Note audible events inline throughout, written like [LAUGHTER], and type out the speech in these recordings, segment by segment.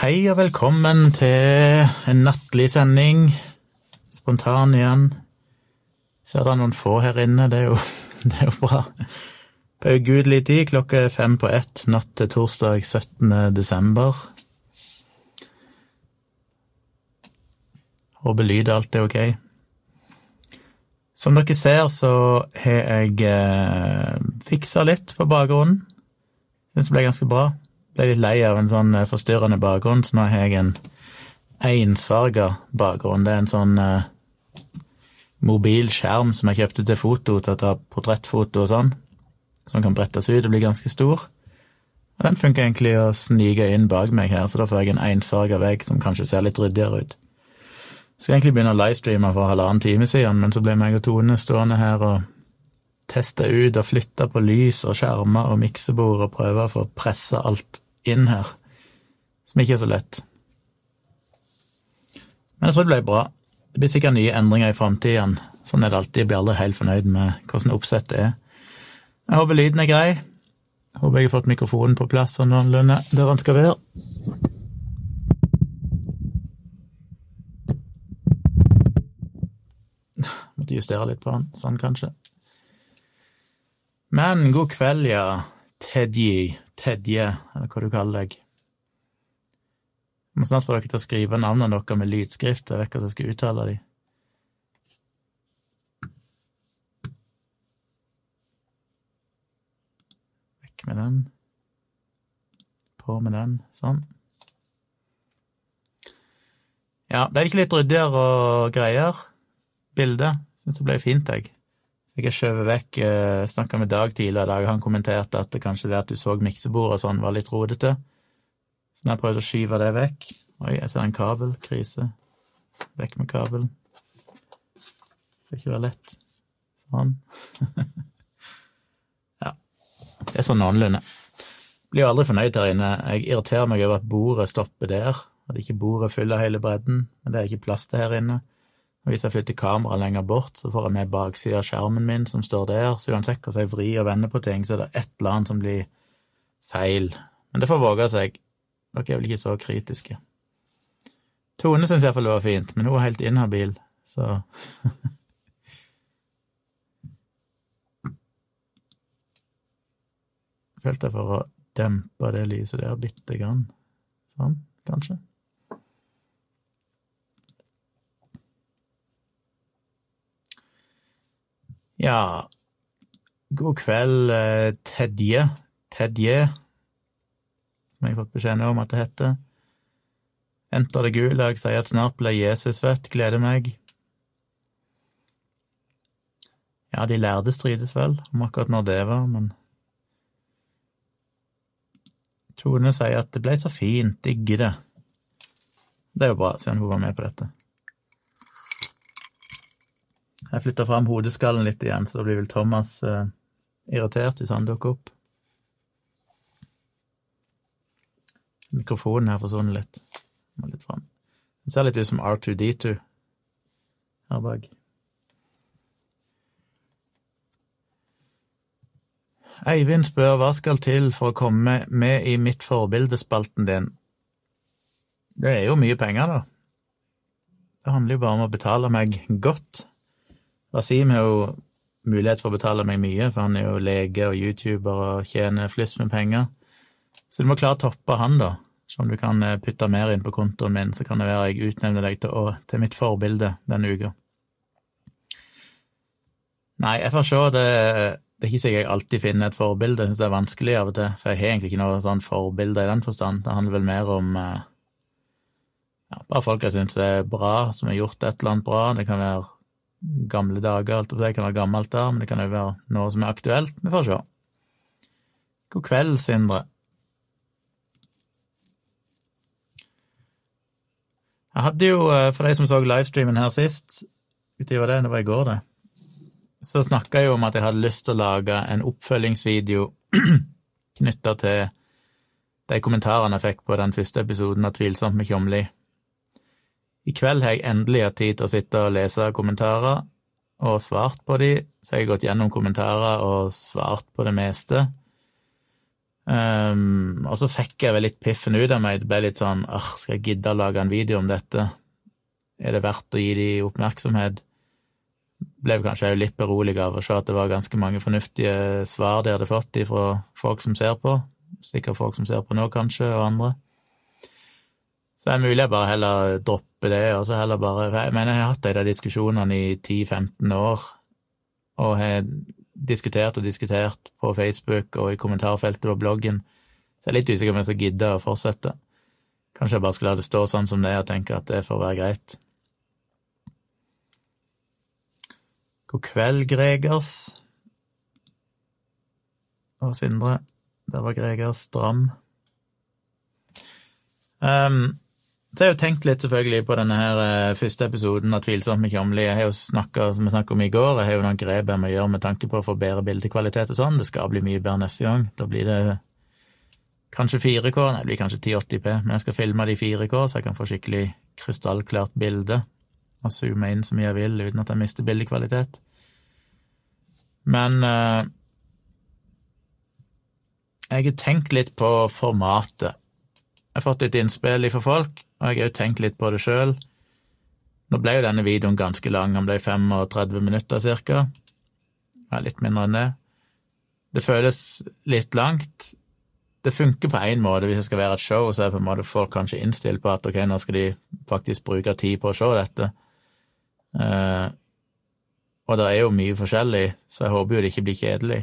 Hei og velkommen til en nattlig sending. Spontan igjen. Ser det er noen få her inne, det er jo, [LAUGHS] det er jo bra. På ugudelig tid, klokka fem på ett natt til torsdag 17. desember. Håper lyd alt er ok. Som dere ser, så har jeg eh, fiksa litt på bakgrunnen. Syns det ble ganske bra. Ble litt lei av en sånn eh, forstyrrende bakgrunn, så nå har jeg en ensfarga bakgrunn. Det er en sånn uh, mobil skjerm som jeg kjøpte til foto, til å ta portrettfoto og sånn, som kan brettes ut og bli ganske stor. Og den funker egentlig å snike inn bak meg her, så da får jeg en ensfarga vegg som kanskje ser litt ryddigere ut. Skulle egentlig begynne å livestreame for halvannen time siden, men så ble meg og Tone stående her og teste ut og flytte på lys og skjermer og miksebord og prøve å få pressa alt inn her, som ikke er så lett. Men jeg tror det ble bra. Det blir sikkert nye endringer i framtiden. Sånn er det alltid. Jeg blir aldri helt fornøyd med hvordan oppsettet er. Jeg håper lyden er grei. Jeg håper jeg har fått mikrofonen på plass sånn noenlunde der den skal være. [SIGHS] Måtte justere litt på den. Sånn, kanskje. Men god kveld, ja. Tedje, Tedje, eller hva du kaller deg. Jeg må snart få dere til å skrive navnene deres med lydskrift, jeg vet ikke hvordan jeg skal uttale dem. Vekk med den. På med den. Sånn. Ja, ble det ikke litt ryddigere og greier? Bildet? Syns det ble fint, jeg. Jeg har skjøvet vekk eh, Snakka med Dag tidligere i dag, han kommenterte at det kanskje det at du så miksebordet og sånn var litt rodete. Så når jeg prøvde å skyve det vekk Oi, jeg ser en kabel. Krise. Vekk med kabelen. Det skal ikke være lett. Sånn. [LAUGHS] ja. Det er sånn noenlunde. Blir jo aldri fornøyd her inne. Jeg irriterer meg over at bordet stopper der. At ikke bordet fyller hele bredden. Men det er ikke plass til her inne. Hvis jeg flytter kameraet lenger bort, så får jeg med baksida av skjermen min som står der, så uansett hvordan jeg vrir og vender på ting, så er det et eller annet som blir feil. Men det får våge seg. Dere er vel ikke så kritiske. Tone syns iallfall det var fint, men hun er helt inhabil, så [LAUGHS] Følte jeg for å dempe det lyset der bitte grann. Sånn, kanskje. Ja, god kveld, eh, Tedje. Tedje, som jeg har fått beskjed om at det heter. Enter det Gulag sier at snart blir Jesus født, gleder meg. Ja, de lærde strides vel om akkurat når det var, men Tone sier at det ble så fint, digger det. Det er jo bra, siden hun var med på dette. Jeg flytter fram hodeskallen litt igjen, så da blir vel Thomas eh, irritert hvis han dukker opp. Mikrofonen her forsvunnet litt. Må litt fram. Den ser litt ut som R2D2 her bak. Eivind spør hva skal til for å komme med i mitt forbildespalten din. Det er jo mye penger, da. Det handler jo bare om å betale meg godt. Wasim har jo mulighet for å betale meg mye, for han er jo lege og YouTuber og tjener flust med penger. Så du må klare å toppe han, da. Så om du kan eh, putte mer inn på kontoen min, så kan det være jeg utnevner deg til, å, til mitt forbilde denne uka. Nei, jeg får se. Det, det er ikke sikkert jeg alltid finner et forbilde. Jeg syns det er vanskelig av og til, for jeg har egentlig ikke noe sånn forbilde i den forstand. Det handler vel mer om eh, ja, bare folk jeg syns er bra, som har gjort et eller annet bra. Det kan være gamle dager, alt det kan være gammelt der, men det kan òg være noe som er aktuelt. Vi får se. God kveld, Sindre. Jeg hadde jo, eh, for de som så livestreamen her sist, utover det, det var i går, det, så snakka jeg jo om at jeg hadde lyst til å lage en oppfølgingsvideo [CLEARS THROAT] knytta til de kommentarene jeg fikk på den første episoden av Tvilsomt med Tjomli. I kveld har jeg endelig hatt tid til å sitte og lese kommentarer og svart på de, så jeg har gått gjennom kommentarer og svart på det meste. Um, og så fikk jeg vel litt piffen ut av meg. Det ble litt sånn åh, skal jeg gidde å lage en video om dette? Er det verdt å gi de oppmerksomhet? Ble kanskje litt beroliget av å se at det var ganske mange fornuftige svar de hadde fått fra folk som ser på. Sikkert folk som ser på nå, kanskje, og andre. Så det er mulig jeg bare heller dropper det, og så heller bare mener, jeg har hatt de diskusjonene i 10-15 år, og har diskutert og diskutert på Facebook og i kommentarfeltet på bloggen, så jeg er litt usikker på om jeg skal gidde å fortsette. Kanskje jeg bare skal la det stå sånn som det er, og tenke at det får være greit. God kveld, Gregers. Og Sindre. Der var Gregers stram. Um, så jeg har jo tenkt litt selvfølgelig på denne her eh, første episoden av Tvilsomt med Kjomli. Jeg har jo snakka, som jeg snakka om i går, jeg har jo noen grep jeg må gjøre med tanke på å få bedre bildekvalitet og sånn. Det skal bli mye bedre neste gang. Da blir det kanskje 4K, nei, det blir kanskje 1080P, men jeg skal filme det i 4K, så jeg kan få skikkelig krystallklart bilde og zoome inn så mye jeg vil uten at jeg mister bildekvalitet. Men uh, jeg har tenkt litt på formatet. Jeg har fått litt innspill fra folk, og jeg har jo tenkt litt på det sjøl. Nå ble jo denne videoen ganske lang, han ble 35 minutter cirka. Ja, litt mindre enn det. Det føles litt langt. Det funker på én måte, hvis det skal være et show, så er på en måte folk kanskje innstilt på at ok, nå skal de faktisk bruke tid på å se dette. Uh, og det er jo mye forskjellig, så jeg håper jo det ikke blir kjedelig.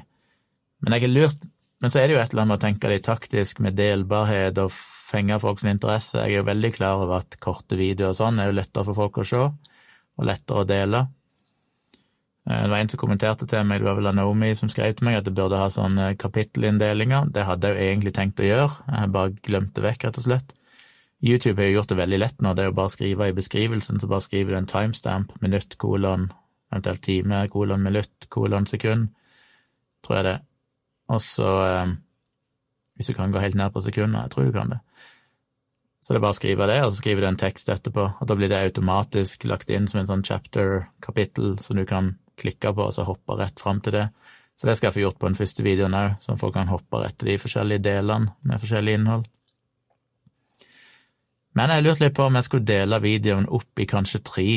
Men jeg har lurt Men så er det jo et eller annet med å tenke litt taktisk med delbarhet og fenge folks interesse. Jeg er jo veldig klar over at korte videoer og sånn er jo lettere for folk å se, og lettere å dele. Eh, det var en som kommenterte til meg, det var vel Naomi som skrev til meg at det burde ha sånne kapittelinndelinger. Det hadde jeg jo egentlig tenkt å gjøre, jeg bare glemte vekk, rett og slett. YouTube har jo gjort det veldig lett nå, det er jo bare å skrive i beskrivelsen, så bare skriver du en timestamp, minutt, kolon, eventuelt time, kolon, minutt, kolon, sekund, tror jeg det. Og så, eh, hvis du kan gå helt ned på sekundet, jeg tror du kan det, så det er bare å skrive det, og så skriver du en tekst etterpå, og da blir det automatisk lagt inn som en sånn chapter-kapittel som du kan klikke på, og så hoppe rett fram til det. Så det skal jeg få gjort på den første videoen òg, så folk kan hoppe rett til de forskjellige delene med forskjellig innhold. Men jeg lurte litt på om jeg skulle dele videoen opp i kanskje tre,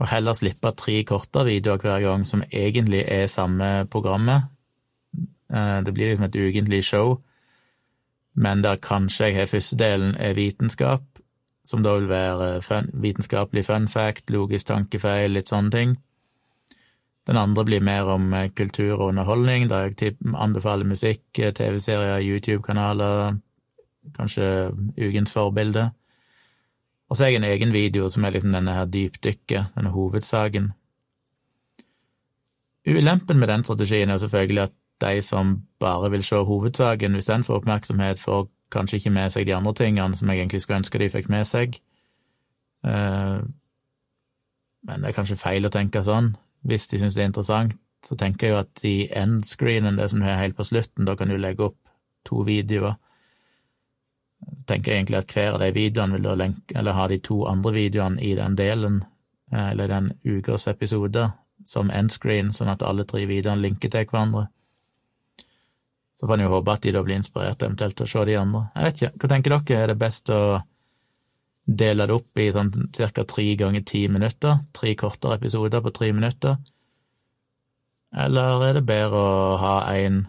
og heller slippe tre kortere videoer hver gang som egentlig er samme programmet. Eh, det blir liksom et ukentlig show men der kanskje jeg har første delen er vitenskap, som da vil være fun, vitenskapelig fun fact, logisk tankefeil, litt sånne ting. Den andre blir mer om eh, kultur og underholdning, der jeg anbefaler musikk, eh, TV-serier, YouTube-kanaler, kanskje ukens forbilde. Og så har jeg en egen video som er liksom denne her dypdykket, denne hovedsaken. Ulempen med den strategien er selvfølgelig at de som bare vil se hovedsaken, hvis den får oppmerksomhet, får kanskje ikke med seg de andre tingene som jeg egentlig skulle ønske de fikk med seg. Eh, men det er kanskje feil å tenke sånn. Hvis de syns det er interessant, så tenker jeg jo at i endscreenen, det som har helt på slutten, da kan du legge opp to videoer. Tenker jeg egentlig at hver av de videoene vil da lenke, eller ha de to andre videoene i den delen, eh, eller den ukas episode, som endscreen, sånn at alle tre videoene linker til hverandre. Så får en jo håpe at de da blir inspirert eventuelt til å se de andre. Jeg vet ikke, hva tenker dere, er det best å dele det opp i sånn ca. tre ganger ti minutter? Tre kortere episoder på tre minutter? Eller er det bedre å ha en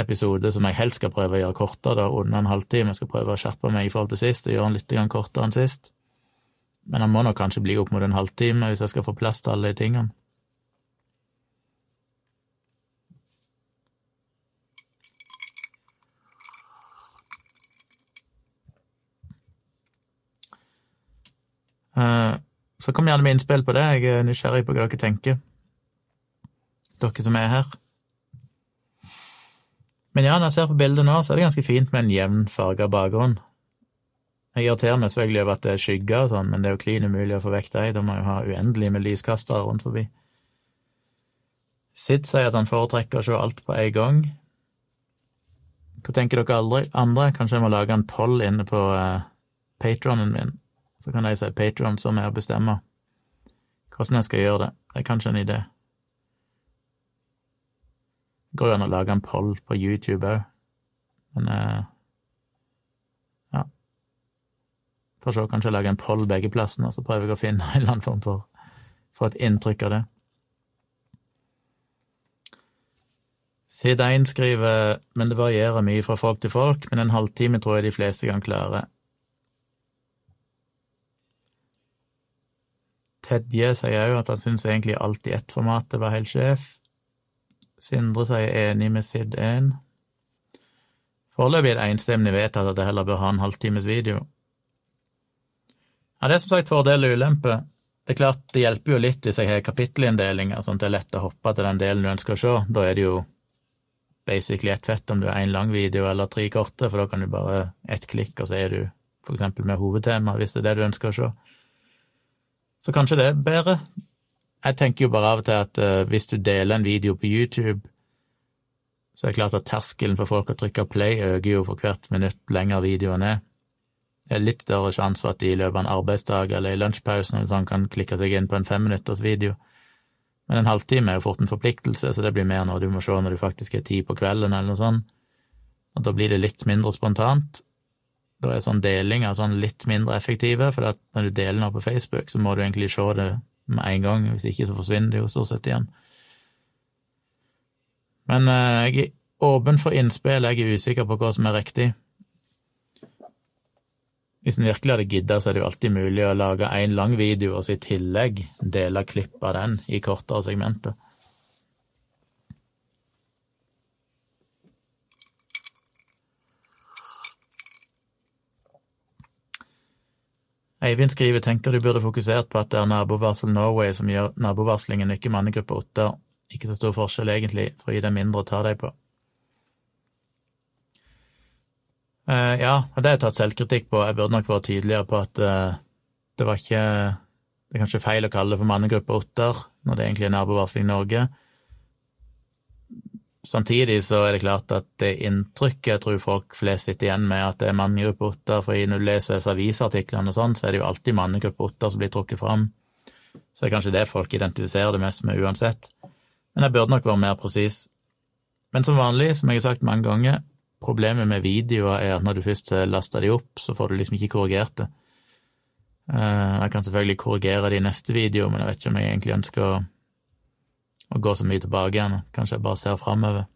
episode som jeg helst skal prøve å gjøre kortere, da, under en halvtime? Jeg skal prøve å skjerpe meg i forhold til sist og gjøre den litt kortere enn sist. Men han må nok kanskje bli opp mot en halvtime hvis jeg skal få plass til alle de tingene. Så kom gjerne med innspill på det, jeg er nysgjerrig på hva dere tenker, dere som er her. Men ja, når jeg ser på bildet nå, så er det ganske fint med en jevn farga bakgrunn. Jeg irriterer meg selvfølgelig over at det er skygger og sånn, men det er jo klin umulig å få vekk dem, da må jo ha uendelig med lyskastere rundt forbi. Sid sier at han foretrekker å se alt på en gang. Hva tenker dere andre? Kanskje jeg må lage en poll inne på eh, patronen min så kan de si Patron som er å bestemme hvordan jeg skal gjøre det. Det er kanskje en idé. Det går jo an å lage en poll på YouTube òg. Men eh, ja. Får se, kanskje jeg lager en poll begge plassene, og så prøver jeg å finne [LAUGHS] en eller annen form for, for et inntrykk av det. Sid1 skriver men det varierer mye fra folk til folk, men en halvtime tror jeg de fleste kan klare. Tedje sier òg at han syns egentlig alt i ett-formatet var helt sjef. Sindre sier enig med Sid1. Foreløpig er det enstemmig vedtatt at jeg heller bør ha en halvtimes video. Ja, det er som sagt fordel og ulempe. Det er klart, det hjelper jo litt hvis jeg har kapittelinnndelinger, sånn at det er lett å hoppe til den delen du ønsker å se. Da er det jo basically ett fett om du har én lang video eller tre korte, for da kan du bare ett klikk, og så er du for eksempel med hovedtema, hvis det er det du ønsker å se. Så kanskje det er bedre. Jeg tenker jo bare av og til at uh, hvis du deler en video på YouTube, så er det klart at terskelen for folk å trykke play øker jo for hvert minutt lenger videoen er. Det er litt større sjanse for at de i løpet av en arbeidsdag eller i lunsjpausen eller sånn kan klikke seg inn på en femminutters video. Men en halvtime er jo fort en forpliktelse, så det blir mer når du må se når du faktisk er tid på kvelden eller noe sånt. Og da blir det litt mindre spontant. Da er sånn delinger sånn litt mindre effektive, for når du deler noe på Facebook, så må du egentlig se det med en gang, hvis ikke så forsvinner det jo stort sett igjen. Men eh, jeg er åpen for innspill, jeg er usikker på hva som er riktig. Hvis en virkelig hadde gidda, så er det jo alltid mulig å lage én lang video og så i tillegg dele klipp av den i kortere segmenter. Eivind skriver tenker du burde fokusert på at det er nabovarsel Norway som gjør nabovarslingen, ikke mannegruppe Otter. Ikke så stor forskjell, egentlig, for å gi deg mindre å ta deg på. Uh, ja, det har jeg tatt selvkritikk på. Jeg burde nok vært tydeligere på at uh, det var ikke Det er kanskje feil å kalle det for mannegruppe Otter, når det egentlig er nabovarsling Norge. Samtidig så er det klart at det inntrykket jeg tror folk flest sitter igjen med, at det er mannegruppe åtter, for når du leser avisartiklene og sånn, så er det jo alltid mannegruppe åtter som blir trukket fram. Så det er kanskje det folk identifiserer det mest med uansett. Men jeg burde nok være mer presis. Men som vanlig, som jeg har sagt mange ganger, problemet med videoer er at når du først laster de opp, så får du liksom ikke korrigert det. Eh, jeg kan selvfølgelig korrigere det i neste video, men jeg vet ikke om jeg egentlig ønsker å å gå så mye tilbake igjen. Kanskje jeg bare ser framover.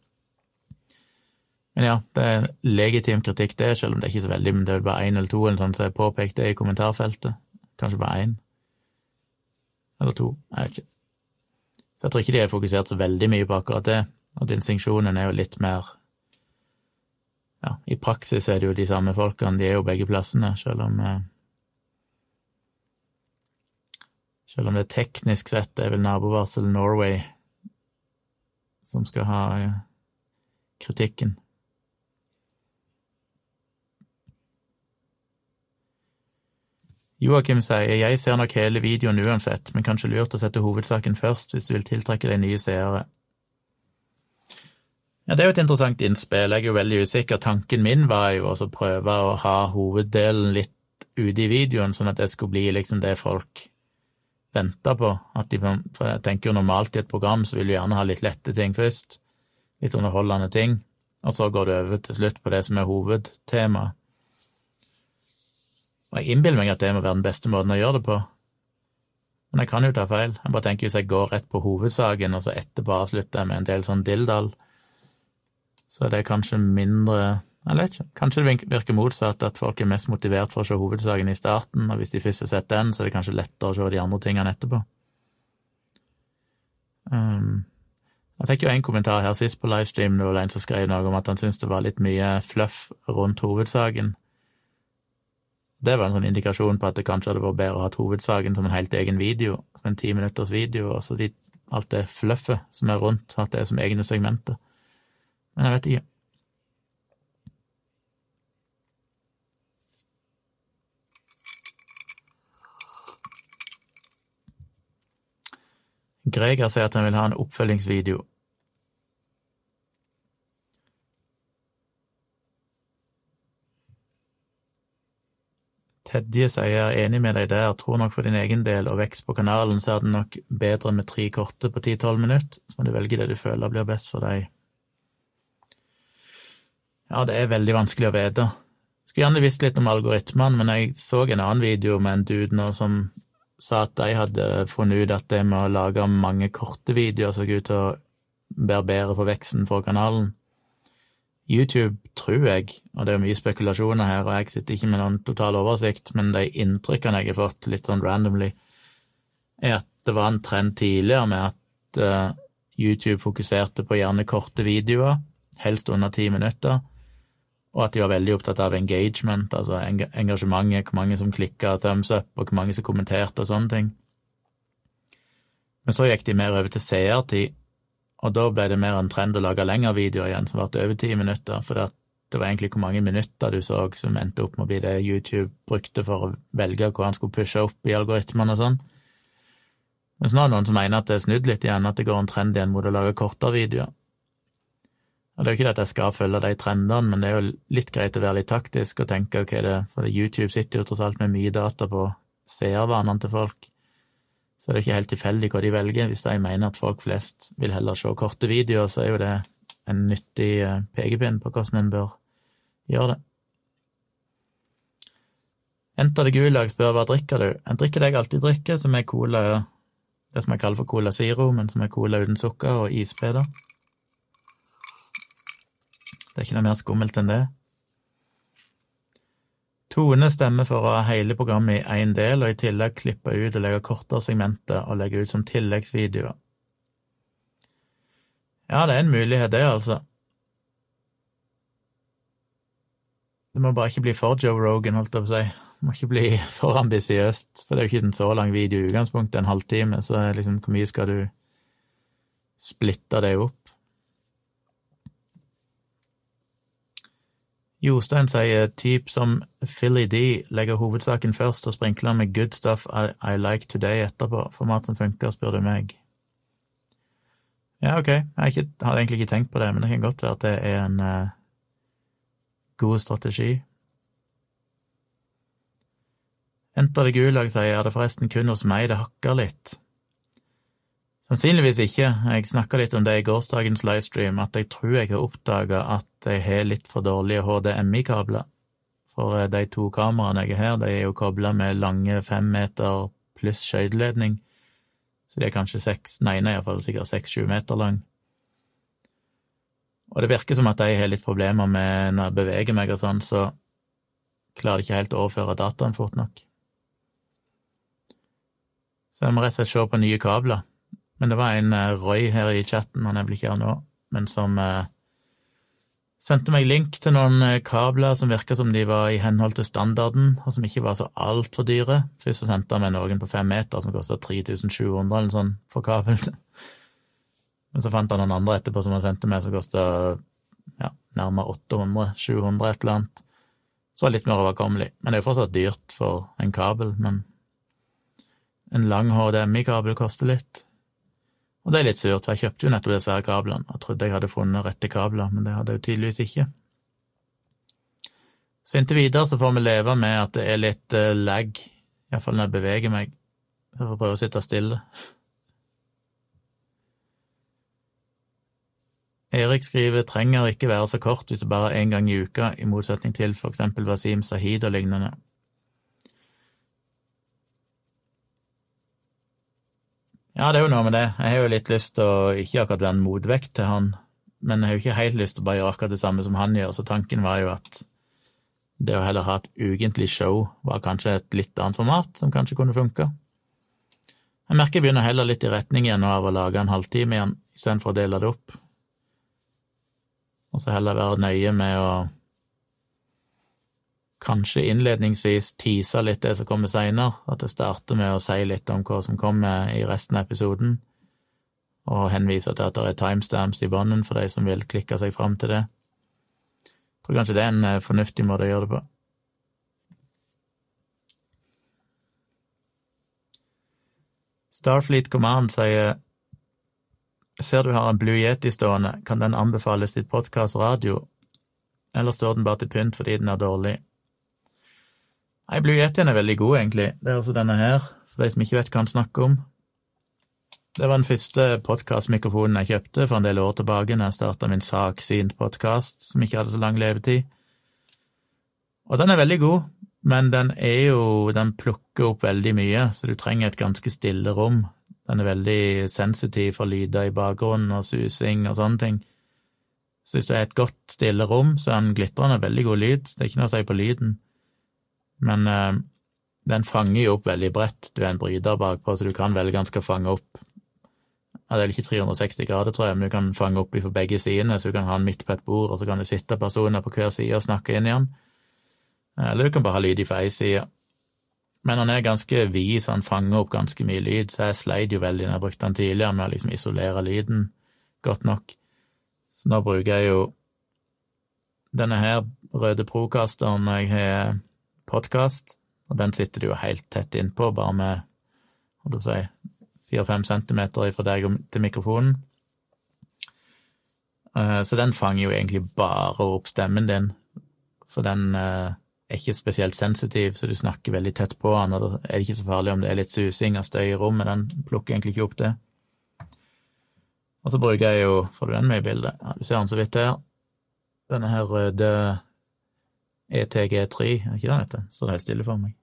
Men ja, det er legitim kritikk, det, selv om det er ikke så veldig, men det er bare én eller to eller sånn, så jeg påpekte i kommentarfeltet. Kanskje bare én. Eller to. Jeg vet ikke. Så jeg tror ikke de har fokusert så veldig mye på akkurat det, og distinksjonen er jo litt mer Ja, i praksis er det jo de samme folkene, de er jo begge plassene, selv om eh, Selv om det teknisk sett er vel nabovarsel Norway som skal ha eh, kritikken. Joakim sier jeg ser nok hele videoen uansett, men kanskje lurt å sette hovedsaken først hvis du vil tiltrekke deg nye seere. Ja, Det er jo et interessant innspill. Jeg er jo veldig usikker. Tanken min var jo å prøve å ha hoveddelen litt ute i videoen, sånn at det skulle bli liksom det folk vente på. At de, for jeg tenker jo normalt i et program så vil du gjerne ha litt lette ting først, litt underholdende ting, og så går du over til slutt på det som er hovedtemaet. Og jeg innbiller meg at det må være den beste måten å gjøre det på. Men jeg kan jo ta feil. Jeg bare tenker hvis jeg går rett på hovedsaken, og så etterpå avslutter jeg med en del sånn dilldall, så er det kanskje mindre jeg vet ikke. Kanskje det virker motsatt, at folk er mest motivert for å se hovedsaken i starten, og hvis de først har sett den, så er det kanskje lettere å se de andre tingene etterpå. Um, jeg fikk jo en kommentar her sist på livestream, det var en som skrev noe om at han syntes det var litt mye fluff rundt hovedsaken. Det var en sånn indikasjon på at det kanskje hadde vært bedre å ha hovedsaken som en helt egen video, som en ti minutters video, og så de, alt det fluffet som er rundt, at det er som egne segmenter. Men jeg vet ikke. Greger sier at han vil ha en oppfølgingsvideo. Tedje sier jeg er enig med deg der, tror nok for din egen del og vekst på kanalen, så er det nok bedre med tre korte på ti–tolv minutter, så må du velge det du føler blir best for deg. Ja, det er veldig vanskelig å vite. Skulle gjerne visst litt om algoritmene, men jeg så en annen video med en dude nå som sa at de hadde funnet ut at det med å lage mange korte videoer så ut til å være bedre for veksten for kanalen. YouTube, tror jeg, og det er mye spekulasjoner her, og jeg sitter ikke med noen total oversikt, men de inntrykkene jeg har fått litt sånn randomly, er at det var en trend tidligere med at uh, YouTube fokuserte på gjerne korte videoer, helst under ti minutter, og at de var veldig opptatt av engagement, altså engasjementet, hvor mange som klikka thumbs up, og hvor mange som kommenterte og sånne ting. Men så gikk de mer over til seertid, og da ble det mer en trend å lage lengre videoer igjen, som varte over ti minutter, for det var egentlig hvor mange minutter du så som endte opp med å bli det YouTube brukte for å velge hvor han skulle pushe opp i algoritmene og sånn. Mens nå er det noen som mener at det er snudd litt igjen, at det går en trend igjen mot å lage kortere videoer. Og Det er jo ikke det at jeg skal følge de trendene, men det er jo litt greit å være litt taktisk og tenke ok, det, for YouTube sitter jo tross alt med mye data på seervanene til folk, så det er ikke helt tilfeldig hva de velger. Hvis de mener at folk flest vil heller se korte videoer, så er jo det en nyttig eh, pekepinn på hvordan en bør gjøre det. Enter det Gulag spør hva drikker du? En drikker det jeg alltid drikker, som er cola, det som jeg kaller for Cola Zero, men som er cola uten sukker og isbiter. Det er ikke noe mer skummelt enn det. Tone stemmer for å ha hele programmet i én del, og i tillegg klippe ut og legge kortere segmenter og legge ut som tilleggsvideoer. Ja, det er en mulighet, det, altså. Det må bare ikke bli for Joe Rogan, holdt jeg på å si. Det må ikke bli [LAUGHS] for ambisiøst, for det er jo ikke en så lang video i utgangspunktet, en halvtime, så liksom, hvor mye skal du splitte det opp? Jostein sier typ som Philly D legger hovedsaken først og sprinkler med good stuff I, I like today etterpå. Format som funker, spør du meg. Ja, ok, jeg hadde egentlig ikke tenkt på det, men det kan godt være at det er en uh, god strategi. Enter det Gulag sier er det forresten kun hos meg det hakker litt. Sannsynligvis ikke. Jeg snakka litt om det i gårsdagens livestream, at jeg tror jeg har oppdaga at jeg har litt for dårlige HDMI-kabler. For eh, de to kameraene jeg har her, de er jo kobla med lange fem meter pluss skøyteledning, så de er kanskje seks, nei, nei, iallfall sikkert seks-sju meter lang. Og det virker som at de har litt problemer med når jeg beveger meg og sånn, så klarer de ikke helt å overføre dataen fort nok. Så jeg må rett og slett se på nye kabler. Men det var en uh, Roy her i chatten, han er vel ikke her nå, men som eh, sendte meg link til noen uh, kabler som virka som de var i henhold til standarden, og som ikke var så altfor dyre. Først så sendte han meg noen på fem meter som kosta 3700 eller sånn for kabel. [LAUGHS] Men så fant han noen andre etterpå som han sendte meg, som kosta ja, nærmere 800, 700, et eller annet. Så litt mer overkommelig. Men det er jo fortsatt dyrt for en kabel, men en lang HDMI-kabel koster litt. Og det er litt surt, for jeg kjøpte jo nettopp disse her kablene og trodde jeg hadde funnet rette kabler, men det hadde jeg jo tydeligvis ikke. Så inntil videre så får vi leve med at det er litt uh, lag, iallfall når jeg beveger meg. Jeg får prøve å sitte stille. Erik skriver trenger ikke være så kort hvis det bare er én gang i uka, i motsetning til for eksempel Wasim Sahid og lignende. Ja, det er jo noe med det. Jeg har jo litt lyst til å ikke akkurat være en motvekt til han, men jeg har jo ikke helt lyst til å bare gjøre akkurat det samme som han gjør, så tanken var jo at det å heller ha et ukentlig show var kanskje et litt annet format, som kanskje kunne funka. Jeg merker jeg begynner heller litt i retning igjen av å lage en halvtime igjen, istedenfor å dele det opp. Og så heller være nøye med å kanskje innledningsvis tease litt det som kommer seinere, at jeg starter med å si litt om hva som kommer i resten av episoden, og henvise til at det er timestamps i bånden for de som vil klikke seg fram til det. Jeg tror kanskje det er en eh, fornuftig måte å gjøre det på. Starfleet Command sier Ser du har en Blue Yeti stående, kan den anbefales til podkast radio, eller står den bare til pynt fordi den er dårlig? Nei, Blue Yetien er veldig god, egentlig. Det er altså denne her, for de som ikke vet hva han snakker om. Det var den første podkastmikrofonen jeg kjøpte for en del år tilbake, når jeg starta min saksint-podkast, som ikke hadde så lang levetid. Og den er veldig god, men den er jo Den plukker opp veldig mye, så du trenger et ganske stille rom. Den er veldig sensitiv for lyder i bakgrunnen og susing og sånne ting. Så hvis du er et godt, stille rom, så er den glitrende veldig god lyd. Det er ikke noe å si på lyden. Men eh, den fanger jo opp veldig bredt. Du er en bryter bakpå, så du kan velge den skal fange opp Det er vel ikke 360 grader, tror jeg, men du kan fange opp fra begge sidene, så du kan ha den midt på et bord, og så kan det sitte personer på hver side og snakke inn i den. Eller du kan bare ha lyd fra ei side. Men han er ganske vid, så han fanger opp ganske mye lyd, så jeg sleit jo veldig når jeg brukte den tidligere med å liksom isolere lyden godt nok. Så nå bruker jeg jo denne her røde Procasteren jeg har podkast, og den sitter du jo helt tett innpå, bare med hva si, fire-fem centimeter fra deg til mikrofonen. Eh, så den fanger jo egentlig bare opp stemmen din, for den eh, er ikke spesielt sensitiv, så du snakker veldig tett på den, og da er det ikke så farlig om det er litt susing og støy i rommet, den plukker egentlig ikke opp det. Og så bruker jeg jo Får du den med i bildet? Ja, du ser den så vidt her. Denne her røde ETG3, er ikke det? heter? Står det helt stille for meg.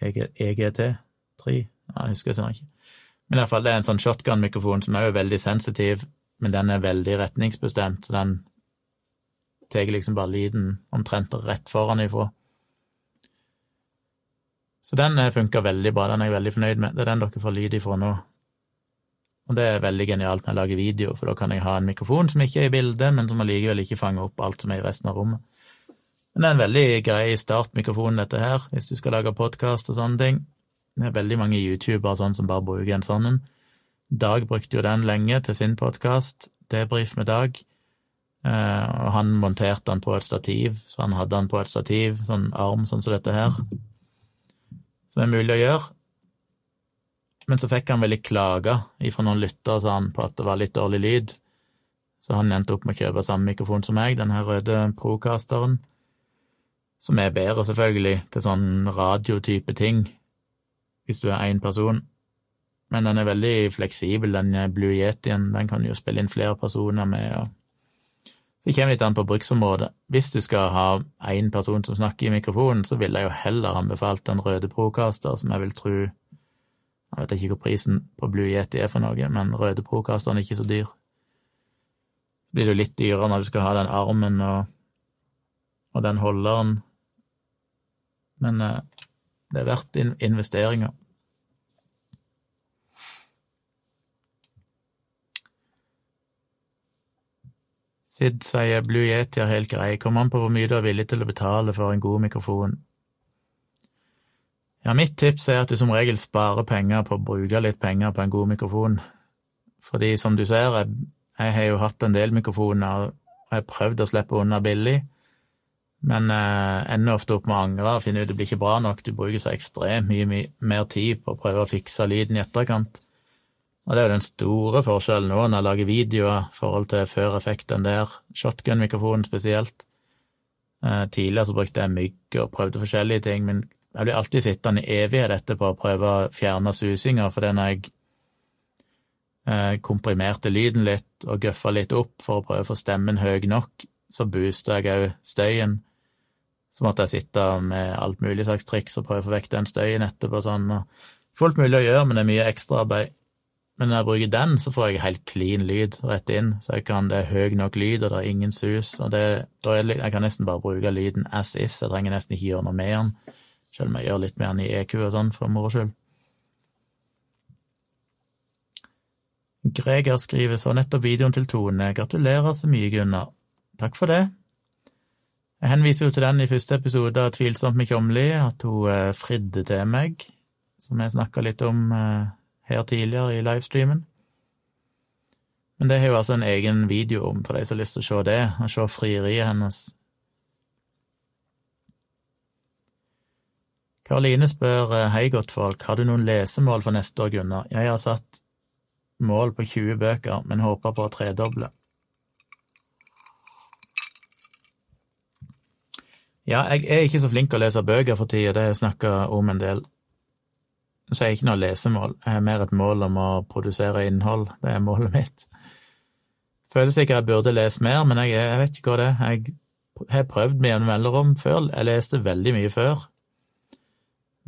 EGT3? Ja, jeg husker jeg ikke. Men i hvert fall, det er en sånn shotgun-mikrofon som er jo veldig sensitiv, men den er veldig retningsbestemt, så den tar liksom bare lyden omtrent rett foran ifra. Så den funker veldig bra, den er jeg veldig fornøyd med. Det er den dere får lyd ifra nå. Og det er veldig genialt når jeg lager video, for da kan jeg ha en mikrofon som ikke er i bildet, men som allikevel ikke fanger opp alt som er i resten av rommet. Men det er en veldig grei startmikrofon, dette her, hvis du skal lage podkast og sånne ting. Det er veldig mange youtubere sånn som bare bruker en sånn en. Dag brukte jo den lenge til sin podkast, Debrif med Dag. Eh, og han monterte den på et stativ, så han hadde den på et stativ, sånn arm sånn som dette her, som er mulig å gjøre. Men så fikk han vel litt klager ifra noen lyttere, han, på at det var litt dårlig lyd. Så han endte opp med å kjøpe samme mikrofon som meg, den her røde Procasteren. Som er bedre, selvfølgelig, til sånn radiotype ting, hvis du er én person. Men den er veldig fleksibel, den Blue Yetien. Den kan jo spille inn flere personer med. og så kommer litt an på bruksområdet. Hvis du skal ha én person som snakker i mikrofonen, så ville jeg jo heller anbefalt den røde Procaster, som jeg vil tro jeg vet ikke hva prisen på Blue Yeti er for noe, men røde Procasteren er ikke så dyr. Så blir det jo litt dyrere når du skal ha den armen og, og den holderen, men eh, det er verdt investeringer. Sid sier Blue Yeti er helt grei, kommer an på hvor mye du er villig til å betale for en god mikrofon. Ja, mitt tips er at du som regel sparer penger på å bruke litt penger på en god mikrofon. Fordi som du ser, jeg, jeg har jo hatt en del mikrofoner, og jeg har prøvd å slippe unna billig, men eh, ender ofte opp med å angre og finne ut det blir ikke bra nok. Du bruker så ekstremt mye, mye mer tid på å prøve å fikse lyden i etterkant. Og det er jo den store forskjellen nå når jeg lager videoer i forhold til før den der shotgun-mikrofonen spesielt. Eh, tidligere så brukte jeg mygg og prøvde forskjellige ting, men jeg blir alltid sittende evighet etterpå og prøve å fjerne susinger, fordi når jeg eh, komprimerte lyden litt og gøffa litt opp for å prøve å få stemmen høy nok, så boosta jeg òg støyen. Så måtte jeg sitte med alt mulig slags triks og prøve å få vekk den støyen etterpå. sånn, og Fullt mulig å gjøre, men det er mye ekstraarbeid. Men når jeg bruker den, så får jeg helt clean lyd rett inn, så jeg kan, det er høy nok lyd, og det er ingen sus. og det, Jeg kan nesten bare bruke lyden as is, jeg trenger nesten ikke gjøre noe med den. Selv om jeg gjør litt mer enn i EQ og sånn, for moro skyld. Greger skriver så nettopp videoen til Tone. Gratulerer så mye, Gunnar. Takk for det. Jeg henviser jo til den i første episode av Tvilsomt med Kjomli, at hun eh, fridde til meg, som jeg snakka litt om eh, her tidligere i livestreamen. Men det har jo altså en egen video om for de som har lyst til å se det, og se frieriet hennes. Karoline spør eh, hei, godtfolk, har du noen lesemål for neste år, Gunnar? Jeg har satt mål på 20 bøker, men håper på å tredoble. Ja, jeg er ikke så flink til å lese bøker for tida, det har jeg snakka om en del. Så jeg har ikke noe lesemål, jeg har mer et mål om å produsere innhold. Det er målet mitt. Føler sikkert jeg burde lese mer, men jeg, jeg vet ikke hva det er. Jeg har prøvd med jevne mellomrom før. Jeg leste veldig mye før.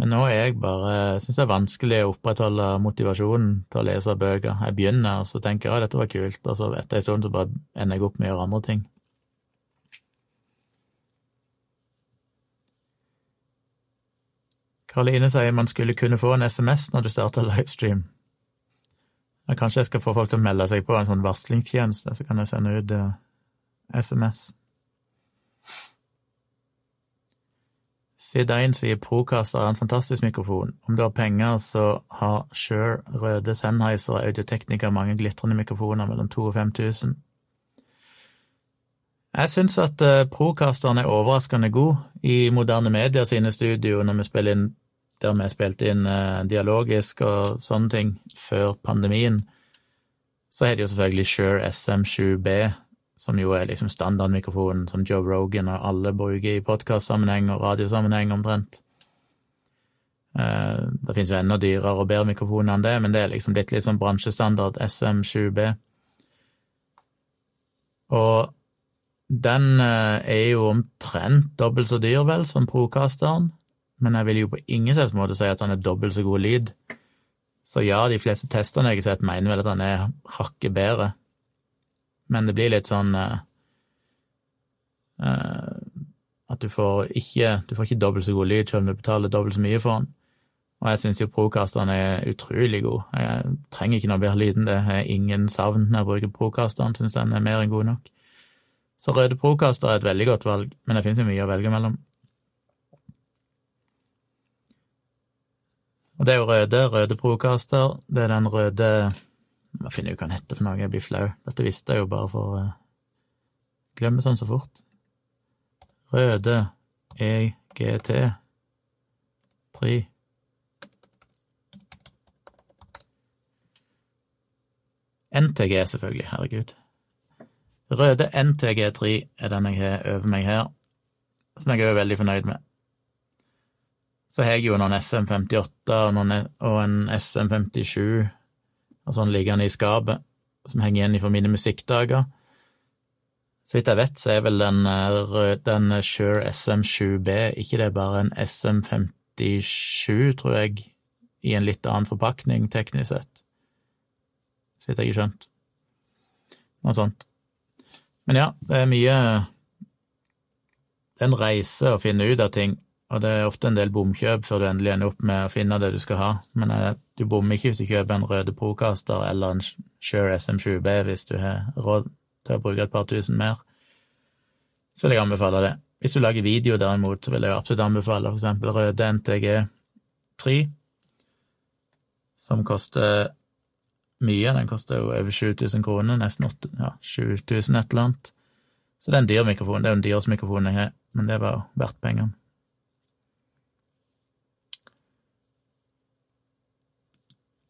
Men nå er jeg bare syns det er vanskelig å opprettholde motivasjonen til å lese bøker. Jeg begynner, og så tenker jeg at dette var kult, og så etter en stund så bare ender jeg opp med å gjøre andre ting. Karoline sier man skulle kunne få en SMS når du starter livestream. Ja, kanskje jeg skal få folk til å melde seg på en sånn varslingstjeneste, så kan jeg sende ut uh, eh, SMS. Sid1 sier Procaster er en fantastisk mikrofon. Om du har penger, så har Shure, Røde, Sennheiser og Audioteknika mange glitrende mikrofoner mellom 2000 og 5000. Jeg syns at uh, Procasteren er overraskende god i moderne medier sine studio når vi spiller inn der vi spilte inn eh, dialogisk og sånne ting før pandemien, så har de jo selvfølgelig Shure SM7B, som jo er liksom standardmikrofonen som Joe Rogan og alle bruker i podkastsammenheng og radiosammenheng omtrent. Eh, det finnes jo enda dyrere og bedre mikrofoner enn det, men det er liksom blitt litt sånn bransjestandard SM7B. Og den eh, er jo omtrent dobbelt så dyr, vel, som Procasteren, men jeg vil jo på ingen selvs måte si at han er dobbelt så god lyd. Så ja, de fleste testene jeg har sett, mener vel at han er hakket bedre, men det blir litt sånn uh, at du får ikke du får ikke dobbelt så god lyd selv om du betaler dobbelt så mye for den. Og jeg syns jo Procasteren er utrolig god. Jeg trenger ikke noe bedre lyd enn det. Jeg har ingen savn når jeg bruker Procasteren, syns den er mer enn god nok. Så Røde Procaster er et veldig godt valg, men det finnes jo mye å velge mellom. Og det er jo røde, røde Procaster. Det er den røde Jeg må finne ut hva han heter for noe, jeg blir flau. Dette visste jeg jo bare for uh, Glemmer sånn så fort. Røde EGT 3. NTG, selvfølgelig. Herregud. Røde NTG3 er den jeg har over meg her, som jeg er veldig fornøyd med. Så har jeg jo noen SM58 og, noen, og en SM57 og sånn liggende i skapet, som henger igjen fra mine musikkdager. Så vidt jeg vet, så er vel den, eh, den Shure SM7B ikke det er bare en SM57, tror jeg, i en litt annen forpakning, teknisk sett. Så vidt jeg har skjønt. Noe sånt. Men ja, det er mye Det er en reise å finne ut av ting og det er ofte en del bomkjøp før du endelig ender opp med å finne det du skal ha. Men eh, du bommer ikke hvis du kjøper en Røde Procaster eller en Shure SM7B hvis du har råd til å bruke et par tusen mer. Så vil jeg anbefale det. Hvis du lager video, derimot, så vil jeg absolutt anbefale eksempel Røde NTG 3, som koster mye. Den koster jo over 7000 kroner, nesten 8, ja, 7000 et eller annet. Så det er en dyr mikrofon. Det er jo den dyreste mikrofonen jeg har, men det var verdt pengene.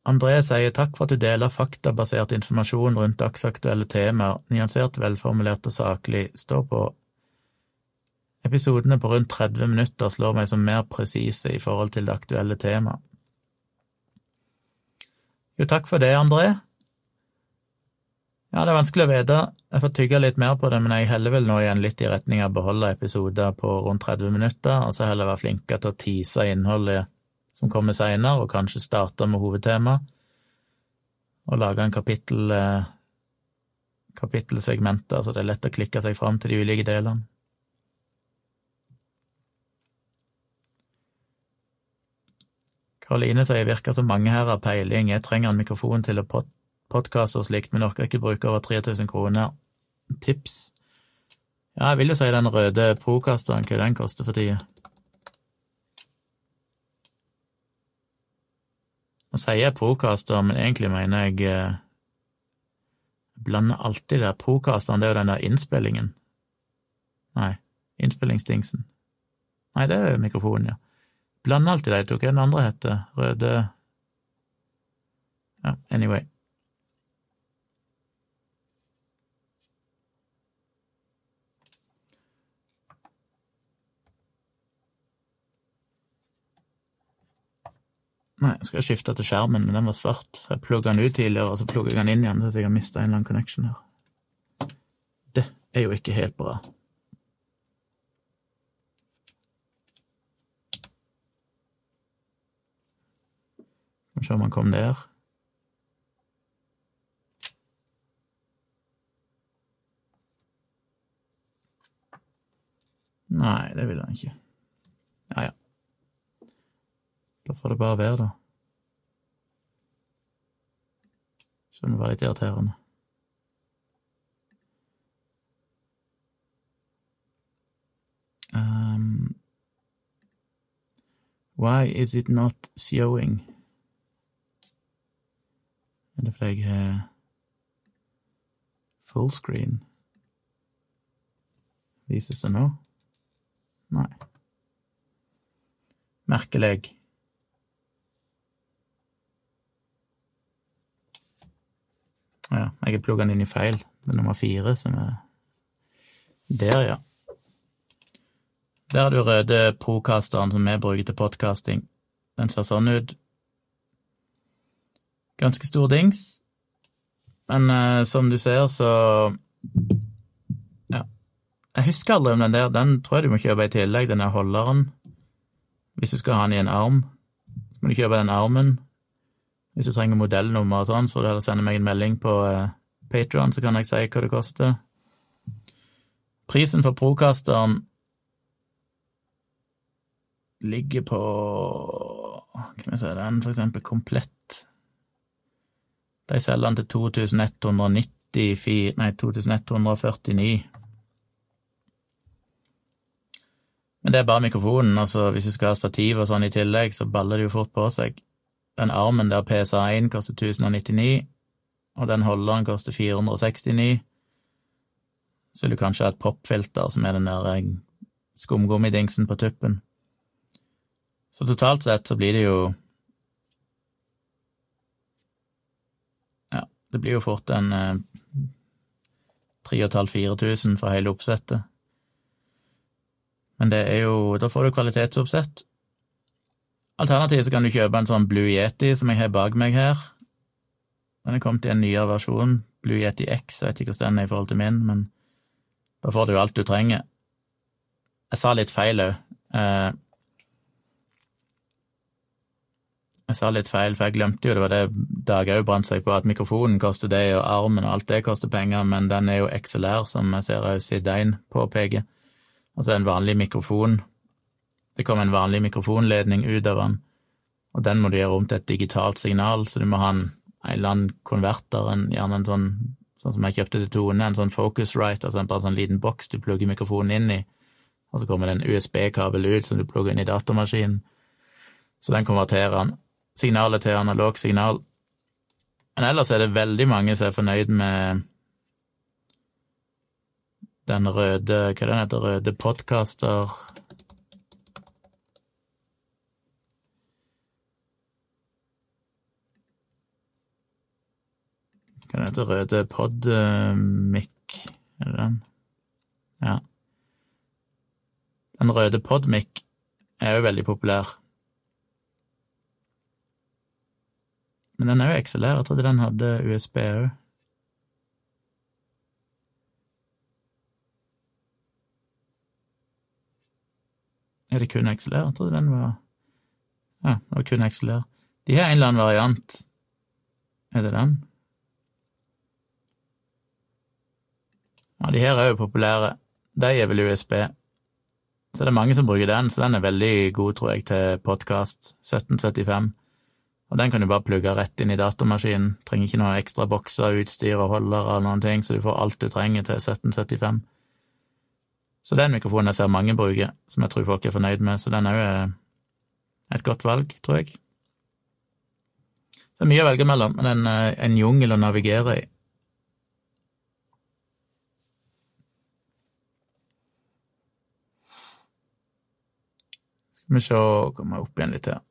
André sier takk for at du deler faktabasert informasjon rundt dagsaktuelle temaer, nyansert, velformulert og saklig. Stå på. Episodene på rundt 30 minutter slår meg som mer presise i forhold til det aktuelle temaet. Jo, takk for det, André. Ja, det er vanskelig å vite. Jeg får tygge litt mer på det, men jeg heller vel nå igjen litt i retning av å beholde episoder på rundt 30 minutter, og så heller være flinkere til å tease innholdet som kommer seinere, og kanskje starte med hovedtema, og lage en kapittel eh, kapittelsegmenter, så det er lett å klikke seg fram til de ulike delene. Karoline sier virker som mange her har peiling, jeg trenger en mikrofon til å pod podkaste og slikt, men orker ikke bruke over 3000 kroner. Tips? Ja, jeg vil jo si den røde Procasteren, hva den koster for tida. Nå sier jeg procaster, men egentlig mener jeg eh, blander alltid der. Procasteren, det er jo den der innspillingen. Nei, innspillingsdingsen. Nei, det er mikrofonen, ja. Blander alltid de to. Hva den andre heter? Røde Ja, anyway. Nei, jeg skal skifte til skjermen, men den var svart. Jeg plugga den ut tidligere, og så plugga jeg den inn igjen, så jeg har mista en eller annen connection her. Det er jo ikke helt bra. Skal vi se om han kom der. Nei, det vil han ikke. Ja, ja. Da får det bare være, da. Skjønner det var litt irriterende. Um, why is it not showing? Er det fordi jeg har full screen? Vises det nå? Nei. Merkelig. Ja, jeg har plugga den inn i feil. Det er nummer fire som er Der, ja. Der er du røde Procasteren som vi bruker til podkasting. Den ser sånn ut. Ganske stor dings. Men eh, som du ser, så Ja. Jeg husker aldri om den der. Den tror jeg du må kjøpe i tillegg, den der holderen. Hvis du skal ha den i en arm, så må du kjøpe den armen. Hvis du trenger modellnummer og sånn, så får du heller sende meg en melding på eh, Patron, så kan jeg si hva det koster. Prisen for Procasteren ligger på Kan vi se den, for eksempel komplett. De selger den til 2194 Nei, 2149. Men det er bare mikrofonen. altså Hvis du skal ha stativ og sånn i tillegg, så baller det jo fort på seg. Den armen der PSA1 koster 1099, og den holderen koster 469. Så vil du kanskje ha et popfilter, som er den der eh, skumgummidingsen på tuppen. Så totalt sett så blir det jo Ja, det blir jo fort en eh, 3500-4000 for hele oppsettet. Men det er jo Da får du kvalitetsoppsett. Alternativt kan du kjøpe en sånn Blue Yeti som jeg har bak meg her. Den er kommet i en nyere versjon, Blue Yeti X, jeg vet ikke hvordan den er i forhold til min, men da får du jo alt du trenger. Jeg sa litt feil òg. Eh, jeg sa litt feil, for jeg glemte jo det var det Dag òg brant seg på, at mikrofonen koster det, og armen og alt det koster penger, men den er jo XLR, som jeg ser Sidein påpeker. Altså en vanlig mikrofon det kommer en vanlig mikrofonledning ut av den, og den må du gjøre om til et digitalt signal, så du må ha en, en eller annen konverter, en, gjerne en sånn, sånn som jeg kjøpte til Tone, en sånn Focusrite, altså en bare sånn liten boks du plugger mikrofonen inn i, og så kommer det en USB-kabel ut som du plugger inn i datamaskinen. Så den konverterer han signalet til analog signal. Men ellers er det veldig mange som er fornøyd med den røde Hva er den heter? Røde podcaster Hva den heter Røde Podmic, er det den? Ja. Den røde Podmic er jo veldig populær. Men den er jo XLR. Jeg trodde den hadde USB òg. Er det kun XLR? Jeg trodde den var Ja, det var kun XLR. De har en eller annen variant. Er det den? Ja, de her er jo populære. De er vel USB. Så det er mange som bruker den, så den er veldig god, tror jeg, til podkast. 1775. Og den kan du bare plugge rett inn i datamaskinen. Trenger ikke noe ekstra bokser, utstyr og holdere eller noen ting, så du får alt du trenger til 1775. Så den mikrofonen jeg ser mange bruker, som jeg tror folk er fornøyd med, så den er jo eh, et godt valg, tror jeg. Det er mye å velge mellom, men en, eh, en jungel å navigere i. Vi se, kommer opp igjen litt her.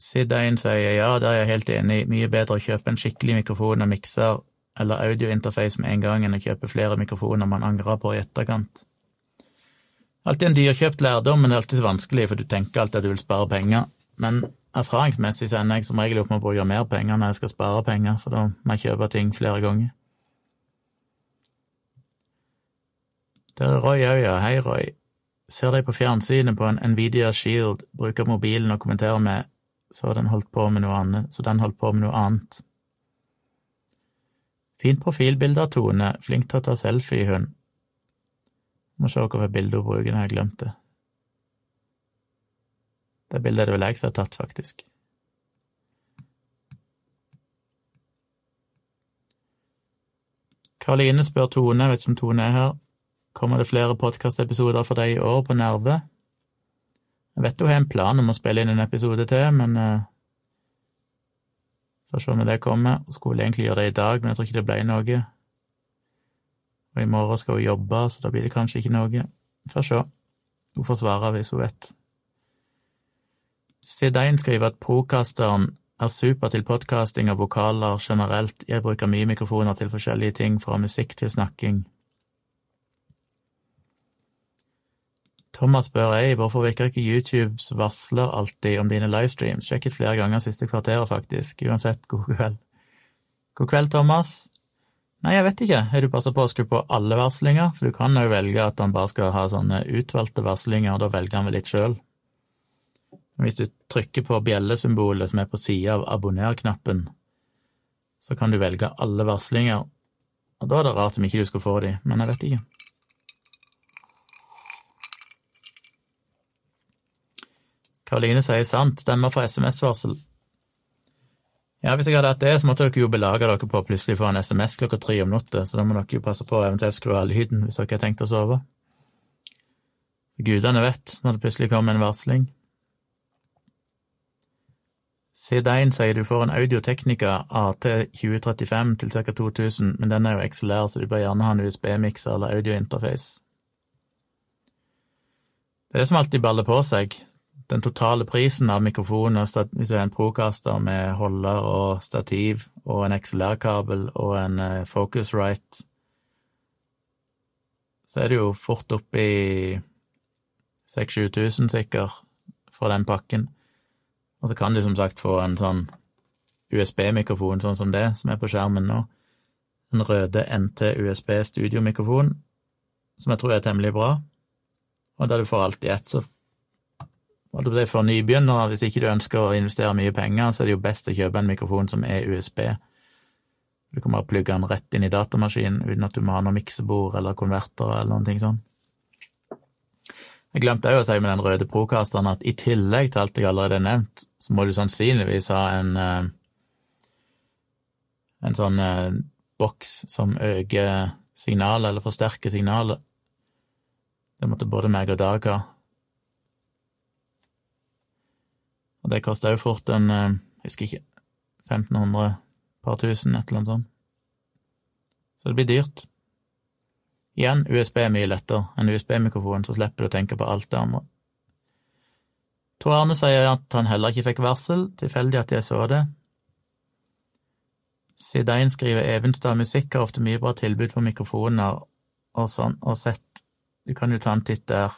Sidein sier ja, der er jeg helt enig, mye bedre å kjøpe en skikkelig mikrofon og mikser eller audiointerface med en gang enn å kjøpe flere mikrofoner man angrer på i etterkant. Alltid en dyrkjøpt lærdom, men det er alltid vanskelig, for du tenker alltid at du vil spare penger. Men erfaringsmessig så ender jeg som regel opp med å bruke mer penger når jeg skal spare penger, for da må jeg kjøpe ting flere ganger. Det er Roy òg, ja. Hei, Roy. Ser deg på fjernsynet på en Nvidia Shield, bruker mobilen og kommenterer med så har den holdt på med noe annet, så den holdt på med noe annet. Fint profilbilde av Tone, flink til å ta selfie, hun. Må se hvilket bilde hun bruker, når jeg har glemt det. Det bildet er det vel jeg som har tatt, faktisk. Karoline spør Tone, jeg vet ikke om Tone er her, kommer det flere podkastepisoder for deg i år på Nerve? Jeg vet hun har en plan om å spille inn en episode til, men uh, Får se når det kommer. Skulle egentlig gjøre det i dag, men jeg tror ikke det ble noe. Og i morgen skal hun jobbe, så da blir det kanskje ikke noe. Får se. Hun får svare hvis hun vet. Sidein skriver at Procasteren er super til podkasting av vokaler generelt. Jeg bruker mye mikrofoner til forskjellige ting, fra musikk til snakking. Thomas spør ei, hvorfor virker ikke YouTubes varsler alltid om dine livestreams? Sjekket flere ganger siste kvarteret, faktisk. Uansett, god kveld. God kveld, Thomas. Nei, jeg vet ikke. Har du passet på å skru på alle varslinger? For du kan jo velge at han bare skal ha sånne utvalgte varslinger, og da velger han vel litt sjøl. Hvis du trykker på bjellesymbolet som er på sida av abonner-knappen, så kan du velge alle varslinger, og da er det rart om ikke du skal få de, men jeg vet ikke. Karoline sier sant, stemmer for SMS-varsel. Ja, hvis jeg hadde hatt det, så måtte dere jo belage dere på å plutselig få en SMS klokka tre om natta, så da må dere jo passe på å eventuelt skru av lyden hvis dere har tenkt å sove. Gudene vet når det plutselig kommer en varsling. CD1 sier du får en Audio-Technica AT 2035 til ca. 2000, men den er jo XLR, så du bør gjerne ha en USB-mikser eller audio-interface. Det er det som alltid baller på seg. Den totale prisen av mikrofonen, hvis du har en Procaster med holder og stativ og en XLR-kabel og en eh, Focusrite, så er det jo fort oppi i 6000-7000 sikkert for den pakken. Og så kan du som sagt få en sånn USB-mikrofon sånn som det, som er på skjermen nå. En røde NT USB studiomikrofon, som jeg tror er temmelig bra. Og der du får alt i ett, så for nybegynnere, hvis ikke du ønsker å investere mye penger, så er det jo best å kjøpe en mikrofon som er USB. Du kan bare plugge den rett inn i datamaskinen uten at du må ha noe miksebord eller konverter eller noen ting sånn. Jeg glemte òg å si med den røde prokasteren at i tillegg til alt jeg allerede har nevnt, så må du sannsynligvis ha en eh, en sånn eh, boks som øker signalet, eller forsterker signalet. Det måtte både meg og Dag ha. Og det koster jo fort en, eh, jeg husker ikke, 1500, par tusen, et eller annet sånt. Så det blir dyrt. Igjen, USB er mye lettere. En USB-mikrofon, så slipper du å tenke på alt det andre. Tor Arne sier at han heller ikke fikk varsel, tilfeldig at jeg så det. Sidein skriver Evenstad Musikk har ofte mye bra tilbud på mikrofoner og sånn, og sett. Du kan jo ta en titt der.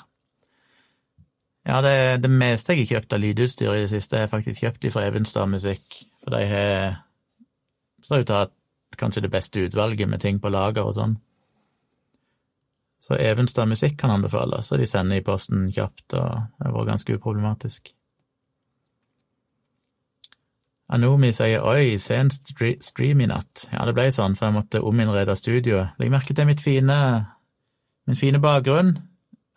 Ja, det, det meste jeg har kjøpt av lydutstyr i det siste, er faktisk kjøpt fra Evenstad Musikk, for de har ser ut til å ha kanskje det beste utvalget med ting på lager og sånn. Så Evenstad Musikk kan anbefales, og de sender i posten kjapt, og det har vært ganske uproblematisk. Anomi sier oi, sen stream i natt. Ja, det ble sånn, for jeg måtte ominnrede studioet. Legg merke til mitt fine, min fine bakgrunn.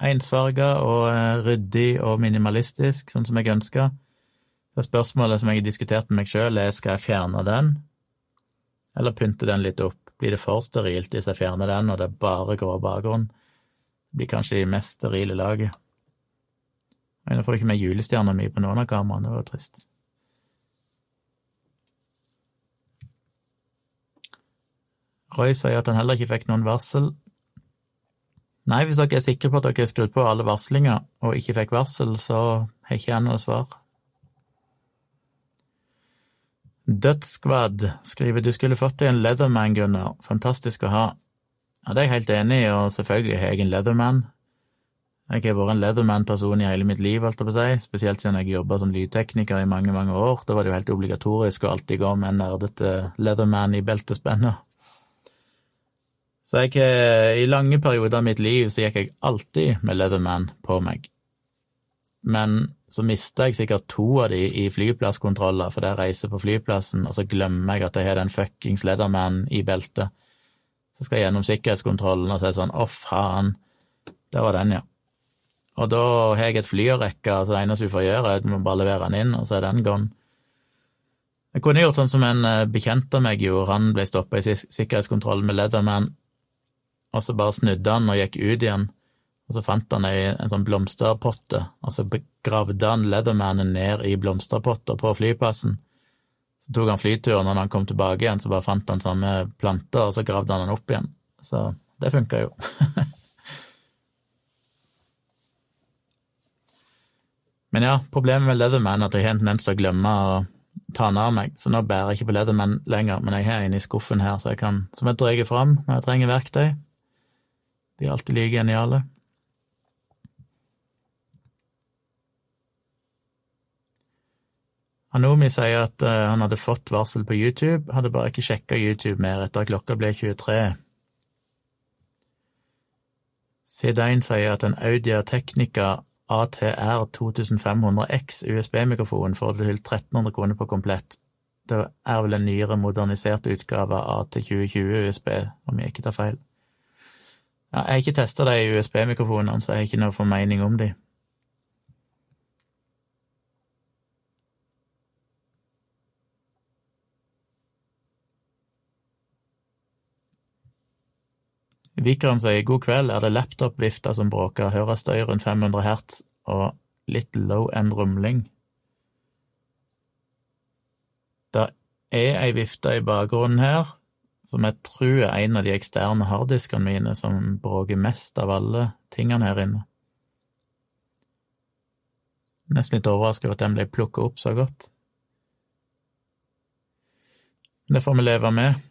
Ensfarga og eh, ryddig og minimalistisk, sånn som jeg ønska. Det spørsmålet som jeg har diskutert med meg sjøl, er skal jeg fjerne den, eller pynte den litt opp? Blir det for sterilt hvis jeg fjerner den, og det er bare grå bakgrunn? Blir kanskje det mest sterile laget. Nå får du ikke med julestjerna mi på noen av kameraene, det var trist. Roy sier at han heller ikke fikk noen varsel. Nei, hvis dere er sikre på at dere har skrudd på alle varslinger og ikke fikk varsel, så har ikke jeg noe svar. Dødsskvadd skriver du skulle fått deg en Leatherman, Gunnar, fantastisk å ha. Ja, det er jeg helt enig i, og selvfølgelig har jeg en Leatherman. Jeg har vært en Leatherman-person i hele mitt liv, holdt jeg på å si, spesielt siden jeg jobba som lydtekniker i mange, mange år. Da var det jo helt obligatorisk å alltid gå med en nerdete Leatherman i beltespennet. Så jeg, i lange perioder av mitt liv så gikk jeg alltid med Leatherman på meg. Men så mista jeg sikkert to av de i flyplasskontroller for jeg reiser på flyplassen, og så glemmer jeg at jeg har den fuckings Leatherman i beltet. Så skal jeg gjennom sikkerhetskontrollen og si sånn å, faen, der var den, ja. Og da har jeg et fly å rekke, så det eneste vi får gjøre, er vi bare levere den inn, og så er den gone. Jeg kunne gjort sånn som en eh, bekjent av meg gjorde, han ble stoppa i sikkerhetskontrollen med Leatherman, og så bare snudde han og gikk ut igjen, og så fant han ei en sånn blomsterpotte, og så gravde han Leathermanen ned i blomsterpotter på flyplassen. Så tok han flyturen, og når han kom tilbake igjen, så bare fant han samme planter, og så gravde han den opp igjen. Så det funka jo. [LAUGHS] Men ja, problemet med Leatherman er at jeg har en tendens til å glemme å ta den av meg, så nå bærer jeg ikke på Leatherman lenger, men jeg har en i skuffen her så jeg kan, som jeg drar fram når jeg trenger verktøy. De er alltid like geniale. Anomi sier at uh, han hadde fått varsel på YouTube, hadde bare ikke sjekka YouTube mer etter at klokka ble 23. Sidein sier at en Audia Technica ATR 2500X USB-mikrofon får du til 1300 kroner på komplett. Det er vel en nyere, modernisert utgave av AT2020 USB, om jeg ikke tar feil. Jeg har ikke testa de USB-mikrofonene, så jeg har ikke noe formening om de. Vikram sier god kveld, er det laptop-vifta som bråker, hører støy rundt 500 hertz og litt low end rumling. Det er ei vifte i bakgrunnen her, som jeg tror er en av de eksterne harddiskene mine som bråker mest av alle tingene her inne. Nesten litt overrasket over at den ble plukket opp så godt. Det får vi leve med.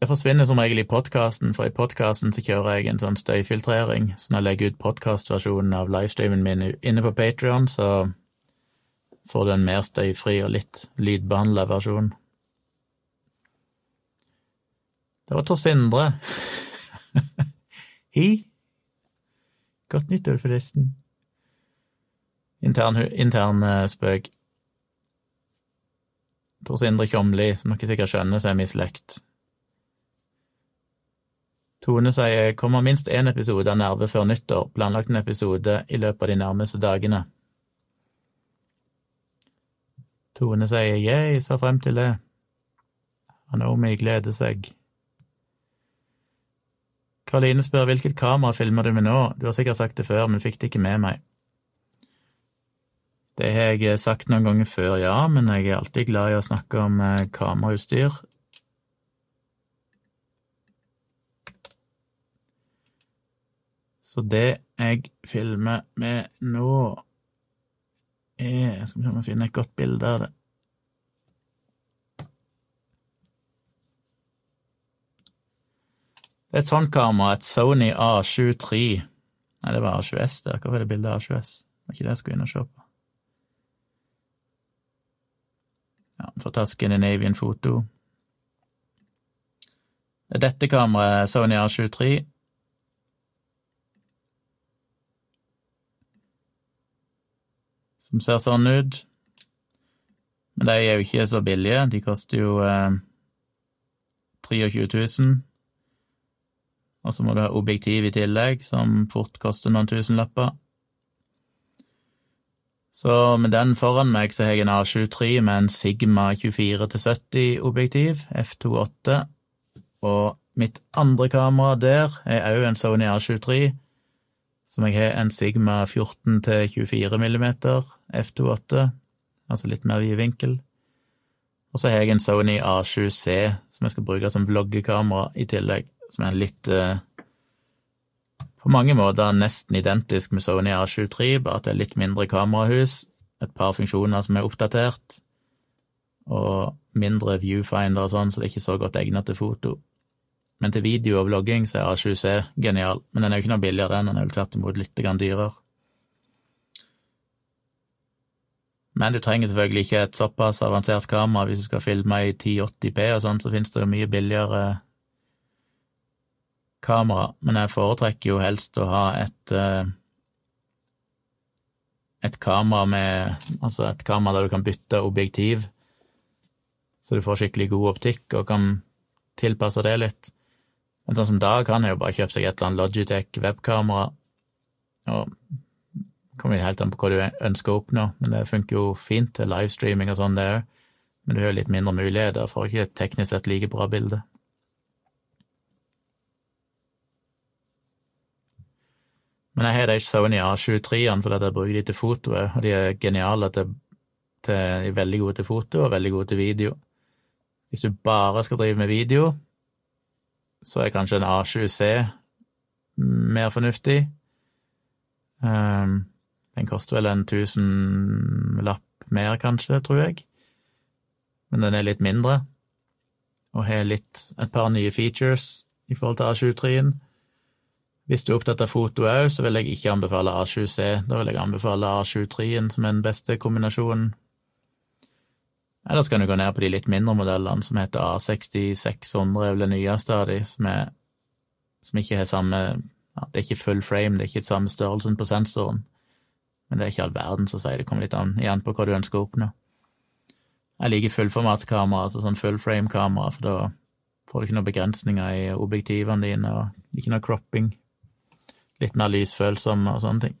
Det forsvinner som regel i podkasten, for i podkasten så kjører jeg en sånn støyfiltrering, så når jeg legger ut podkastversjonen av livestreamen min inne på Patrion, så får du en mer støyfri og litt lydbehandla versjon. Det var Tor Sindre. Hi. [LAUGHS] Godt nyttår, forresten. Intern, intern uh, spøk. Tor Sindre Kjomli, som dere sikkert skjønner, så er vi i slekt. Tone sier kommer minst én episode av Nerve før nyttår, planlagt en episode i løpet av de nærmeste dagene. Tone sier jeg ser frem til det. Anomi gleder seg. Karoline spør hvilket kamera filmer du med nå, du har sikkert sagt det før, men fikk det ikke med meg. Det har jeg sagt noen ganger før, ja, men jeg er alltid glad i å snakke om eh, kamerautstyr. Så det jeg filmer med nå, er Skal vi se om jeg finner et godt bilde av det. Det er et sånt kamera, et Sony A7 III. Nei, det var A7S der. Hvorfor er det bilde av A7S? Det var ikke det jeg skulle inn og se på. Ja, får ta Scandinavian-foto. Det er dette kameraet, Sony A7 III. som ser sånn ut. Men de er jo ikke så billige. De koster jo eh, 23 000. Og så må du ha objektiv i tillegg, som fort koster noen tusenlapper. Så med den foran meg så har jeg en A73 med en Sigma 24-70-objektiv, f2.8, og mitt andre kamera der er òg en Sony A23, som jeg har en Sigma 14-24 mm f2.8, altså litt mer vid vinkel. Og så har jeg en Sony A7C som jeg skal bruke som vloggekamera i tillegg, som er litt eh, På mange måter nesten identisk med Sony A7 bare at det er litt mindre kamerahus, et par funksjoner som er oppdatert, og mindre viewfinder og sånn, så det er ikke så godt egnet til foto. Men til video og vlogging så er A7C genial. Men den er jo ikke noe billigere, den. Den er jo tvert imot litt dyrere. Men du trenger selvfølgelig ikke et såpass avansert kamera hvis du skal filme i 1080P og sånn, så finnes det jo mye billigere kamera. Men jeg foretrekker jo helst å ha et eh, et kamera med Altså et kamera der du kan bytte objektiv, så du får skikkelig god optikk og kan tilpasse det litt. Men sånn som Dag, han har jo bare kjøpt seg et eller annet Logitech webkamera, og kommer helt an på hva du ønsker å oppnå, men det funker jo fint til livestreaming og sånn, det òg. Men du har jo litt mindre muligheter, får ikke teknisk sett like bra bilde. Men jeg har de Sony A23-ene fordi jeg bruker de til fotoet, og de er geniale til, til De er veldig gode til foto og veldig gode til video. Hvis du bare skal drive med video, så er kanskje en A7C mer fornuftig. Um, den koster vel en tusenlapp mer, kanskje, tror jeg. Men den er litt mindre, og har litt, et par nye features i forhold til A23-en. Hvis du er opptatt av foto òg, så vil jeg ikke anbefale A7C. Da vil jeg anbefale A73-en som er den beste kombinasjonen. Eller så kan du gå ned på de litt mindre modellene, som heter A6600, er vel det nyeste av de, som, er, som ikke har samme ja, Det er ikke full frame, det er ikke samme størrelsen på sensoren. Men det er ikke all verden som sier det kommer litt an igjen på hva du ønsker å oppnå. Jeg liker fullformatskamera, altså sånn full frame-kamera, for da får du ikke noen begrensninger i objektivene dine, og ikke noe cropping. Litt mer lysfølsomme og sånne ting.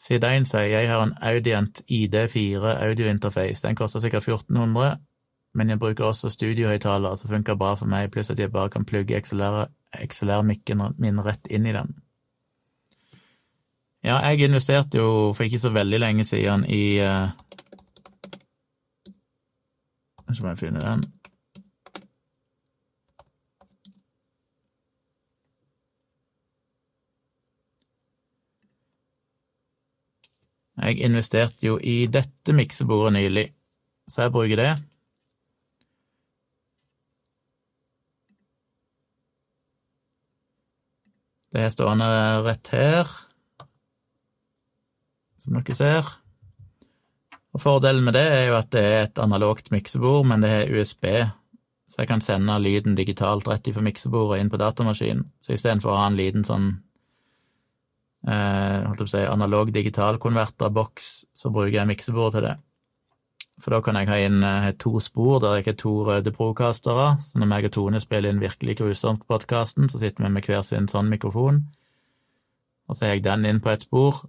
Sidein sier jeg har en Audient ID4 audiointerface. Den koster sikkert 1400, men jeg bruker også studiohøyttaler, som funker bra for meg, pluss at jeg bare kan plugge XLR-mikken min rett inn i den. Ja, jeg investerte jo for ikke så veldig lenge siden i uh, om jeg finne den. Jeg investerte jo i dette miksebordet nylig, så jeg bruker det. Det er stående rett her som dere ser. Og Fordelen med det er jo at det er et analogt miksebord, men det er USB, så jeg kan sende lyden digitalt rett ifra miksebordet inn på datamaskinen. Så istedenfor å ha en liten sånn holdt på å si, analog-digital-konverterboks, så bruker jeg miksebordet til det. For da kan jeg ha inn eh, to spor der jeg har to røde procastere, så når meg og Tone spiller inn virkelig grusomt på podkasten, så sitter vi med hver sin sånn mikrofon, og så har jeg den inn på et spor,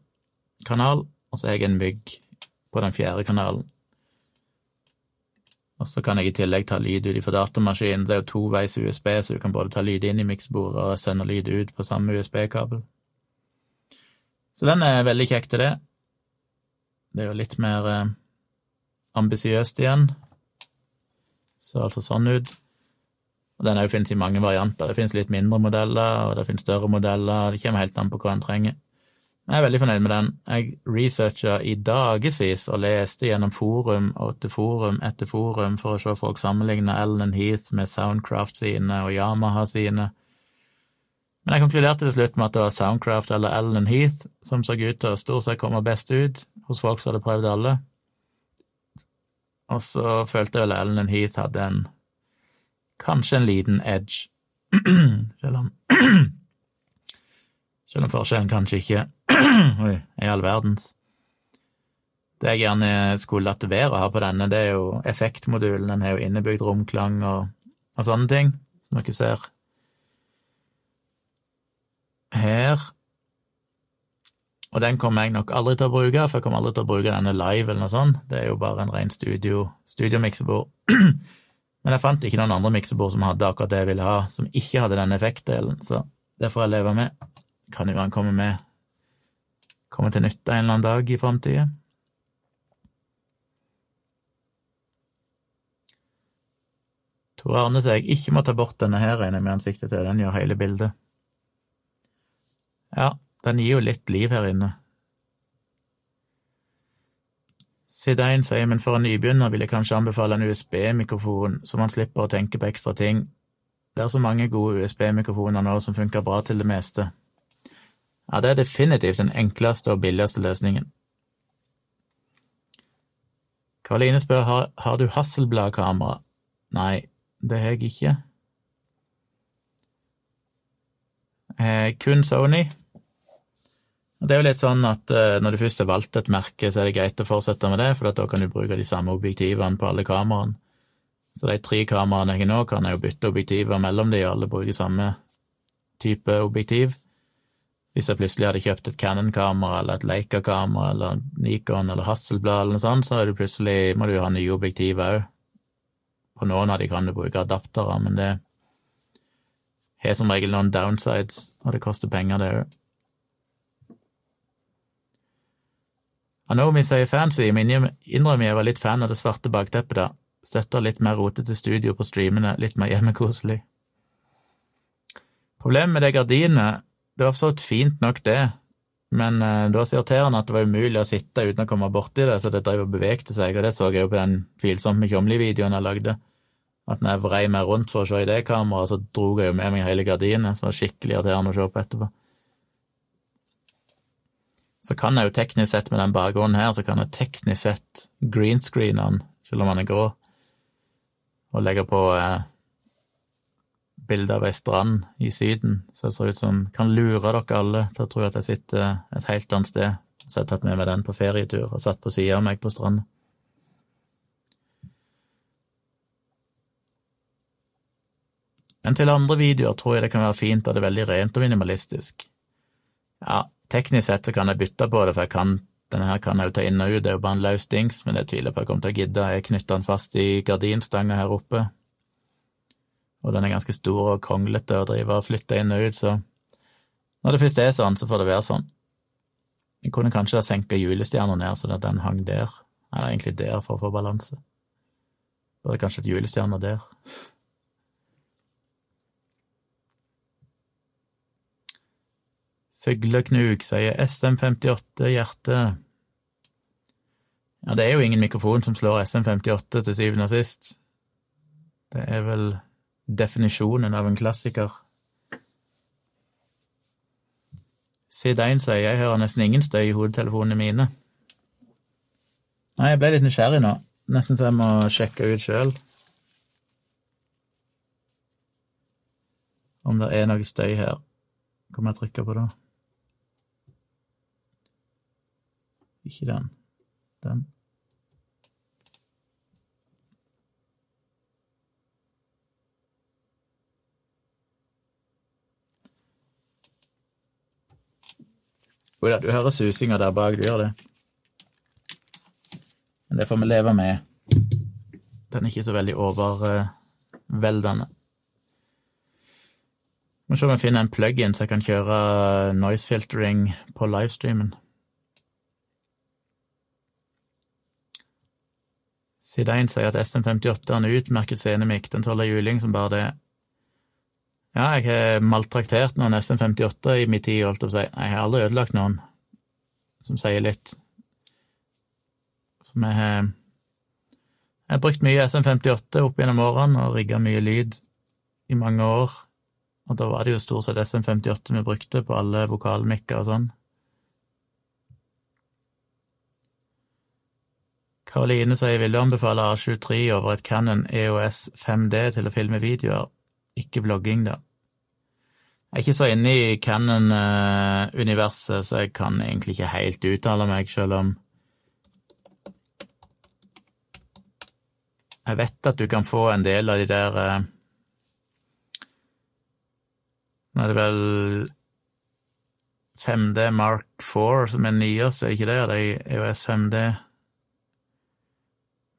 kanal, og så har jeg en mygg på den fjerde kanalen. Og så kan jeg i tillegg ta lyd ut fra datamaskinen. Det er jo toveis USB, så du kan både ta lyd inn i miksbordet og sende lyd ut på samme USB-kabel. Så den er veldig kjekk til det. Det er jo litt mer eh, ambisiøst igjen. Ser altså sånn ut. Og den finnes i mange varianter. Det finnes litt mindre modeller, og det finnes større modeller. Det kommer helt an på hva en trenger. Jeg er veldig fornøyd med den. Jeg researcha i dagevis og leste gjennom forum og til forum etter forum for å se folk sammenligne Ellen Heath med Soundcraft sine og Yamaha sine. Men jeg konkluderte til slutt med at det var Soundcraft eller Alan Heath som så ut til å stort sett komme best ut hos folk som hadde prøvd alle. Og så følte jeg vel Alan Heath hadde en kanskje en liten edge, [CLEARS THROAT] selv om [CLEARS THROAT] Selv om forskjellen kanskje ikke [CLEARS THROAT] Oi, i all verdens. Det jeg gjerne skulle latt være å ha på denne, det er jo effektmodulen. Den har jo innebygd romklang og, og sånne ting, som dere ser her. Og den kommer jeg nok aldri til å bruke, for jeg kommer aldri til å bruke denne live eller noe sånt. Det er jo bare en ren studio, studiomiksebord. [CLEARS THROAT] Men jeg fant ikke noen andre miksebord som hadde akkurat det jeg ville ha, som ikke hadde den effektdelen, så det får jeg leve med. Kan jo han komme med komme til nytte en eller annen dag i framtida. Tor Arne sier jeg ikke må ta bort denne her, regner jeg med ansiktet til, den gjør hele bildet. Ja, den gir jo litt liv her inne. Sidein sier, men for en nybegynner vil jeg kanskje anbefale en USB-mikrofon, så man slipper å tenke på ekstra ting. Det er så mange gode USB-mikrofoner nå som funker bra til det meste. Ja, det er definitivt den enkleste og billigste løsningen. Karoline spør har, har du Hasselblad-kamera. Nei, det har jeg ikke. Eh, kun Sony. Det er jo litt sånn at uh, når du først har valgt et merke, så er det greit å fortsette med det, for da kan du bruke de samme objektivene på alle kameraene. Så de tre kameraene jeg har nå, kan jeg jo bytte objektiver mellom de, og alle bruker samme type objektiv. Hvis jeg plutselig hadde kjøpt et Canon-kamera eller et Leica-kamera eller Nikon eller Hasselblad eller noe sånt, så er du plutselig, må du jo ha nye objektiver òg. På noen av de kan du bruke adaptere, men det har som regel noen downsides, og det koster penger, det òg. Anomi sier fancy, men innrømmer jeg var litt fan av det svarte bakteppet, da. Støtter litt mer rotete studio på streamene, litt mer hjemmekoselig. Problemet med det gardinet, det var for så fint nok, det, men uh, det var så irriterende at det var umulig å sitte uten å komme borti det, så det drev og bevegte seg, og det så jeg jo på den tvilsomme Kjomli-videoen jeg lagde. At når jeg vrei meg rundt for å se i det kameraet, så dro jeg jo med meg hele gardinet, som var skikkelig irriterende å se på etterpå. Så kan jeg jo teknisk sett med den bakgrunnen her, så kan jeg teknisk sett greenscreene den, selv om den er grå, og legge på eh, bilde av ei strand i Syden, så det ser ut som kan lure dere alle til å tro at jeg sitter et helt annet sted. Så jeg har tatt med meg den på ferietur og satt på sida av meg på stranda. Men til andre videoer tror jeg det kan være fint at det er veldig rent og minimalistisk. Ja, Teknisk sett så kan jeg bytte på det, for jeg kan, denne her kan jeg jo ta inn og ut, det er jo bare en løs dings, men jeg tviler på at jeg kommer til å gidde. Jeg knytter den fast i gardinstanga her oppe, og den er ganske stor og kronglete å drive og flytte inn og ut, så når det først er sånn, så får det være sånn. Jeg kunne kanskje ha senka julestjerna ned, så at den hang der, eller egentlig der, for å få balanse. Burde kanskje et julestjerne der. Søgleknuk sier SM58 hjerte. Ja, det er jo ingen mikrofon som slår SM58 til syvende og sist. Det er vel definisjonen av en klassiker. Sid1 sier jeg hører nesten ingen støy i hodetelefonene mine. Nei, jeg ble litt nysgjerrig nå. Nesten så jeg må sjekke ut sjøl. Om det er noe støy her. Hva må jeg trykke på da? Ikke den. Den. Jo da, du hører susinga der bak, du gjør det. Men det får vi leve med. Den er ikke så veldig overveldende. Må se om jeg finner en plug-in så jeg kan kjøre noise filtering på livestreamen. Side 1 sier at SM58 er en utmerket scenemikk, den tåler juling som bare det. Ja, jeg har maltraktert noen SM58 i min tid, holdt jeg på å si. Jeg har aldri ødelagt noen, som sier litt. For vi har Jeg har brukt mye SM58 opp gjennom årene og rigga mye lyd i mange år, og da var det jo stort sett SM58 vi brukte på alle vokalmikker og sånn. Karoline sier vil du anbefale A23 over et Canon EOS 5D til å filme videoer, ikke blogging, da. Jeg er ikke så inne i Canon-universet, så jeg kan egentlig ikke helt uttale meg, selv om Jeg vet at du kan få en del av de der eh, Nå er det vel 5D Mark 4 som er nyest, er det ikke det? Det er EOS 5D.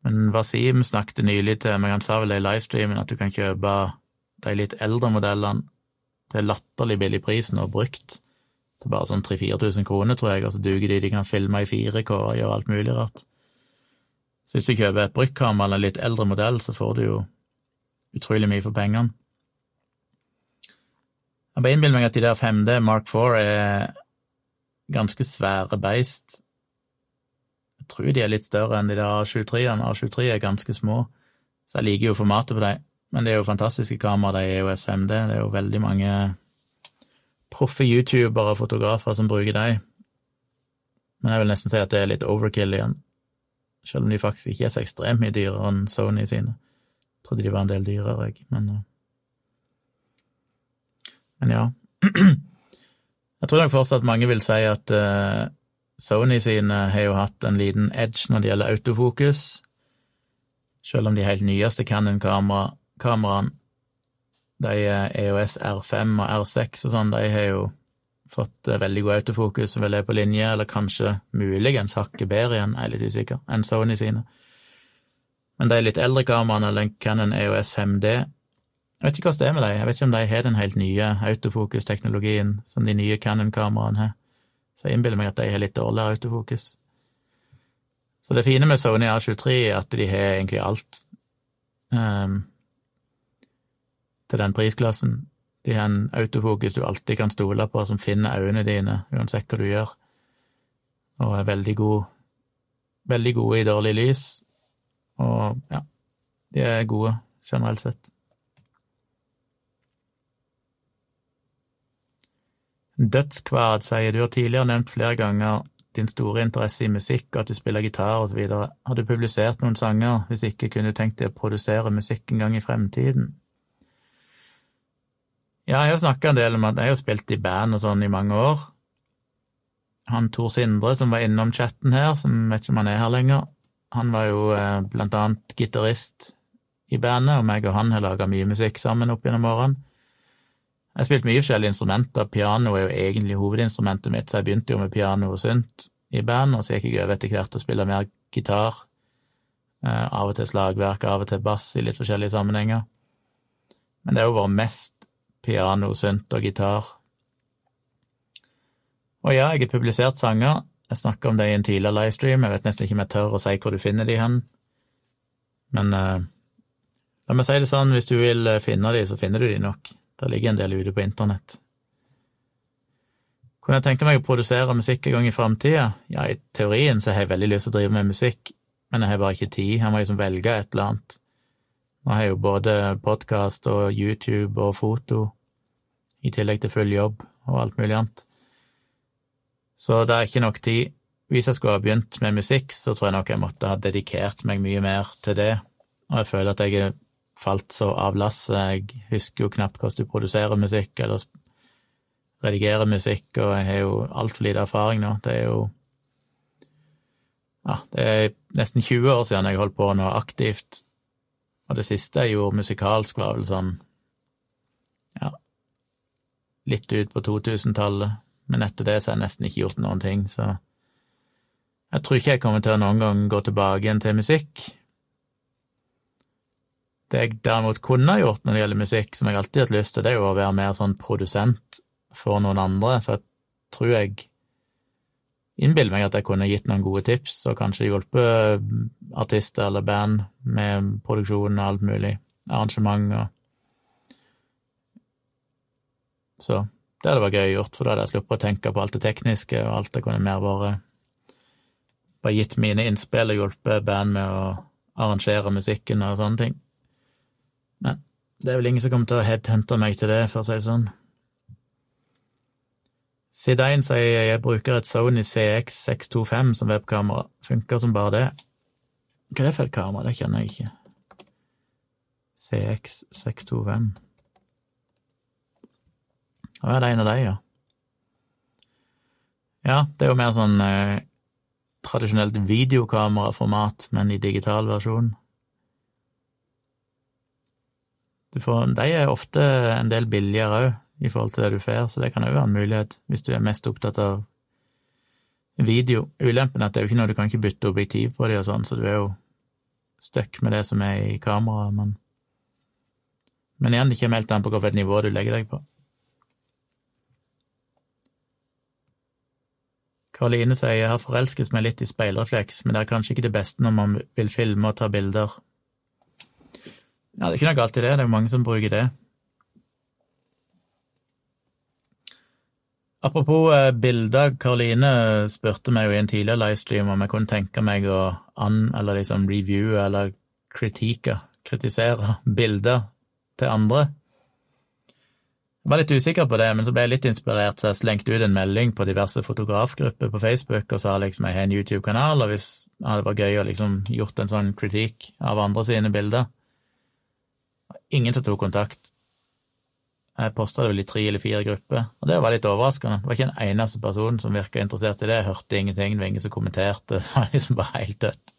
Men Wasim snakket nylig til meg, han sa vel det i livestreamen at du kan kjøpe de litt eldre modellene til latterlig billig pris nå, brukt. Til bare sånn 3000-4000 kroner, tror jeg, og så duger de, de kan filme i 4K og gjøre alt mulig rart. Så hvis du kjøper et brukkamera eller en litt eldre modell, så får du jo utrolig mye for pengene. Jeg bare innbiller meg at de der 5D Mark 4 er ganske svære beist. Tror de er litt større enn de der A23-ene. A23 er ganske små, så jeg liker jo formatet på dem. Men det er jo fantastiske kameraer, de er jo S5D. Det er jo veldig mange proffe youtubere og fotografer som bruker dem. Men jeg vil nesten si at det er litt overkill igjen, selv om de faktisk ikke er så ekstremt mye dyrere enn Sony sine. Jeg trodde de var en del dyrere, jeg, men eh. Men ja. [CLEARS THROAT] Jeg tror nok fortsatt mange vil si at uh, Sony sine har jo hatt en liten edge når det gjelder autofokus, selv om de helt nyeste Canon-kameraene, de EOS R5 og R6 og sånn, de har jo fått eh, veldig god autofokus og vel er på linje, eller kanskje muligens hakket bedre igjen, jeg er litt usikker, enn Sony sine. Men de litt eldre kameraene, eller Canon EOS 5D, jeg vet ikke hva det er med dem, jeg vet ikke om de har den helt nye autofokusteknologien som de nye Canon-kameraene har, så jeg innbiller meg at de har litt dårligere autofokus. Så det fine med Sony A23 er at de har egentlig alt um, til den prisklassen. De har en autofokus du alltid kan stole på, som finner øynene dine uansett hva du gjør, og er veldig god, veldig gode i dårlig lys, og ja, de er gode generelt sett. Dødskvad sier du har tidligere nevnt flere ganger din store interesse i musikk og at du spiller gitar videre. Har du publisert noen sanger? Hvis ikke, kunne du tenkt deg å produsere musikk en gang i fremtiden? Ja, jeg har snakka en del om at jeg har spilt i band og sånn i mange år. Han Tor Sindre som var innom chatten her, som vet ikke om han er her lenger, han var jo eh, blant annet gitarist i bandet, og meg og han har laga mye musikk sammen opp gjennom årene. Jeg har spilt mye forskjellige instrumenter, piano er jo egentlig hovedinstrumentet mitt, så jeg begynte jo med piano og synt i band, og så gikk jeg over etter hvert og spille mer gitar, eh, av og til slagverk, av og til bass i litt forskjellige sammenhenger. Men det har jo vært mest piano, synt og gitar. Og ja, jeg har publisert sanger, jeg snakka om det i en tidligere livestream, jeg vet nesten ikke om jeg tør å si hvor du finner de hen, men uh, la meg si det sånn, hvis du vil eh, finne de, så finner du de nok. Det ligger en del ute på internett. Kunne jeg tenke meg å produsere musikk en gang i framtida? Ja, i teorien så har jeg veldig lyst til å drive med musikk, men jeg har bare ikke tid. Jeg må liksom velge et eller annet. Nå har jeg jo både podkast og YouTube og foto, i tillegg til full jobb og alt mulig annet. Så det er ikke nok tid. Hvis jeg skulle ha begynt med musikk, så tror jeg nok jeg måtte ha dedikert meg mye mer til det, og jeg føler at jeg er falt så av lasset. Jeg husker jo knapt hvordan du produserer musikk eller redigerer musikk, og jeg har jo altfor lite erfaring nå. Det er jo Ja, det er nesten 20 år siden jeg holdt på nå aktivt, og det siste jeg gjorde musikalsk, var vel sånn ja, litt ut på 2000-tallet, men etter det så har jeg nesten ikke gjort noen ting, så jeg tror ikke jeg kommer til å noen gang gå tilbake igjen til musikk. Det jeg derimot kunne gjort når det gjelder musikk, som jeg alltid har hatt lyst til, det er jo å være mer sånn produsent for noen andre, for jeg tror jeg innbiller meg at jeg kunne gitt noen gode tips, og kanskje hjulpet artister eller band med produksjon og alt mulig, arrangement og Så det hadde vært gøy gjort, for da hadde jeg sluppet å tenke på alt det tekniske, og alt det kunne mer bare bare gitt mine innspill og hjulpet band med å arrangere musikken og sånne ting. Men det er vel ingen som kommer til å headhunte meg til det, for å si det sånn. Sidein sier jeg bruker et Sony CX625 som webkamera. Funker som bare det. Hva er det for et kamera? Det kjenner jeg ikke. CX625. Å er det en av de, ja? Ja, det er jo mer sånn eh, tradisjonelt videokameraformat, men i digital versjon. Får, de er ofte en del billigere òg, i forhold til det du får, så det kan òg være en mulighet hvis du er mest opptatt av video. Ulempen er at det er jo ikke noe du kan ikke bytte objektiv på de og sånn, så du er jo stuck med det som er i kameraet, men Men igjen, det kommer helt an på hvilket nivå du legger deg på. Karoline sier jeg har forelsket meg litt i speilrefleks, men det er kanskje ikke det beste når man vil filme og ta bilder. Ja, det er ikke noe galt i det, det er mange som bruker det. Apropos eh, bilder, Karoline spurte meg jo i en tidligere livestream om jeg kunne tenke meg å an, eller liksom reviewe eller kritike, kritisere bilder til andre. Jeg var litt usikker på det, men så ble jeg litt inspirert, så jeg slengte ut en melding på diverse fotografgrupper på Facebook og sa liksom jeg har en YouTube-kanal, og hvis ja, det var gøy å liksom gjort en sånn kritikk av andre sine bilder. Ingen som tok kontakt. Jeg posta det vel i tre eller fire grupper, og det var litt overraskende. Det var ikke en eneste person som virka interessert i det, jeg hørte ingenting, det var ingen som kommenterte, [LAUGHS] det var liksom bare helt dødt.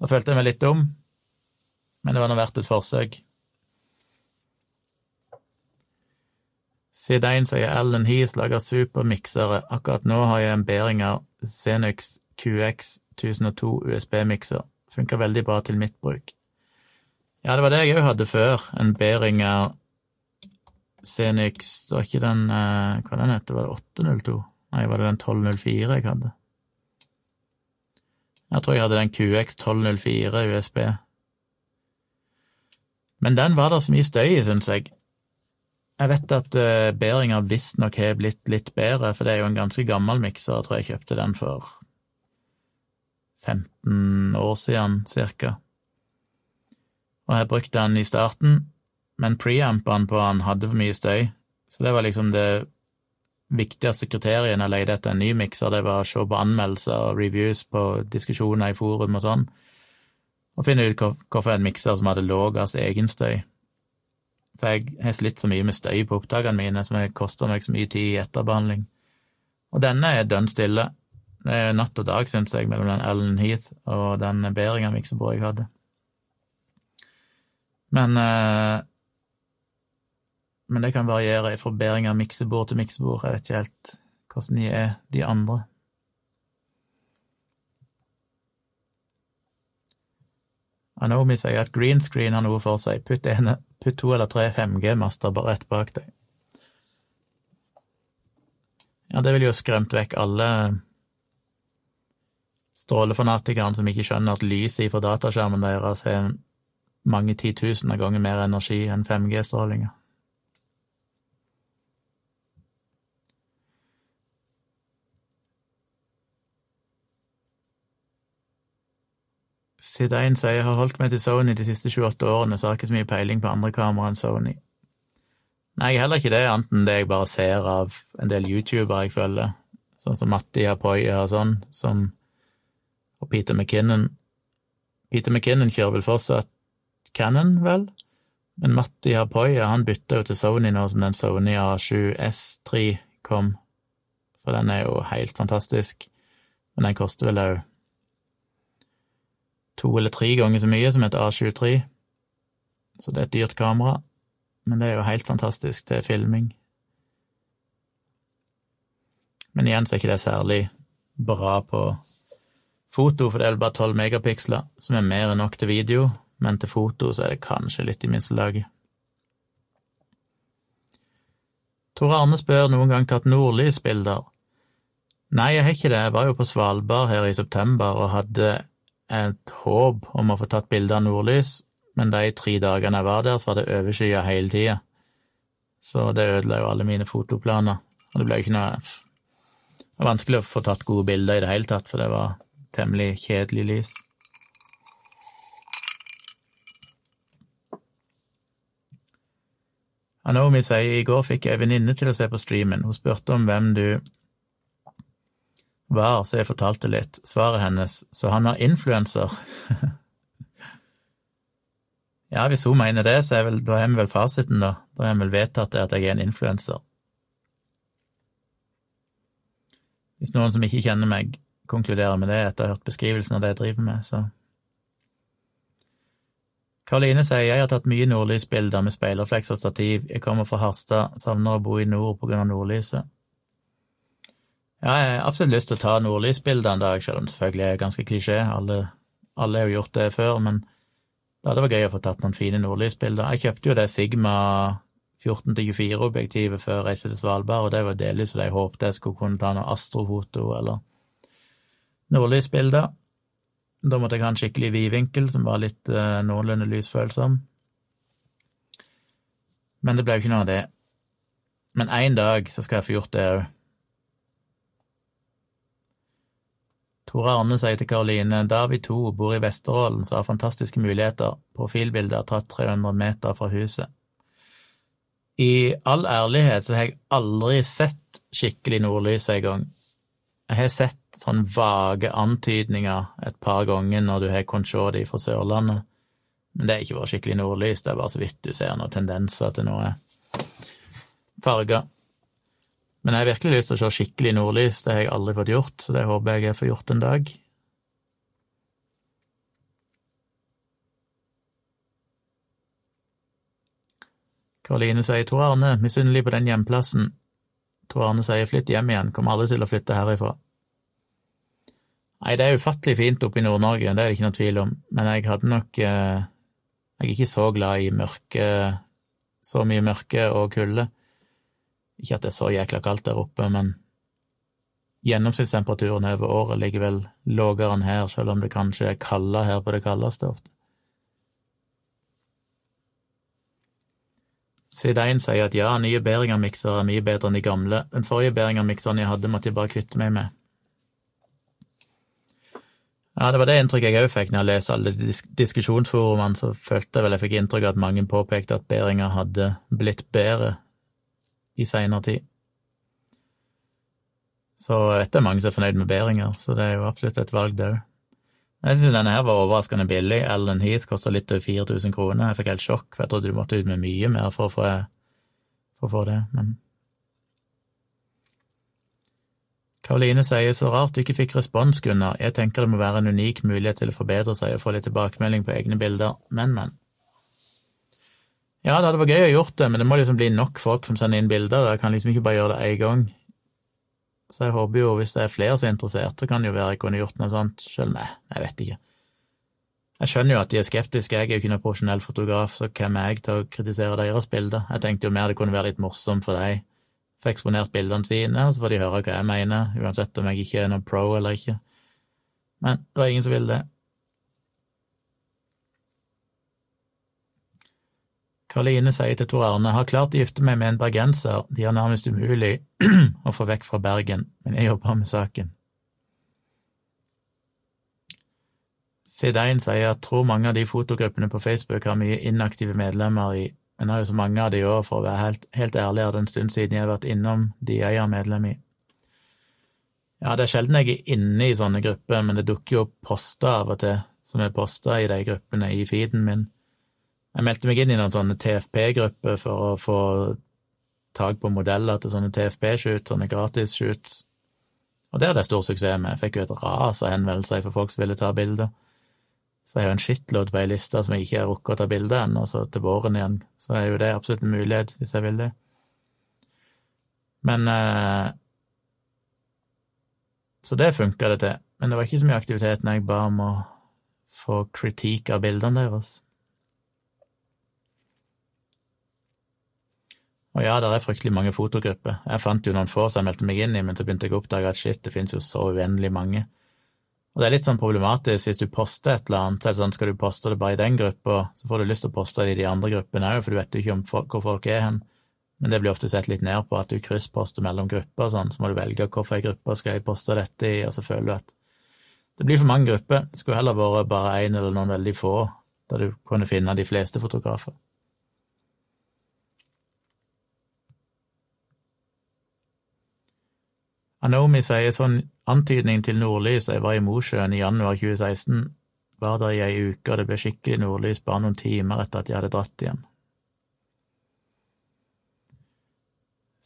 Da følte jeg meg litt dum, men det var nå verdt et forsøk. Side 1 sier Alan Heath lager supermiksere. Akkurat nå har jeg en Behringer Zenux QX 1002 USB-mikser. Funker veldig bra til mitt bruk. Ja, det var det jeg òg hadde før. En Beringer Zenix Det var ikke den eh, Hva den heter, var det 802? Nei, var det den 1204 jeg hadde? Jeg tror jeg hadde den QX 1204 USB. Men den var det så mye støy i, syns jeg. Jeg vet at uh, Behringer visstnok har blitt litt bedre, for det er jo en ganske gammel mikser. Jeg tror jeg kjøpte den for 15 år siden, cirka. Og jeg brukte den i starten, men preampene på han hadde for mye støy, så det var liksom det viktigste kriteriet når jeg leide etter en ny mikser, det var å se på anmeldelser og reviews på diskusjoner i forum og sånn, og finne ut hvorfor en mikser som hadde lavest egenstøy. For jeg har slitt så mye med støy på opptakene mine, som har kosta meg så mye tid i etterbehandling. Og denne er dønn stille. Det er natt og dag, syns jeg, mellom den Ellen Heath og den Behringer-miksebordet jeg hadde. Men eh, men det kan variere fra av miksebord til miksebord. Jeg vet ikke helt hvordan de er, de andre. Anomi sier at green screen har noe for seg. Putt, ene, putt to eller tre 5G-master bare rett bak deg. Ja, det ville jo skremt vekk alle strålefanatikerne som ikke skjønner at lyset fra dataskjermen deres har mange titusener ganger mer energi enn 5G-strålinga. Side 1 sier jeg har holdt meg til Sony de siste 28 årene, så har jeg ikke så mye peiling på andre kamera enn Sony. Nei, heller ikke det, annet enn det jeg bare ser av en del youtubere jeg følger, sånn som Matti Apoya og sånn, som og Peter McKinnon. Peter McKinnon kjører vel fortsatt Cannon, vel? Men Matti Apoya han bytta jo til Sony nå som den Sony A7S3 kom, for den er jo helt fantastisk, men den koster vel òg to eller tre ganger så mye som et A23, så det er et dyrt kamera, men det er jo helt fantastisk til filming. Men igjen så er ikke det særlig bra på foto, for det er vel bare tolv megapiksler, som er mer enn nok til video, men til foto så er det kanskje litt i minste laget. Tor Arne spør noen gang tatt nordlysbilder. Nei, jeg har ikke det, jeg var jo på Svalbard her i september og hadde et håp om å få tatt bilde av nordlys, men de tre dagene jeg var der, så var det overskya hele tida. Så det ødela jo alle mine fotoplaner. Og det ble ikke noe Det var vanskelig å få tatt gode bilder i det hele tatt, for det var temmelig kjedelig lys. Anomi sier i går fikk jeg ei venninne til å se på streamen. Hun spurte om hvem du var, så jeg fortalte litt. Svaret hennes så han har influenser. [LAUGHS] ja, hvis hun mener det, så er vel, da har vi vel fasiten, da. Da har vi vel vedtatt det at jeg er en influenser. Hvis noen som ikke kjenner meg, konkluderer med det etter å ha hørt beskrivelsen av det jeg driver med, så Karoline sier jeg har tatt mye nordlysbilder med speilrefleks og stativ. Jeg kommer fra Harstad, savner å bo i nord på grunn av nordlyset. Ja, jeg har absolutt lyst til å ta nordlysbilder en dag, selv om det selvfølgelig er ganske klisjé. Alle, alle har jo gjort det før, men det hadde vært gøy å få tatt noen fine nordlysbilder. Jeg kjøpte jo det Sigma 14-24-objektivet før jeg reiste til Svalbard, og det var delvis fordi jeg håpet jeg skulle kunne ta noe astrofoto eller nordlysbilder. Da måtte jeg ha en skikkelig vidvinkel som var litt eh, noenlunde lysfølsom. Men det ble jo ikke noe av det. Men én dag så skal jeg få gjort det òg. Tore Arne sier til Karoline vi to bor i Vesterålen, så har fantastiske muligheter. Profilbildet er tatt 300 meter fra huset. I all ærlighet så har jeg aldri sett skikkelig nordlys en gang. Jeg har sett sånn vage antydninger et par ganger når du har kunnet se de fra Sørlandet, men det har ikke vært skikkelig nordlys, det er bare så vidt du ser noen tendenser til noe farger. Men jeg har virkelig lyst til å se skikkelig nordlys, det har jeg aldri fått gjort, så det håper jeg jeg får gjort en dag. Karoline sier Tor Arne, misunnelig på den hjemplassen. Tor Arne sier flytt hjem igjen, kommer aldri til å flytte herifra. Nei, det er ufattelig fint oppe i Nord-Norge, det er det ikke noe tvil om, men jeg hadde nok eh, Jeg er ikke så glad i mørke, så mye mørke og kulde. Ikke at det er så jækla kaldt der oppe, men gjennomsnittstemperaturen over året ligger vel lavere enn her, selv om det kanskje er kaldere her på det kaldeste ofte. Side 1 sier at ja, nye Behringer-miksere er mye bedre enn de gamle. Den forrige Behringer-mikseren jeg hadde, måtte jeg bare kvitte meg med. Ja, det var det inntrykket jeg òg fikk når jeg leste alle disk diskusjonsforumene, så følte jeg vel jeg fikk inntrykk av at mange påpekte at Behringer hadde blitt bedre i seinere tid. Så jeg er mange som er fornøyd med Behringer, så det er jo absolutt et valg, det òg. Jeg synes denne her var overraskende billig. Ellen Heath kosta litt over 4000 kroner. Jeg fikk helt sjokk, for jeg trodde du måtte ut med mye mer for å få, for å få det, men Karoline sier så rart du ikke fikk respons, Gunnar. Jeg tenker det må være en unik mulighet til å forbedre seg og få litt tilbakemelding på egne bilder, men, men. Ja, det hadde vært gøy å gjort det, men det må liksom bli nok folk som sender inn bilder. Jeg kan liksom ikke bare gjøre det én gang. Så jeg håper jo, hvis det er flere som er interessert, så kan det jo være jeg kunne gjort noe sånt selv jeg, jeg vet ikke. Jeg skjønner jo at de er skeptiske, jeg er jo ikke noen profesjonell fotograf, så hvem er jeg til å kritisere deres bilder? Jeg tenkte jo mer det kunne være litt morsomt for dem, få eksponert bildene sine, og så får de høre hva jeg mener, uansett om jeg ikke er noen pro eller ikke. Men det var ingen som ville det. Karoline sier til Tor Arne har klart å gifte meg med en bergenser, de er nærmest umulig [CLEARS THROAT] å få vekk fra Bergen, men jeg jobber med saken. Sidein sier at tror mange av de fotogruppene på Facebook har mye inaktive medlemmer i, men har jo så mange av de òg, for å være helt, helt ærlig, er det en stund siden jeg har vært innom de jeg er medlem i. Ja, det er sjelden jeg er inne i sånne grupper, men det dukker jo opp poster av og til som er posta i de gruppene i feeden min jeg meldte meg inn i noen sånne TFP-grupper for å få tak på modeller til sånne TFP-shoot, sånne gratis-shoots. Og det hadde jeg stor suksess med. Jeg fikk jo et ras av henvendelser fra folk som ville ta bilder. Så jeg har en shitload på ei liste som jeg ikke har rukket å ta bilde ennå, så til våren igjen så er jo det absolutt en mulighet, hvis jeg vil det. Men eh, Så det funka det til. Men det var ikke så mye aktivitet når jeg ba om å få kritikk av bildene deres. Og ja, det er fryktelig mange fotogrupper. Jeg fant jo noen få som jeg meldte meg inn i, men så begynte jeg å oppdage at shit, det finnes jo så uendelig mange. Og det er litt sånn problematisk hvis du poster et eller annet, så er det sånn skal du poste det bare i den gruppa, så får du lyst til å poste det i de andre gruppene òg, for du vet jo ikke om folk, hvor folk er hen. Men det blir ofte sett litt ned på at du kryssposter mellom grupper og sånn, så må du velge hvorfor gruppe skal jeg poste dette i, og så føler du at det blir for mange grupper. Det skulle heller vært bare én eller noen veldig få, der du kunne finne de fleste fotografer. Anomi sier sånn antydning til nordlys da jeg var i Mosjøen i januar 2016, var der i ei uke, og det ble skikkelig nordlys bare noen timer etter at jeg hadde dratt igjen.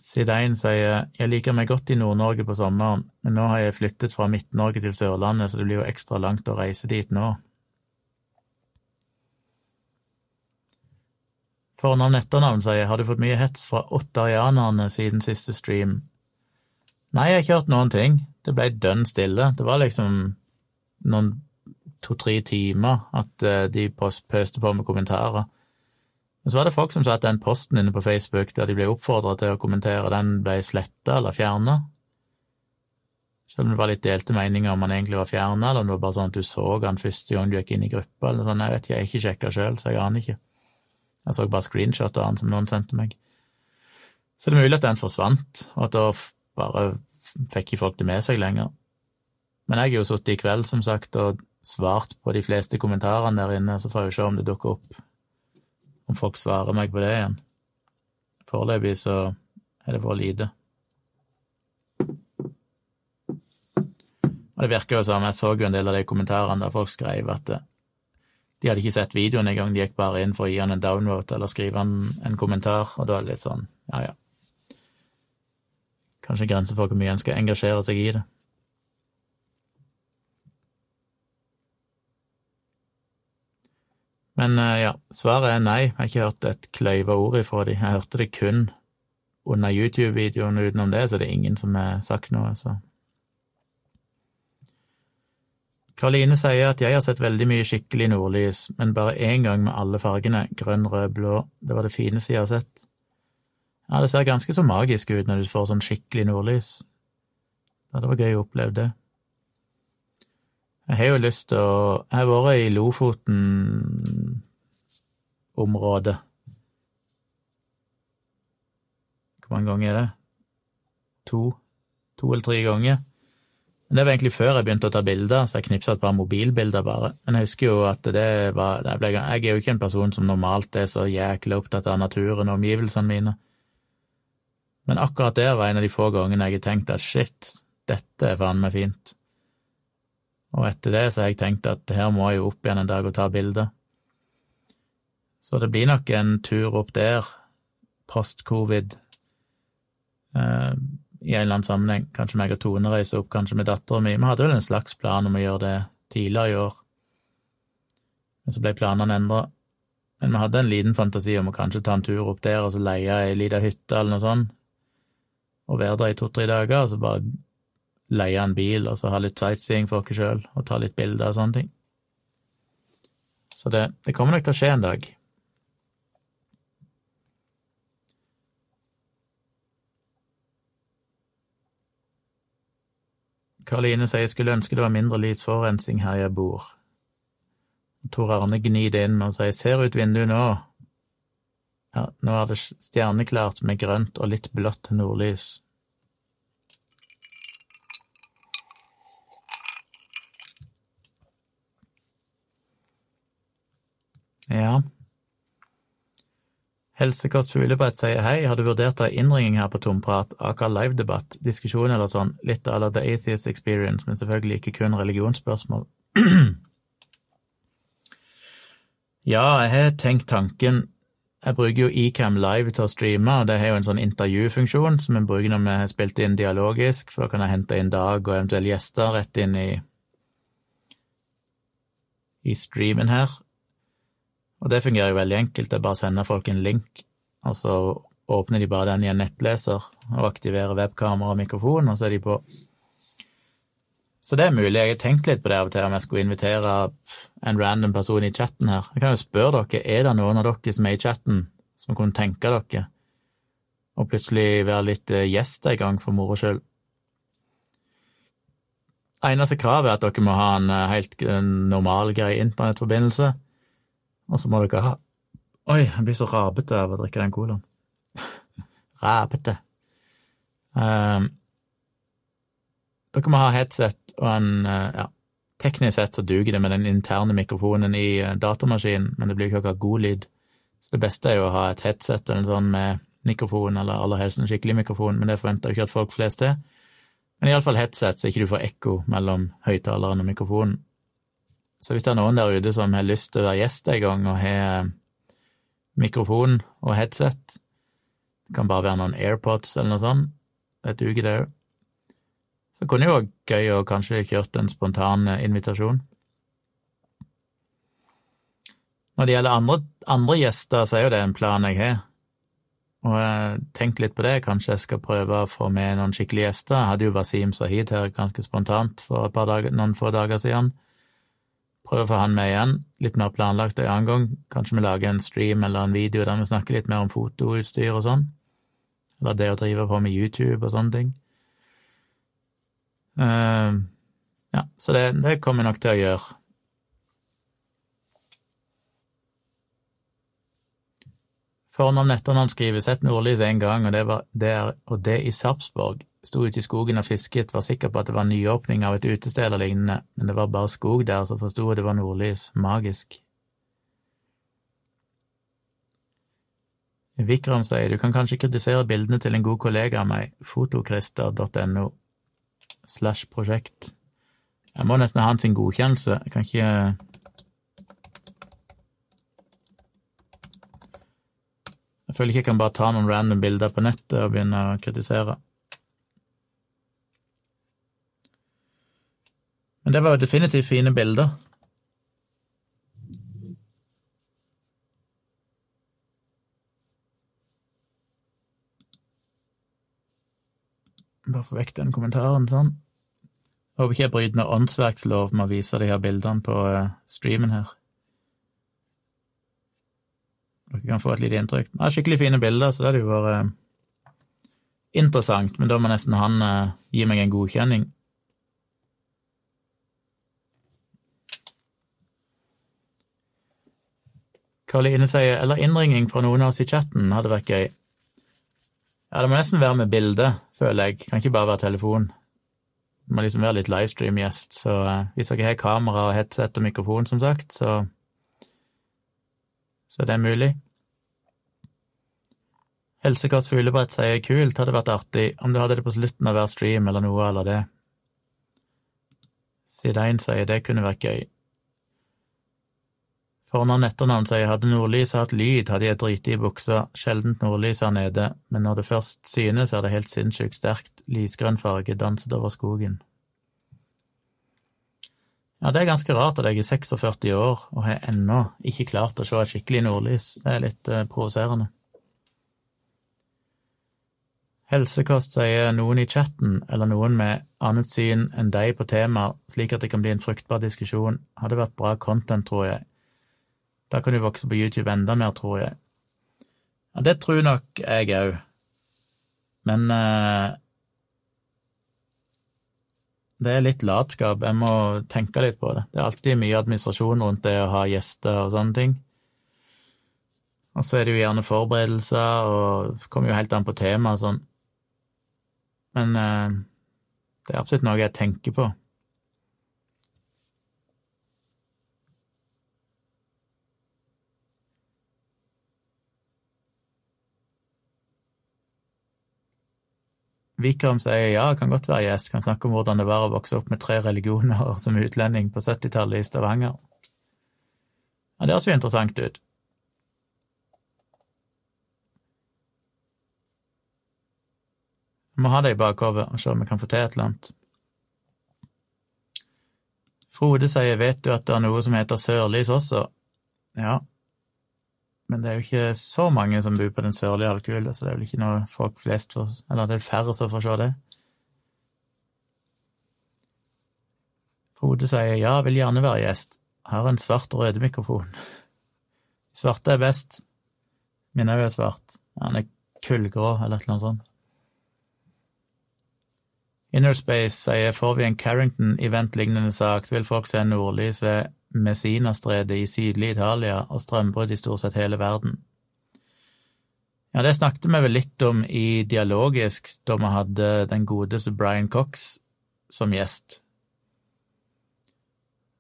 Sidein sier jeg liker meg godt i Nord-Norge på sommeren, men nå har jeg flyttet fra Midt-Norge til Sørlandet, så det blir jo ekstra langt å reise dit nå. Fornavn etternavn sier har du fått mye hets fra ottarianerne siden siste stream, Nei, jeg har ikke hørt noen ting. Det ble dønn stille. Det var liksom noen to-tre timer at uh, de pøste på med kommentarer. Men så var det folk som sa at den posten inne på Facebook der de ble oppfordra til å kommentere, den ble sletta eller fjerna. Selv om det var litt delte meninger om han egentlig var fjerna, eller om det var bare sånn at du så han første gang du gikk inn i gruppa, eller sånn, jeg vet ikke, jeg har ikke sjekka sjøl, så jeg aner ikke. Jeg så bare screenshot av han som noen sendte meg. Så det er mulig at den forsvant, og at da bare fikk ikke folk det med seg lenger. Men jeg har jo sittet i kveld, som sagt, og svart på de fleste kommentarene der inne, så får jeg jo se om det dukker opp, om folk svarer meg på det igjen. Foreløpig så er det for lite. Og det virker jo som, jeg så jo en del av de kommentarene der folk skrev at de hadde ikke sett videoen engang, de gikk bare inn for å gi han en downvote eller skrive han en kommentar, og da er det litt sånn, ja ja. Kanskje grenser for hvor mye en skal engasjere seg i det. Men eh, ja, svaret er nei, jeg har ikke hørt et kløyva ord ifra de, jeg hørte det kun under YouTube-videoen, utenom det så det er ingen som har sagt noe, så Karoline sier at jeg har sett veldig mye skikkelig nordlys, men bare én gang med alle fargene, grønn, rød, blå, det var det fineste jeg har sett. Ja, det ser ganske så magisk ut når du får sånn skikkelig nordlys. Ja, det var gøy å oppleve det. Jeg har jo lyst til å Jeg har vært i Lofoten-området. Hvor mange ganger er det? To? To eller tre ganger. Men det var egentlig før jeg begynte å ta bilder, så jeg knipsa et par mobilbilder bare. Men jeg husker jo at det var Jeg er jo ikke en person som normalt er så jæklig opptatt av naturen og omgivelsene mine. Men akkurat der var en av de få gangene jeg har tenkt at shit, dette er faen meg fint. Og etter det så har jeg tenkt at her må jeg jo opp igjen en dag og ta bilder. Så det blir nok en tur opp der, post covid. Eh, i en eller annen sammenheng. Kanskje meg og Tone reiser opp, kanskje med dattera mi. Vi hadde vel en slags plan om å gjøre det tidligere i år, men så ble planene endra. Men vi hadde en liten fantasi om å kanskje ta en tur opp der og så leie ei lita hytte eller noe sånt, og være der i to-tre dager, og så bare leie en bil og så ha litt sightseeing for oss sjøl, og ta litt bilder og sånne ting. Så det, det kommer nok til å skje en dag. Karoline sier jeg skulle ønske det var mindre lysforurensning her jeg bor. Tor Arne gnir inn og sier ser ut vinduet nå. Ja, nå er det stjerneklart med grønt og litt blått nordlys. Ja. Helsekost for Fuglebrett sier hei, har du vurdert ei innringing her på Tomprat, aka livedebatt, diskusjon eller sånn, litt à la The Atheist Experience, men selvfølgelig ikke kun religionsspørsmål? [CLEARS THROAT] ja, jeg har tenkt tanken Jeg bruker jo Ecam Live til å streame, og det har jo en sånn intervjufunksjon som jeg bruker når vi har spilt inn dialogisk, for da kan jeg hente inn Dag og eventuelle gjester rett inn i i streamen her. Og det fungerer jo veldig enkelt, er bare å sende folk en link, og så åpner de bare den i en nettleser og aktiverer webkamera og mikrofon, og så er de på. Så det er mulig. Jeg har tenkt litt på det av og til, om jeg skulle invitere en random person i chatten her. Jeg kan jo spørre dere, er det noen av dere som er i chatten, som kunne tenke dere å plutselig være litt eh, gjester i gang for moro skyld? Eneste kravet er at dere må ha en eh, helt normal, grei internettforbindelse og så må dere ha Oi, jeg blir så rabete av å drikke den colaen. [LAUGHS] rabete. Um, dere må ha headset og en uh, ja, Teknisk sett så duger det med den interne mikrofonen i uh, datamaskinen, men det blir ikke akkurat god lyd. Så det beste er jo å ha et headset eller sånn med mikrofon, eller aller helst en skikkelig mikrofon, men det forventer jo ikke at folk flest er. Men iallfall headset, så ikke du får ekko mellom høyttaleren og mikrofonen. Så hvis det er noen der ute som har lyst til å være gjest en gang og har mikrofon og headset, det kan bare være noen AirPods eller noe sånt, det duger det òg, så kunne det jo vært gøy å kanskje kjørt en spontan invitasjon. Når det gjelder andre, andre gjester, så er jo det en plan jeg har. Og tenkte litt på det, kanskje jeg skal prøve å få med noen skikkelige gjester. Jeg hadde jo Wasim Sahid her ganske spontant for dager, noen få dager siden. Prøve å få han med igjen, litt mer planlagt en annen gang. Kanskje vi lager en stream eller en video der vi snakker litt mer om fotoutstyr og sånn. Eller det å drive på med YouTube og sånne ting. Uh, ja, så det, det kommer jeg nok til å gjøre. Fornavn etternavn skrives «Sett nordlys én gang, og det, var, det og det i Sarpsborg. Sto ute i skogen og fisket, var sikker på at det var nyåpning av et utested eller lignende, men det var bare skog der, så forsto jeg det var nordlys. Magisk. Vikram sier du kan kanskje kritisere bildene til en god kollega av meg, fotokrister.no slash prosjekt. Jeg må nesten ha han sin godkjennelse, jeg kan ikke Jeg føler ikke jeg kan bare ta noen random bilder på nettet og begynne å kritisere. Men det var jo definitivt fine bilder. Bare få vekk den kommentaren sånn. Jeg håper ikke jeg bryter noe åndsverkslov med å vise de her bildene på eh, streamen her. Dere kan få et lite inntrykk. Det er skikkelig fine bilder, så det hadde jo vært eh, interessant, men da må nesten han eh, gi meg en godkjenning. Karoline sier eller innringing fra noen av oss i chatten hadde vært gøy. Ja, det må nesten være med bilde, føler jeg. Kan ikke bare være telefon. Det må liksom være litt livestream-gjest, så uh, hvis dere har kamera og headset og mikrofon, som sagt, så så det er mulig. Helsekost Fuglebrett sier kult, hadde vært artig om du hadde det på slutten av hver stream eller noe eller det. Sidein sier det kunne vært gøy. Fornavn etternavn sier hadde nordlyset hatt lyd, hadde jeg driti i buksa, sjeldent nordlys her nede, men når det først synes, er det helt sinnssykt sterkt, lysgrønn farge danset over skogen. Ja, det er ganske rart at jeg er 46 år og har ennå ikke klart å se et skikkelig nordlys, det er litt eh, provoserende. Helsekost sier noen i chatten, eller noen med annet syn enn deg på temaet, slik at det kan bli en fruktbar diskusjon, hadde vært bra content, tror jeg. Da kan du vokse på YouTube enda mer, tror jeg. Ja, det tror nok jeg òg. Men eh, det er litt latskap. Jeg må tenke litt på det. Det er alltid mye administrasjon rundt det å ha gjester og sånne ting. Og så er det jo gjerne forberedelser, og kommer jo helt an på temaet og sånn. Men eh, det er absolutt noe jeg tenker på. Vikram sier ja, kan godt være gjest, kan snakke om hvordan det var å vokse opp med tre religioner [LAUGHS] som utlending på 70-tallet i Stavanger. Ja, det høres jo interessant ut. Vi må ha det i bakhodet og se om vi kan få til et eller annet. Frode sier vet du at det er noe som heter sørlys også? Ja, men det er jo ikke så mange som bor på den sørlige halvkule, så det er vel ikke noe folk flest får Eller det er færre som får se det. Frode sier ja, vil gjerne være gjest. Har en svart og rød mikrofon. Svarte er best. Min er svart. Han er kullgrå, eller annet sånt. Innerspace sier får vi en Carrington-event-lignende sak, så vil folk se nordlys ved Messinastredet i sydlig Italia og strømbrudd i stort sett hele verden. Ja, det snakket vi vel litt om i Dialogisk, da vi hadde den godeste Brian Cox som gjest.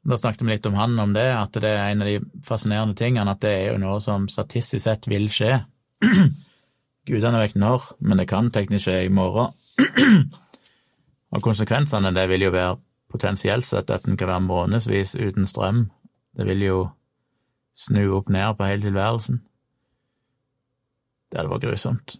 Da snakket vi litt om han om det, at det er en av de fascinerende tingene, at det er jo noe som statistisk sett vil skje. [CLEARS THROAT] Gudene vet når, men det kan teknisk skje i morgen. [CLEARS THROAT] og konsekvensene det vil jo være potensielt sett at en kan være månedsvis uten strøm. Det vil jo snu opp ned på hele tilværelsen. Det hadde vært grusomt.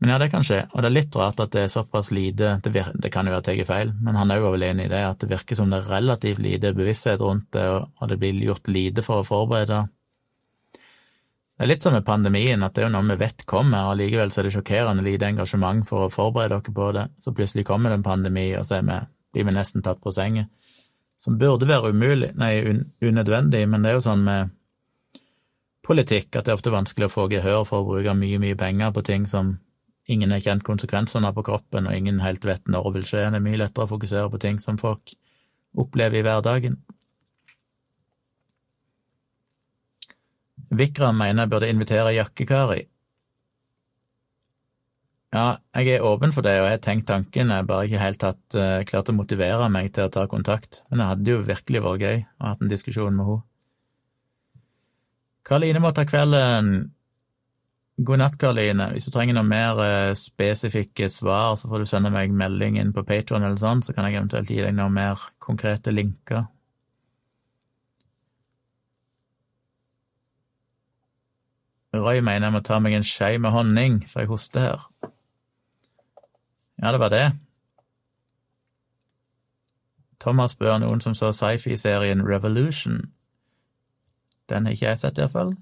Men ja, det kan skje, og det er litt rart at det er såpass lite Det, vir, det kan jo være tatt feil, men han òg jo vel enig i det, at det virker som det er relativt lite bevissthet rundt det, og det blir gjort lite for å forberede. Det er litt som med pandemien, at det er jo noe vi vet kommer, og likevel er det sjokkerende lite engasjement for å forberede dere på det. Så plutselig kommer det en pandemi, og så vi, blir vi nesten tatt på sengen. Som burde være umulig, nei, un unødvendig, men det er jo sånn med politikk at det er ofte vanskelig å få gehør for å bruke mye, mye penger på ting som ingen har kjent konsekvensene av på kroppen, og ingen helt vet når det vil skje. Det er mye lettere å fokusere på ting som folk opplever i hverdagen. Vikram mener jeg burde invitere Jakke-Kari. Ja, jeg er åpen for det, og jeg har tenkt tanken, jeg har bare ikke helt tatt, uh, klart å motivere meg til å ta kontakt. Men det hadde jo virkelig vært gøy å ha en diskusjon med henne. Karoline må ta kvelden. God natt, Karoline. Hvis du trenger noe mer uh, spesifikke svar, så får du sende meg melding inn på Patron eller sånn, så kan jeg eventuelt gi deg noen mer konkrete linker. Roy mener jeg må ta meg en skei med honning, for jeg hoster her. Ja, det var det. Thomas spør noen som så sci-fi-serien Revolution. Den har ikke jeg sett, iallfall.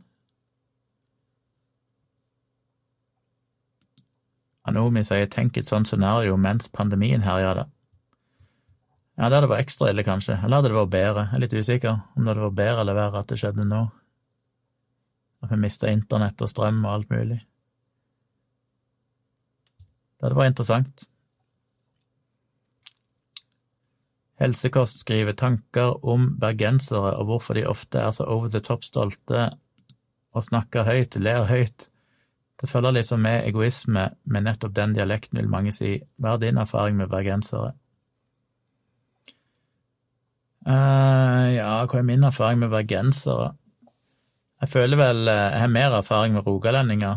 Anomi sier 'tenk et sånt scenario mens pandemien herjer det'. Ja, det hadde vært ekstra ille, kanskje. Eller hadde det vært bedre? Jeg er litt usikker om det hadde vært bedre eller verre at det skjedde nå. At vi mista internett og strøm og alt mulig. Det hadde vært interessant. Helsekost skriver tanker om bergensere og hvorfor de ofte er så over the top stolte og snakker høyt, ler høyt. Det følger liksom med egoisme med nettopp den dialekten, vil mange si. Hva er din erfaring med bergensere? Uh, ja, hva er min erfaring med bergensere? Jeg føler vel eh, Jeg har mer erfaring med rogalendinger.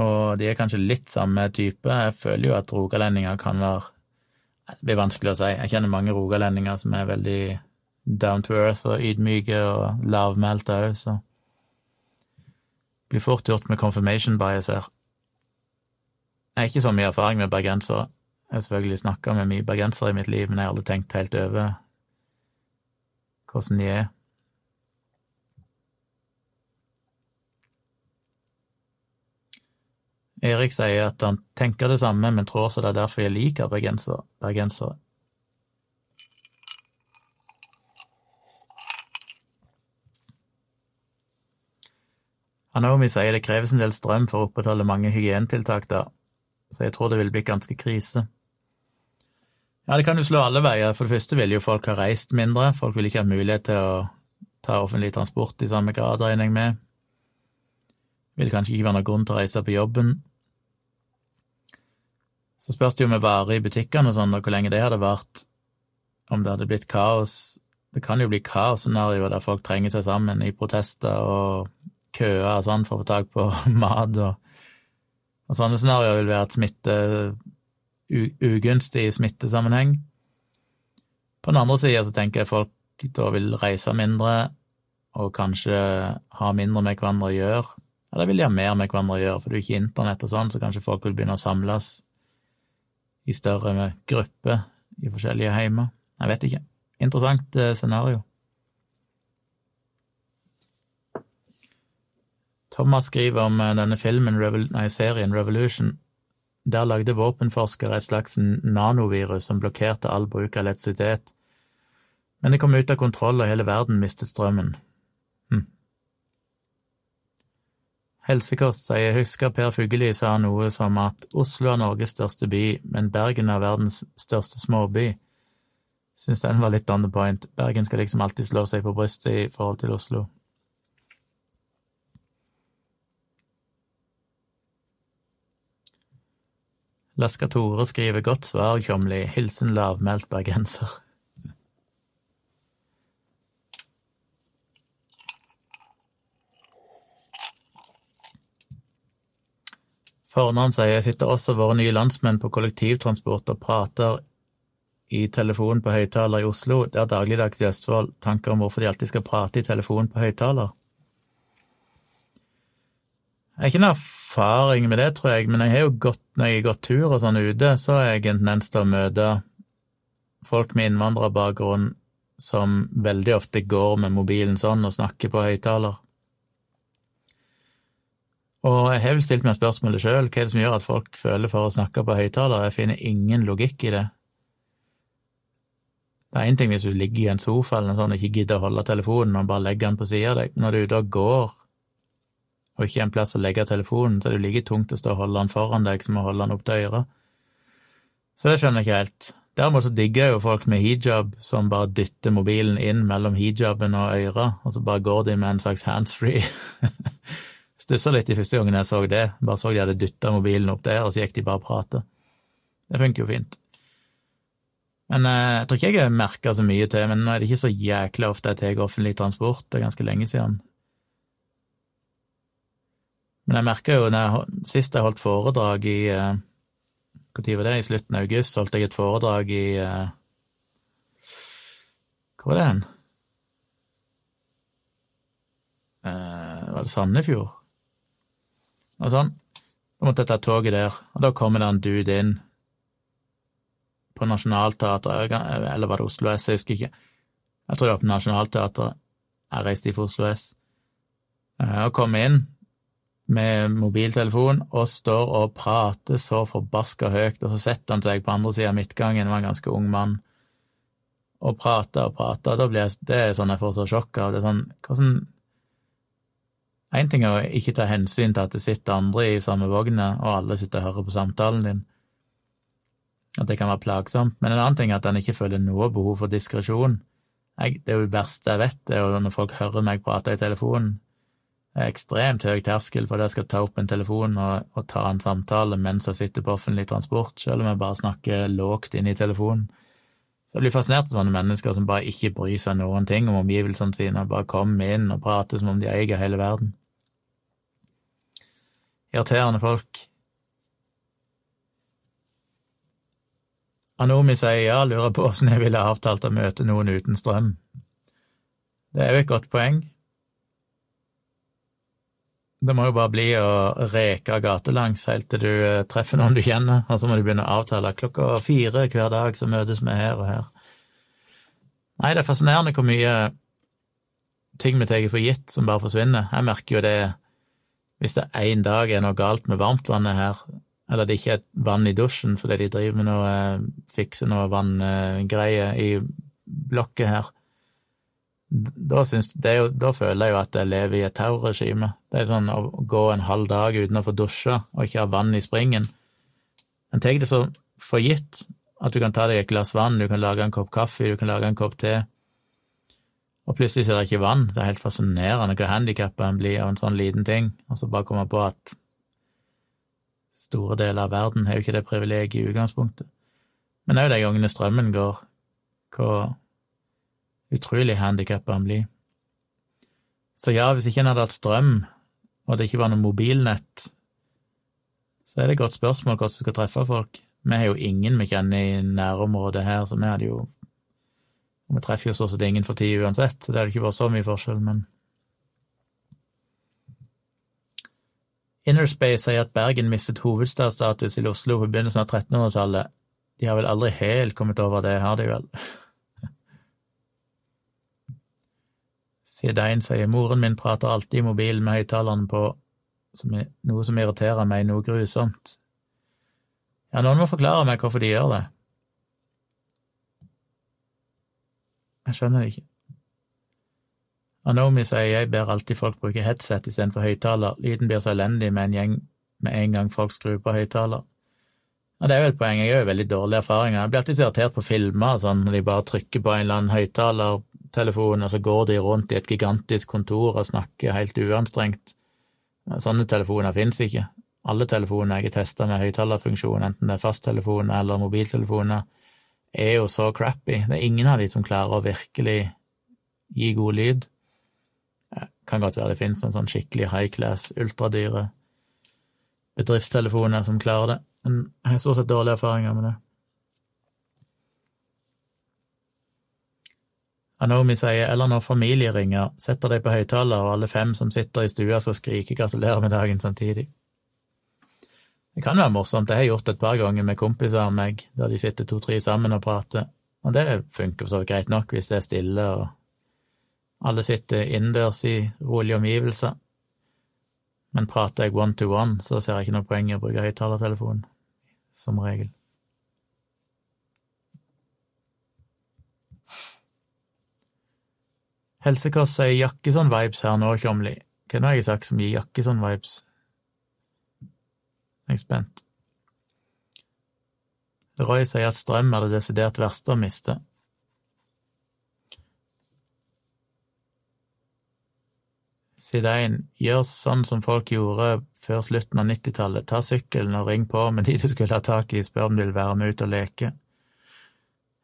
Og de er kanskje litt samme type. Jeg føler jo at rogalendinger kan være Det blir vanskelig å si. Jeg kjenner mange rogalendinger som er veldig down to earth og ydmyke og lavmælte òg, så blir fort gjort med confirmation bias her. Jeg har ikke så mye erfaring med bergensere. Jeg har selvfølgelig snakka med mye bergensere i mitt liv, men jeg har aldri tenkt helt over hvordan de er. Erik sier at han tenker det samme, men tror også det er derfor jeg liker bergensere. Anomi sier det kreves en del strøm for å opprettholde mange hygienetiltak der, så jeg tror det vil bli ganske krise. Ja, det kan jo slå alle veier. For det første vil jo folk ha reist mindre, folk vil ikke ha mulighet til å ta offentlig transport i samme grad, regner jeg med. Vil kanskje ikke være noen grunn til å reise på jobben. Så spørs det jo med varer i butikkene og sånn, og hvor lenge det hadde vært, om det hadde blitt kaos. Det kan jo bli kaosscenarioer der folk trenger seg sammen i protester og køer og sånn for å få tak på [LAUGHS] mat, og, og sånne scenarioer vil være et smitte ugunstig i smittesammenheng. På den andre sida så tenker jeg folk da vil reise mindre og kanskje ha mindre med hverandre å gjøre. Eller vil de ha mer med hverandre å gjøre, for det er jo ikke internett og sånn, så kanskje folk vil begynne å samles i større grupper i forskjellige heimer. Jeg vet ikke. Interessant eh, scenario. Thomas skriver om eh, denne filmen, nei, serien Revolution. Der lagde våpenforskere et slags nanovirus som blokkerte all bruk av elektrisitet. Men det kom ut av kontroll, og hele verden mistet strømmen. Helsekost sier husker Per Fugelli sa noe som at Oslo er Norges største by, men Bergen er verdens største småby. Syns den var litt on the point. Bergen skal liksom alltid slå seg på brystet i forhold til Oslo. Laska Tore skriver godt svar, Kjomli. Hilsen lavmælt bergenser. Fornavn sier jeg sitter også våre nye landsmenn på kollektivtransport og prater i telefon på høyttaler i Oslo. Det er dagligdags i Østfold. Tanker om hvorfor de alltid skal prate i telefon på høyttaler? Jeg har ikke noen erfaring med det, tror jeg, men jeg har jo gått, når jeg har gått tur og sånn ute, så har jeg en tendens til å møte folk med innvandrerbakgrunn som veldig ofte går med mobilen sånn og snakker på høyttaler. Og jeg har vel stilt meg spørsmålet sjøl, hva er det som gjør at folk føler for å snakke på høyttaler? Jeg finner ingen logikk i det. Det er én ting hvis du ligger i en sofa eller noe sånt og ikke gidder å holde telefonen og bare legger den på sida av deg, når du da går og ikke er en plass å legge telefonen, så er det like tungt å stå og holde den foran deg som å holde den opp til øret. Så det skjønner jeg ikke helt. Derimot så digger jeg jo folk med hijab som bare dytter mobilen inn mellom hijaben og øret, og så bare går de med en slags handsfree [LAUGHS] Stussa litt i første gangen jeg så det, bare så de hadde dytta mobilen opp der, og så gikk de bare og prata. Det funker jo fint. Men eh, jeg tror ikke jeg har merka så mye til, men nå er det ikke så jækla ofte jeg tar offentlig transport, det er ganske lenge siden. Men jeg merka jo jeg, sist jeg holdt foredrag i Når eh, var det? I slutten av august holdt jeg et foredrag i eh, Hvor var det hen? Var det Sandefjord? Og sånn. Da måtte jeg ta toget der, og da kommer det en dude inn på Nationaltheatret, eller var det Oslo S, jeg husker ikke. Jeg tror det var på Nationaltheatret. Jeg reiste fra Oslo S. Eh, og kom inn med mobiltelefon og står og prater så forbaska høyt, og så setter han seg på andre sida av midtgangen, det var en ganske ung mann, og prater og prater, da blir jeg, det er sånn jeg får så sjokk av det, er sånn, hvordan Én ting er å ikke ta hensyn til at det sitter andre i samme vogna, og alle sitter og hører på samtalen din, at det kan være plagsomt, men en annen ting er at en ikke føler noe behov for diskresjon. Det er jo det verste jeg vet, det er jo når folk hører meg prate i telefonen. Det er ekstremt høy terskel for at jeg skal ta opp en telefon og, og, ta en samtale mens jeg sitter på offentlig transport, selv om jeg bare snakker lågt inn i telefonen. Så jeg blir fascinert av sånne mennesker som bare ikke bryr seg noen ting om omgivelsene sine, bare kommer inn og prater som om de eier hele verden. Irriterende folk. Anomi sier ja, lurer på åssen jeg ville avtalt å møte noen uten strøm. Det er jo et godt poeng. Det må jo bare bli å reke gatelangs helt til du eh, treffer noen du kjenner, og så må du begynne å avtale klokka fire hver dag, så møtes vi her og her. Nei, det er fascinerende hvor mye ting vi tar for gitt som bare forsvinner. Jeg merker jo det hvis det en dag er noe galt med varmtvannet her, eller det ikke er vann i dusjen fordi de driver med noe, eh, fikser noe vanngreier i blokket her, da, jo, da, føler jeg jo at jeg lever i et terrorregime. Det er sånn å gå en halv dag uten å få dusja og ikke ha vann i springen. En tar det så for gitt at du kan ta deg et glass vann, du kan lage en kopp kaffe, du kan lage en kopp te, og plutselig er det ikke vann. Det er helt fascinerende hvor handikappa en blir av en sånn liten ting. Altså bare komme på at store deler av verden har jo ikke det privilegiet i utgangspunktet. Men òg de gangene strømmen går, hvor utrolig handikappa han blir. Så ja, hvis ikke en hadde hatt strøm, og det ikke var noe mobilnett, så er det et godt spørsmål hvordan du skal treffe folk. Vi har jo ingen vi kjenner i nærområdet her, så vi hadde jo og Vi treffer jo det er ingen for ti uansett, så det hadde ikke vært så mye forskjell, men Innerspace sier at Bergen mistet hovedstadsstatus i Oslo på begynnelsen av 1300-tallet. De har vel aldri helt kommet over det, har de vel? Sidein [LAUGHS] sier moren min prater alltid i mobilen med høyttaleren på, som er, noe som irriterer meg noe grusomt. Ja, noen må forklare meg hvorfor de gjør det. Jeg skjønner det ikke. Anomi sier jeg ber alltid folk bruke headset istedenfor høyttaler, lyden blir så elendig med en gjeng med en gang folk skrur på høyttaler. Ja, det er jo et poeng, jeg har jo veldig dårlige erfaringer. Jeg blir alltid så irritert på filmer sånn, når de bare trykker på en eller annen høyttalertelefon, og så går de rundt i et gigantisk kontor og snakker helt uanstrengt. Sånne telefoner finnes ikke. Alle telefoner jeg har testa med høyttalerfunksjon, enten det er fasttelefoner eller mobiltelefoner, er jo så crappy. Det er ingen av de som klarer å virkelig gi god lyd. Det kan godt være det finnes en sånn skikkelig high class, ultradyre bedriftstelefoner som klarer det, men jeg har stort sett dårlige erfaringer med det. Anomi sier eller når familie ringer, setter de på høyttaler, og alle fem som sitter i stua skal skrike 'gratulerer med dagen' samtidig. Det kan være morsomt, det har jeg gjort et par ganger med kompiser av meg, der de sitter to-tre sammen og prater, og det funker for så vidt greit nok hvis det er stille og alle sitter innendørs i rolige omgivelser. Men prater jeg one to one, så ser jeg ikke noe poeng i å bruke høyttalertelefon, som regel. Helsekost sier Jakkesson-vibes her nå, Tjomli. Hva har jeg sagt som gir Jakkesson-vibes? Jeg er spent. Roy sier at strøm er det desidert verste å miste. Side 1, gjør sånn som folk gjorde før slutten av 90-tallet, ta sykkelen og ring på med de du skulle ha tak i, spør om de vil være med ut og leke.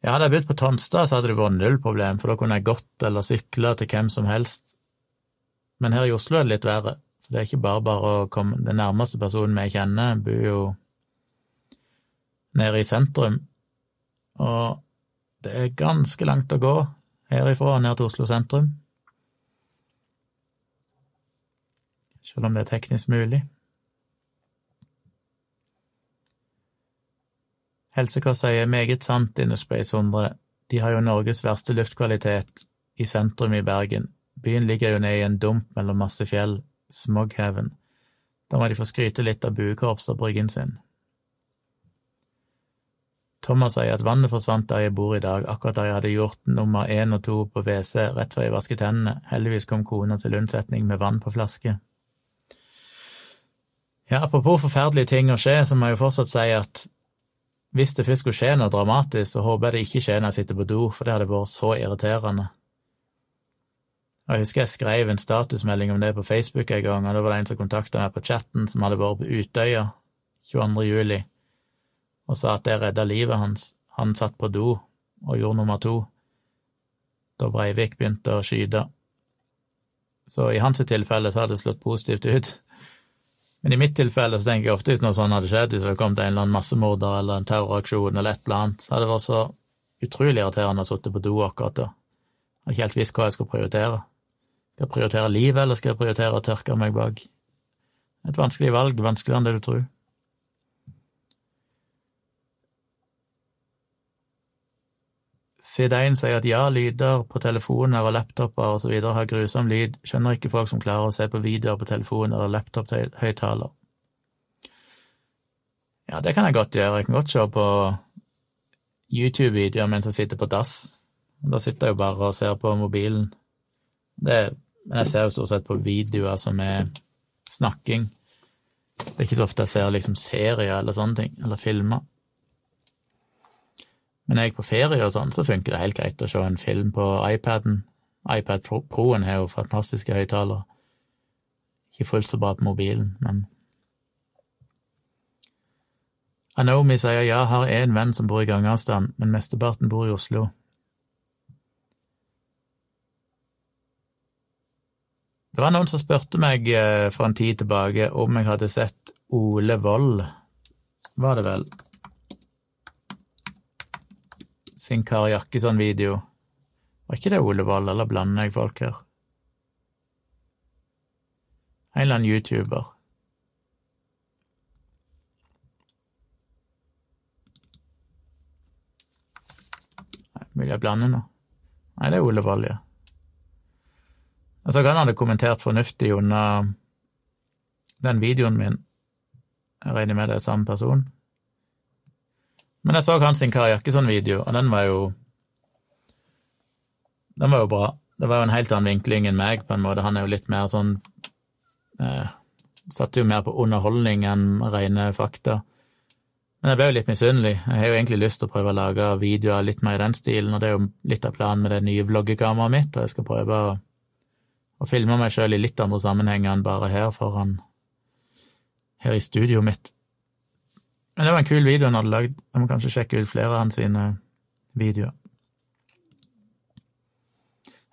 Ja, hadde jeg begynt på Tonstad, så hadde det vært null problem, for da kunne jeg gått eller sykle til hvem som helst. Men her i Oslo er det litt verre, for det er ikke bare bare å komme Den nærmeste personen vi kjenner, bor jo nede i sentrum, og det er ganske langt å gå herifra og ned til Oslo sentrum. Selv om det er teknisk mulig. Helsekost sier meget sant, Innerspace 100. De har jo Norges verste luftkvalitet i sentrum i Bergen. Byen ligger jo nede i en dump mellom masse fjell, Smoghaven. Da må de få skryte litt av buekorpset og bryggen sin. Thomas sier at vannet forsvant der jeg bor i dag, akkurat da jeg hadde gjort nummer én og to på WC rett før jeg vasket hendene. Heldigvis kom kona til unnsetning med vann på flaske. Ja, apropos forferdelige ting å skje, så må jeg jo fortsatt si at hvis det først skulle skje noe dramatisk, så håper jeg det ikke skjer når jeg sitter på do, for det hadde vært så irriterende. Jeg husker jeg skrev en statusmelding om det på Facebook en gang, og da var det en som kontakta meg på chatten, som hadde vært på Utøya 22. juli og sa at det redda livet hans. Han satt på do og gjorde nummer to da Breivik begynte å skyte. Så i hans tilfelle så hadde det slått positivt ut. Men i mitt tilfelle så tenker jeg ofte hvis noe sånt hadde skjedd, hvis det hadde kommet en eller annen massemorder eller en terroraksjon eller et eller annet, så hadde det vært så utrolig irriterende å sitte på do akkurat da. Jeg hadde ikke helt visst hva jeg skulle prioritere. Skal jeg prioritere livet, eller skal jeg prioritere å tørke meg bak? Et vanskelig valg, vanskeligere enn det du tror. Side 1 sier at ja, lyder på telefoner og laptoper videre har grusom lyd, skjønner ikke folk som klarer å se på videoer på telefon eller laptop-høyttaler. Ja, det kan jeg godt gjøre, jeg kan godt se på YouTube-videoer mens jeg sitter på dass. Da sitter jeg jo bare og ser på mobilen. Det, men jeg ser jo stort sett på videoer som er snakking. Det er ikke så ofte jeg ser liksom serier eller sånne ting, eller filmer. Men er jeg på ferie og sånn, så funker det helt greit å se en film på iPaden. iPad Pro-en har jo fantastiske høyttalere. Ikke fullt så bra på mobilen, men Anomi sier ja, har én venn som bor i gangavstand, men mesteparten bor i Oslo. Det var noen som spurte meg eh, for en tid tilbake om jeg hadde sett Ole Wold, var det vel, sin Kari Jakkesson-video. Var ikke det Ole Wold, eller blander jeg folk her? En eller annen YouTuber. Vil jeg blande nå? Nei, det er Ole Wold, ja. Jeg så han hadde kommentert fornuftig under den videoen min. Jeg regner med det er samme person. Men jeg så hans Kari Jakkesson-video, og den var jo Den var jo bra. Det var jo en helt annen vinkling enn meg, på en måte. Han er jo litt mer sånn eh, Satte jo mer på underholdning enn rene fakta. Men jeg ble jo litt misunnelig. Jeg har jo egentlig lyst til å prøve å lage videoer litt mer i den stilen, og det er jo litt av planen med det nye vloggekameraet mitt, og jeg skal prøve å, å filme meg sjøl i litt andre sammenhenger enn bare her foran her i studioet mitt. Men det var en kul video han hadde lagd. Jeg må kanskje sjekke ut flere av hans videoer.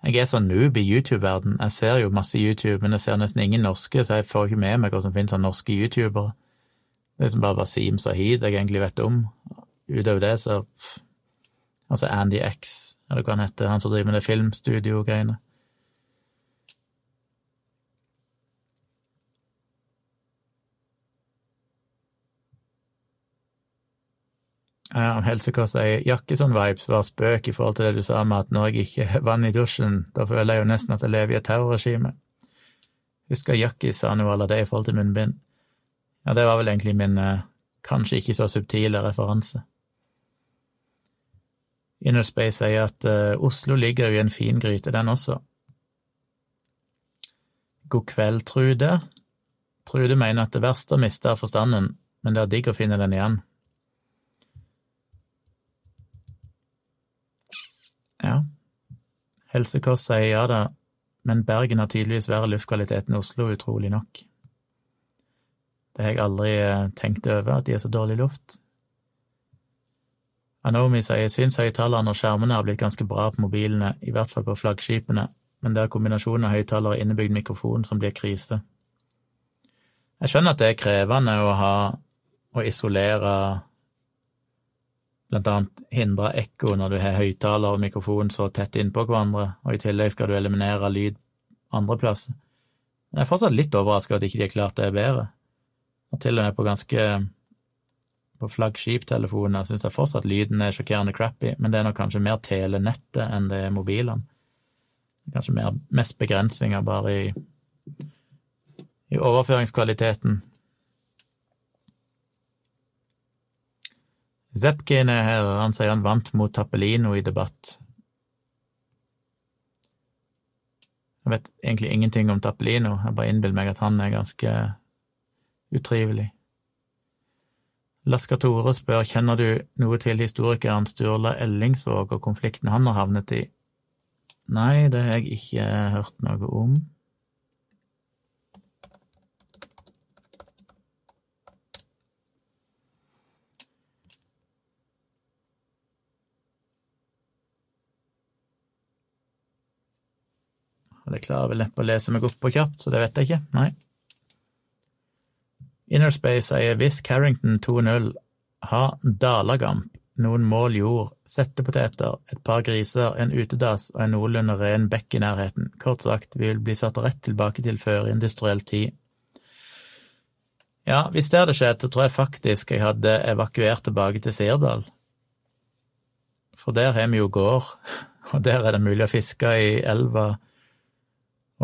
Jeg er sånn noob i YouTube-verden. Jeg ser jo masse YouTube, men jeg ser nesten ingen norske, så jeg får ikke med meg hva som finnes av norske youtubere. Det er som bare Wasim Sahid jeg egentlig vet om. Utover det, så Altså Andy X, eller hva han heter, han som driver med det filmstudio-greiene. Uh, Helsekost sier Jakkesson-vibes var spøk i forhold til det du sa med at når jeg ikke har vann i dusjen, da føler jeg jo nesten at jeg lever i et terrorregime. Husker Jakkis sa noe av det i forhold til munnbind. Ja, det var vel egentlig min uh, kanskje ikke så subtile referanse. Innerspace sier at uh, Oslo ligger jo i en fin gryte, den også. God kveld, Trude. Trude mener at det verste å miste er forstanden, men det er digg å finne den igjen. Ja. Helsekost sier ja da, men Bergen har tydeligvis verre luftkvalitet enn Oslo, utrolig nok. Det har jeg aldri eh, tenkt over, at de er så dårlig luft. Anomi sier jeg syns høyttalerne og skjermene har blitt ganske bra på mobilene, i hvert fall på flaggskipene, men det er kombinasjonen av høyttaler og innebygd mikrofon som blir krise. Jeg skjønner at det er krevende å ha å isolere blant annet hindre ekko når du har høyttaler og mikrofon så tett innpå hverandre, og i tillegg skal du eliminere lyd andre plasser. Men jeg er fortsatt litt overraska at ikke de har klart det bedre. Og til og med på ganske på flaggskiptelefoner syns jeg fortsatt lyden er sjokkerende crappy, men det er nok kanskje mer telenettet enn det er mobilene. Kanskje mer, mest begrensninger bare i, i overføringskvaliteten. Zepkin er her, han sier han vant mot Tappelino i debatt. Jeg vet egentlig ingenting om Tappelino, jeg bare innbiller meg at han er ganske utrivelig. Lasker Tore spør kjenner du noe til historikeren Sturla Ellingsvåg og konflikten han har havnet i. Nei, det har jeg ikke hørt noe om. Det klarer vel neppe å lese meg opp på kjapt, så det vet jeg ikke. Nei. Innerspace sier hvis Carrington 2.0 har dalagamp, noen mål jord, settepoteter, et par griser, en utedass og en noenlunde ren bekk i nærheten, kort sagt, vi vil bli satt rett tilbake til førindustriell tid. Ja, hvis det hadde skjedd, så tror jeg faktisk jeg hadde evakuert tilbake til Sirdal. For der har vi jo gård, [LAUGHS] og der er det mulig å fiske i elva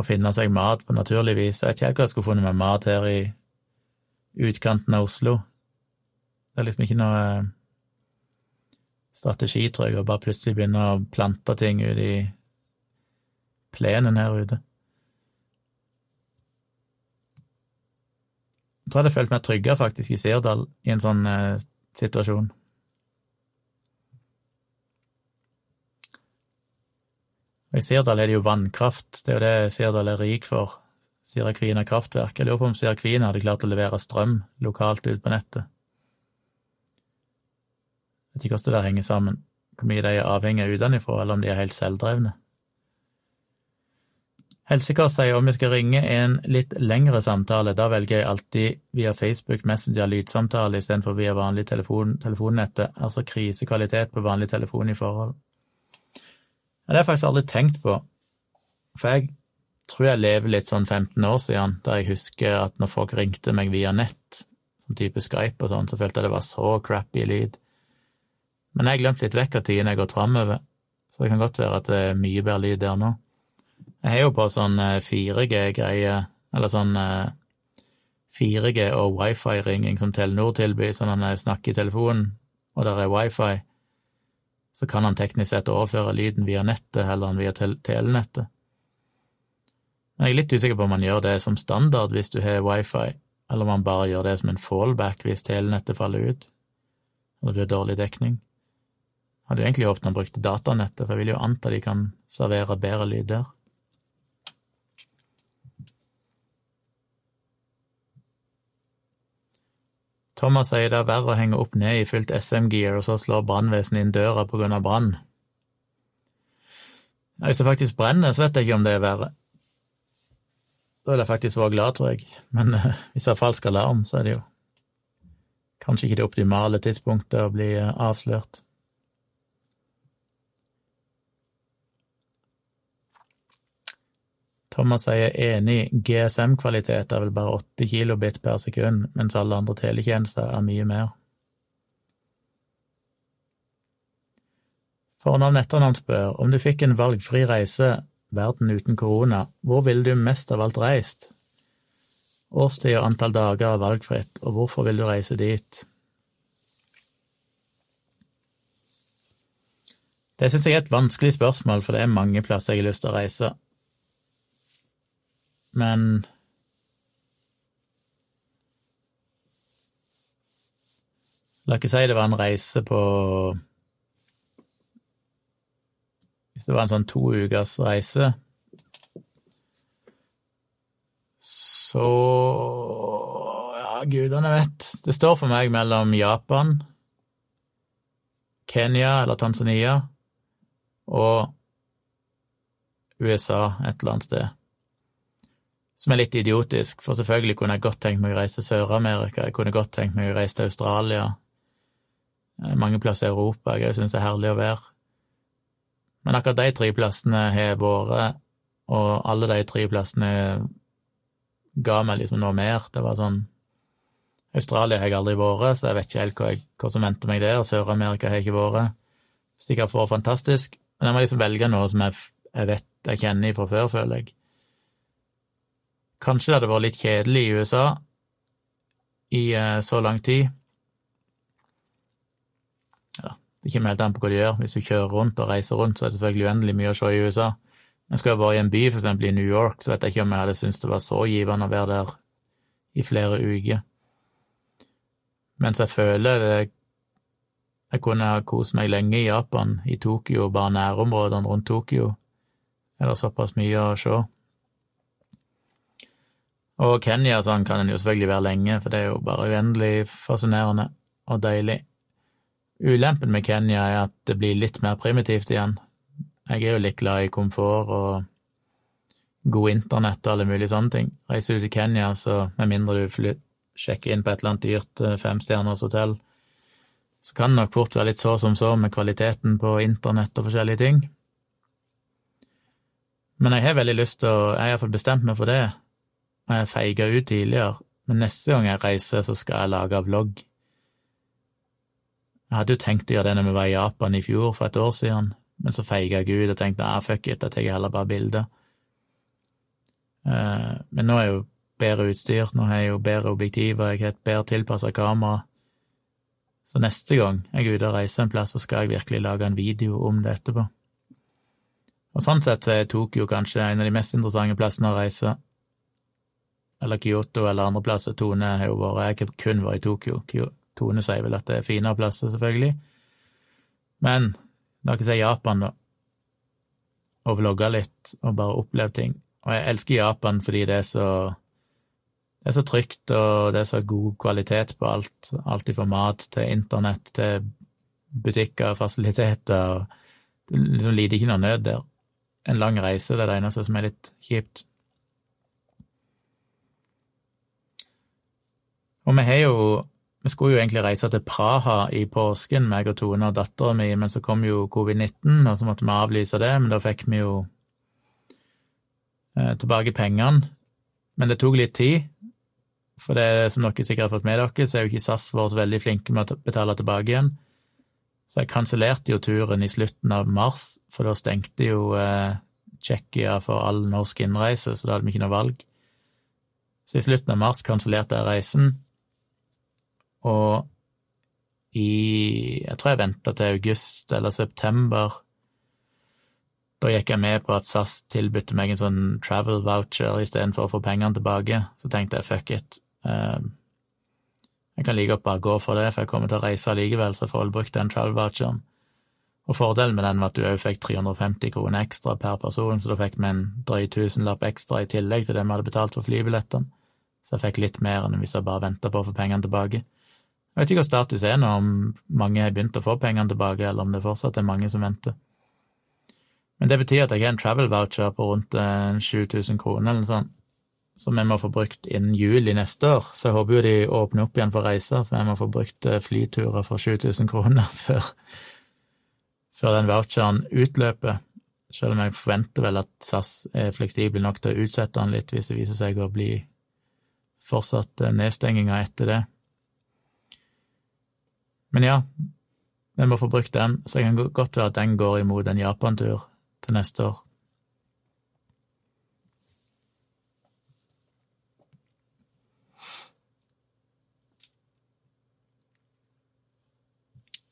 og finne seg mat på naturlig vis. Jeg vet ikke helt hva jeg skulle funnet meg mat her i utkanten av Oslo. Det er liksom ikke noe eh, strategi, tror jeg, å bare plutselig begynne å plante ting ut i plenen her ute. Jeg tror jeg hadde følt meg tryggere faktisk i Sirdal i en sånn eh, situasjon. I Sirdal er det jo vannkraft, det er jo det Sirdal er rik for. Sirakvina kraftverk. Jeg lurer på om Sirakvina hadde klart å levere strøm lokalt ut på nettet. Jeg vet ikke hvordan det der henger sammen, hvor mye de er avhengig av utenfra, eller om de er helt selvdrevne. Helsekar sier om vi skal ringe en litt lengre samtale, da velger jeg alltid via Facebook Messenger lydsamtale istedenfor via vanlig telefon, telefonnettet, altså krisekvalitet på vanlig telefon i forhold. Ja, det har jeg faktisk aldri tenkt på, for jeg tror jeg lever litt sånn 15 år siden, der jeg husker at når folk ringte meg via nett, sånn type Skype og sånn, så følte jeg det var så crappy lyd. Men jeg har glemt litt vekk av tiden jeg har gått framover, så det kan godt være at det er mye bedre lyd der nå. Jeg har jo på sånn 4G-greie, eh, eller sånn 4G eh, og wifi-ringing som Telenor tilbyr, sånn at jeg snakker i telefonen, og der er wifi, så kan han teknisk sett overføre lyden via nettet heller enn via telenettet. Men jeg er litt usikker på om man gjør det som standard hvis du har wifi, eller om man bare gjør det som en fallback hvis telenettet faller ut, eller du har dårlig dekning. Hadde jo egentlig håpet han brukte datanettet, for jeg vil jo anta de kan servere bedre lyd der. Thomas sier det er verre å henge opp ned i fylt SM-gear, og så slår brannvesenet inn døra på grunn av brann. Hvis det faktisk brenner, så vet jeg ikke om det er verre. Da vil jeg faktisk være glad, tror jeg. Men uh, hvis det er falsk alarm, så er det jo kanskje ikke det optimale tidspunktet å bli uh, avslørt. Thomas sier enig, GSM-kvalitet er vel bare 8 kilobit per sekund, mens alle andre teletjenester er mye mer. Fornavn etternavn spør om du fikk en valgfri reise verden uten korona, hvor ville du mest av alt reist? Årstid og antall dager er valgfritt, og hvorfor vil du reise dit? Det synes jeg er et vanskelig spørsmål, for det er mange plasser jeg har lyst til å reise. Men La ikke si det var en reise på Hvis det var en sånn to ukers reise, Så ja, gudene vet. Det står for meg mellom Japan, Kenya eller Tanzania og USA et eller annet sted. Som er litt idiotisk, for selvfølgelig kunne jeg godt tenkt meg å reise til Sør-Amerika, jeg kunne godt tenkt meg å reise til Australia, eh, mange plasser i Europa, jeg syns det er herlig å være. Men akkurat de tre plassene har vært, og alle de tre plassene ga meg liksom noe mer. Det var sånn Australia har jeg aldri vært, så jeg vet ikke helt hva, jeg, hva som venter meg der. Sør-Amerika har jeg ikke vært. Sikkert for fantastisk. Men jeg må liksom velge noe som jeg, jeg vet jeg kjenner fra før, føler jeg. Kanskje det hadde vært litt kjedelig i USA i uh, så lang tid. Ja, det kommer helt an på hva du gjør. Hvis du kjører rundt og reiser rundt, så er det selvfølgelig uendelig mye å se i USA. Men skal jeg være i en by, eksempel i New York, så vet jeg ikke om jeg hadde syntes det var så givende å være der i flere uker. Mens jeg føler det Jeg kunne ha kost meg lenge i Japan, i Tokyo, bare nærområdene rundt Tokyo. Er det såpass mye å se. Og Kenya sånn kan en jo selvfølgelig være lenge, for det er jo bare uendelig fascinerende og deilig. Ulempen med Kenya er at det blir litt mer primitivt igjen. Jeg er jo litt glad i komfort og god internett og alle mulige sånne ting. Reiser du til Kenya, så med mindre du sjekker inn på et eller annet dyrt eh, femstjerners hotell, så kan det nok fort være litt så som så med kvaliteten på internett og forskjellige ting. Men jeg har veldig lyst til å Jeg har iallfall bestemt meg for det, og jeg feiga ut tidligere, men neste gang jeg reiser, så skal jeg lage vlogg. Jeg hadde jo tenkt å gjøre det når vi var i Japan i fjor, for et år siden, men så feiga jeg ut og tenkte ah, fuck it, jeg tar heller bare bilder. Uh, men nå er jeg jo bedre utstyr, nå har jeg jo bedre objektiver, jeg har et bedre tilpassa kamera. Så neste gang jeg er ute og reiser en plass, så skal jeg virkelig lage en video om det etterpå. Og sånn sett er Tokyo kanskje en av de mest interessante plassene å reise. Eller Kyoto eller andre plasser. Tone har jo vært Jeg har kun vært i Tokyo. Tone sier vel at det er finere plasser, selvfølgelig. Men La oss si Japan, da, og vlogge litt og bare oppleve ting. Og jeg elsker Japan fordi det er så det er så trygt, og det er så god kvalitet på alt. Alt fra mat til internett til butikker og fasiliteter. Liksom lider ikke noe nød der. En lang reise, det er det eneste som er litt kjipt. Og vi har jo vi skulle jo egentlig reise til Praha i påsken, meg og Tone og dattera mi, men så kom jo covid-19, og så måtte vi avlyse det, men da fikk vi jo eh, tilbake pengene. Men det tok litt tid, for det som dere sikkert har fått med dere, så er jo ikke SAS vår veldig flinke med å betale tilbake igjen. Så jeg kansellerte jo turen i slutten av mars, for da stengte jo eh, for all norsk innreise, så da hadde vi ikke noe valg. Så i slutten av mars kansellerte jeg reisen og i Jeg tror jeg venta til august eller september. Da gikk jeg med på at SAS tilbød meg en sånn travel voucher istedenfor å få pengene tilbake. Så tenkte jeg fuck it. Ehm, jeg kan like godt bare gå for det, for jeg kommer til å reise likevel, så jeg får vel brukt den travel voucheren. Og fordelen med den var at du òg fikk 350 kroner ekstra per person, så da fikk vi en drøy tusenlapp ekstra i tillegg til det vi hadde betalt for flybillettene. Så jeg fikk litt mer enn hvis jeg bare venta på å få pengene tilbake. Jeg vet ikke hva status er nå, om mange har begynt å få pengene tilbake, eller om det fortsatt er mange som venter. Men det betyr at jeg har en travel voucher på rundt 7000 eh, kroner eller noe sånt, som jeg må få brukt innen juli neste år. Så jeg håper jo de åpner opp igjen for reiser, for jeg må få brukt eh, flyturer for 7000 kroner [LAUGHS] før, før den voucheren utløper. Selv om jeg forventer vel at SAS er fleksible nok til å utsette den litt hvis det viser seg å bli fortsatt eh, nedstenginger etter det. Men ja, vi må få brukt den, så det kan godt være at den går imot en Japan-tur til neste år.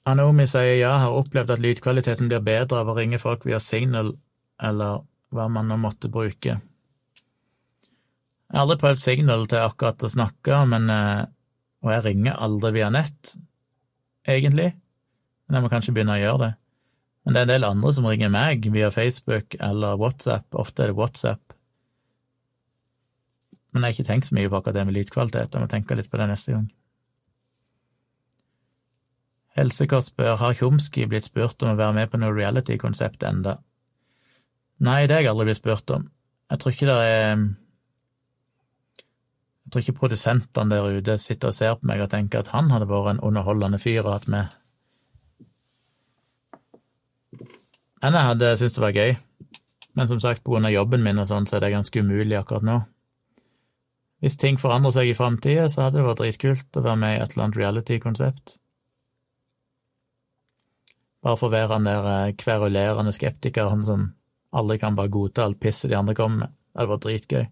Anomi sier ja, har opplevd at lydkvaliteten blir bedre av å ringe folk via Signal, eller hva man nå måtte bruke. Jeg har aldri prøvd Signal til akkurat å snakke, men, eh, og jeg ringer aldri via nett, egentlig, men jeg må kanskje begynne å gjøre det. Men det er en del andre som ringer meg via Facebook eller WhatsApp, ofte er det WhatsApp. Men jeg har ikke tenkt så mye på akkurat det med lydkvalitet, jeg må tenke litt på det neste gang. Helsekost spør har Tjomski blitt spurt om å være med på noe reality-konsept enda. Nei, det har jeg aldri blitt spurt om. Jeg tror ikke det er Jeg tror ikke produsentene der ute sitter og ser på meg og tenker at han hadde vært en underholdende fyr å hatt med. Men jeg hadde syntes det var gøy. Men som sagt, av jobben min og sånn, så er det ganske umulig akkurat nå. Hvis ting forandrer seg i framtida, så hadde det vært dritkult å være med i et eller annet reality-konsept. Bare for å være han der eh, kverulerende skeptikeren som aldri kan bare godta alt pisset de andre kommer med. Det hadde vært dritgøy.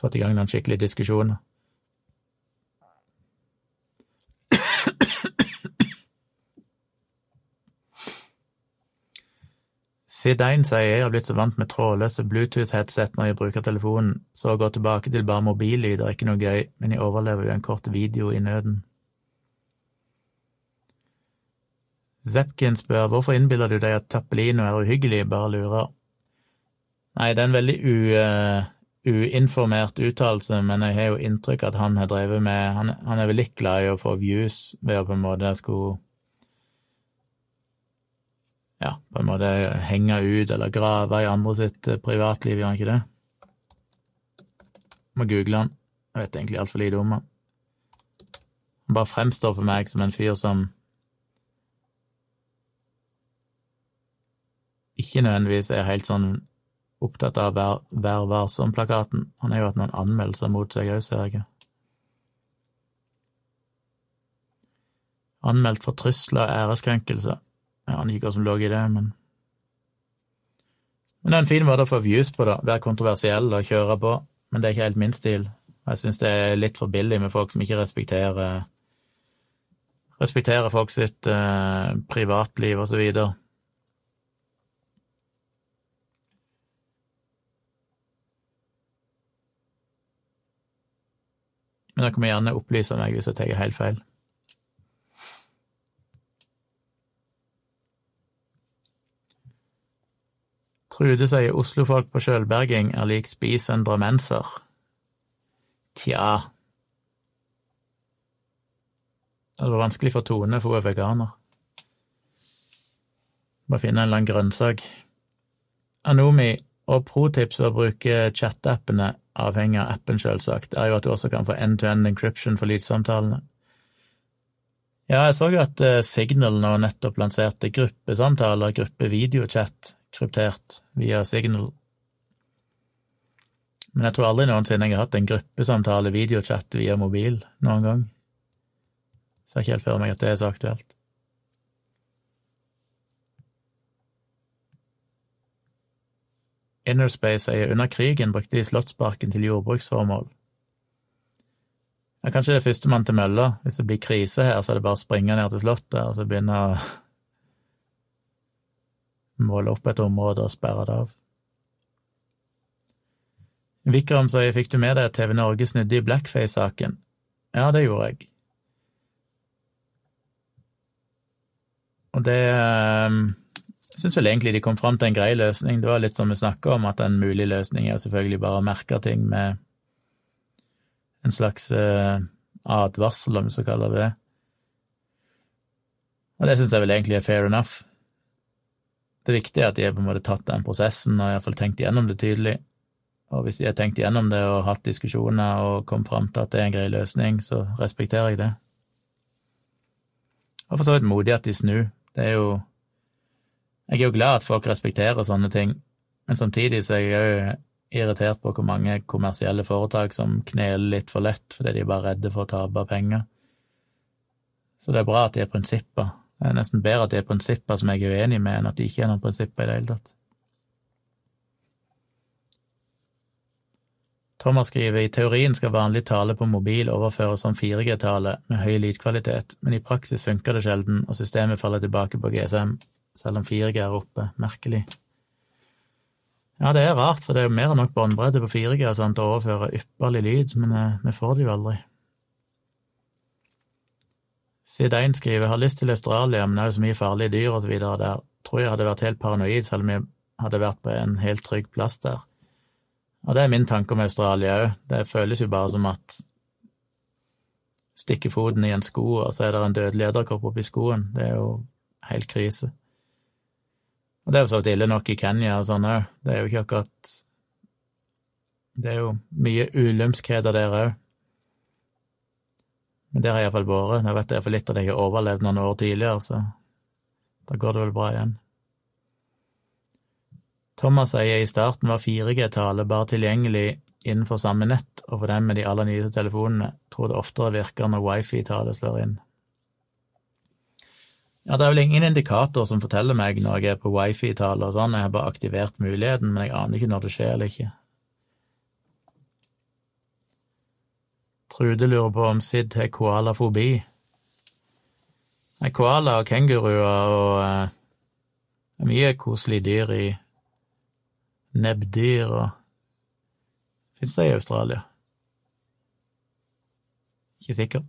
Fått i gang noen skikkelige diskusjoner. Sid1 sier jeg har blitt så vant med trådløse Bluetooth-headset når jeg bruker telefonen, så å gå tilbake til bare mobillyd er ikke noe gøy, men jeg overlever jo en kort video i nøden. Zepkin spør hvorfor innbiller du deg at Tappelino er uhyggelig, bare lurer. Nei, det er en veldig u, uh, uinformert uttalelse, men jeg har jo inntrykk at han har drevet med Han, han er vel litt glad i å få views ved å på en måte skulle ja, på en måte henge ut eller grave i andre sitt eh, privatliv, gjør han ikke det? Må google han. Jeg vet egentlig altfor lite om han. Han bare fremstår for meg som en fyr som ikke nødvendigvis er helt sånn opptatt av Vær, vær varsom-plakaten. Han har jo hatt noen anmeldelser mot seg òg, ser jeg. Anmeldt for trusler og æreskrenkelse. Jeg aner ikke hva som lå i det, men Men det er en fin måte å få views på, da. Være kontroversiell og kjøre på. Men det er ikke helt min stil. Jeg syns det er litt for billig med folk som ikke respekterer respekterer folk sitt eh, privatliv og så videre. Men dere må gjerne opplyse meg hvis jeg tar helt feil. Trude sier oslofolk på sjølberging er lik spis en drammenser. Tja Det var vanskelig for Tone, for hun er veganer. Må finne en eller annen grønnsak. Anomi og protips ved å bruke chat-appene avhengig av appen, selvsagt, er jo at du også kan få end-to-end encryption for lydsamtalene. Ja, jeg så jo at eh, Signal nå nettopp lanserte gruppesamtaler, gruppevideochat, kryptert via Signal. Men jeg tror aldri noensinne jeg har hatt en gruppesamtale, videochat, via mobil noen gang. Ser ikke helt for meg at det er så aktuelt. Innerspace sier under krigen brukte de Slottsparken til jordbruksformål. Ja, kanskje det er førstemann til mølla. Hvis det blir krise her, så er det bare å springe ned til Slottet og så begynne å måle opp et område og sperre det av. Vikram sier fikk du med deg TV Norge snudde i blackface-saken? Ja, det gjorde jeg. Og det um jeg syns vel egentlig de kom fram til en grei løsning. Det var litt som vi snakka om, at en mulig løsning er selvfølgelig bare å merke ting med en slags eh, advarsel, om vi skal kalle det det. Og det syns jeg vel egentlig er fair enough. Det viktige er at de har på en måte tatt den prosessen og iallfall tenkt igjennom det tydelig. Og hvis de har tenkt igjennom det og hatt diskusjoner og kommet fram til at det er en grei løsning, så respekterer jeg det. Og for så vidt modig at de snur. Det er jo jeg er jo glad at folk respekterer sånne ting, men samtidig så er jeg òg irritert på hvor mange kommersielle foretak som kneler litt for lett fordi de er bare redde for å tape penger. Så det er bra at de er prinsipper. Det er nesten bedre at de er prinsipper som jeg er uenig med, enn at de ikke er noen prinsipper i det hele tatt. Thomas skriver i teorien skal vanlig tale på mobil overføres som 4G-tale med høy lydkvalitet, men i praksis funker det sjelden, og systemet faller tilbake på GSM selv om 4G er oppe. Merkelig. Ja, det er rart, for det er jo mer enn nok båndbredde på 4G sant, å overføre ypperlig lyd, men eh, vi får det jo aldri. Sid1 skriver har lyst til Australia, men det er jo så mye farlige dyr og så videre der. Tror jeg hadde vært helt paranoid selv om jeg hadde vært på en helt trygg plass der. Og det er min tanke om Australia òg. Det føles jo bare som at stikke foten i en sko, og så er det en dødelig edderkopp oppi skoen. Det er jo helt krise. Og det er jo så ille nok i Kenya og sånn òg. Det er jo ikke akkurat Det er jo mye ulymskheter der òg. Men der har jeg iallfall vært. Jeg vet iallfall litt at jeg har overlevd noen år tidligere, så da går det vel bra igjen. Thomas sier i starten var 4G-tale bare tilgjengelig innenfor samme nett, og for dem med de aller nyeste telefonene tror det oftere virker når wifi-tale slår inn. Ja, det er vel ingen indikator som forteller meg når jeg er på wifi-tale og sånn, jeg har bare aktivert muligheten, men jeg aner ikke når det skjer eller ikke. Trude lurer på om Sid har koalafobi. Nei, koala og kenguruer og er mye koselige dyr i nebbdyr og Fins det i Australia? Ikke sikker.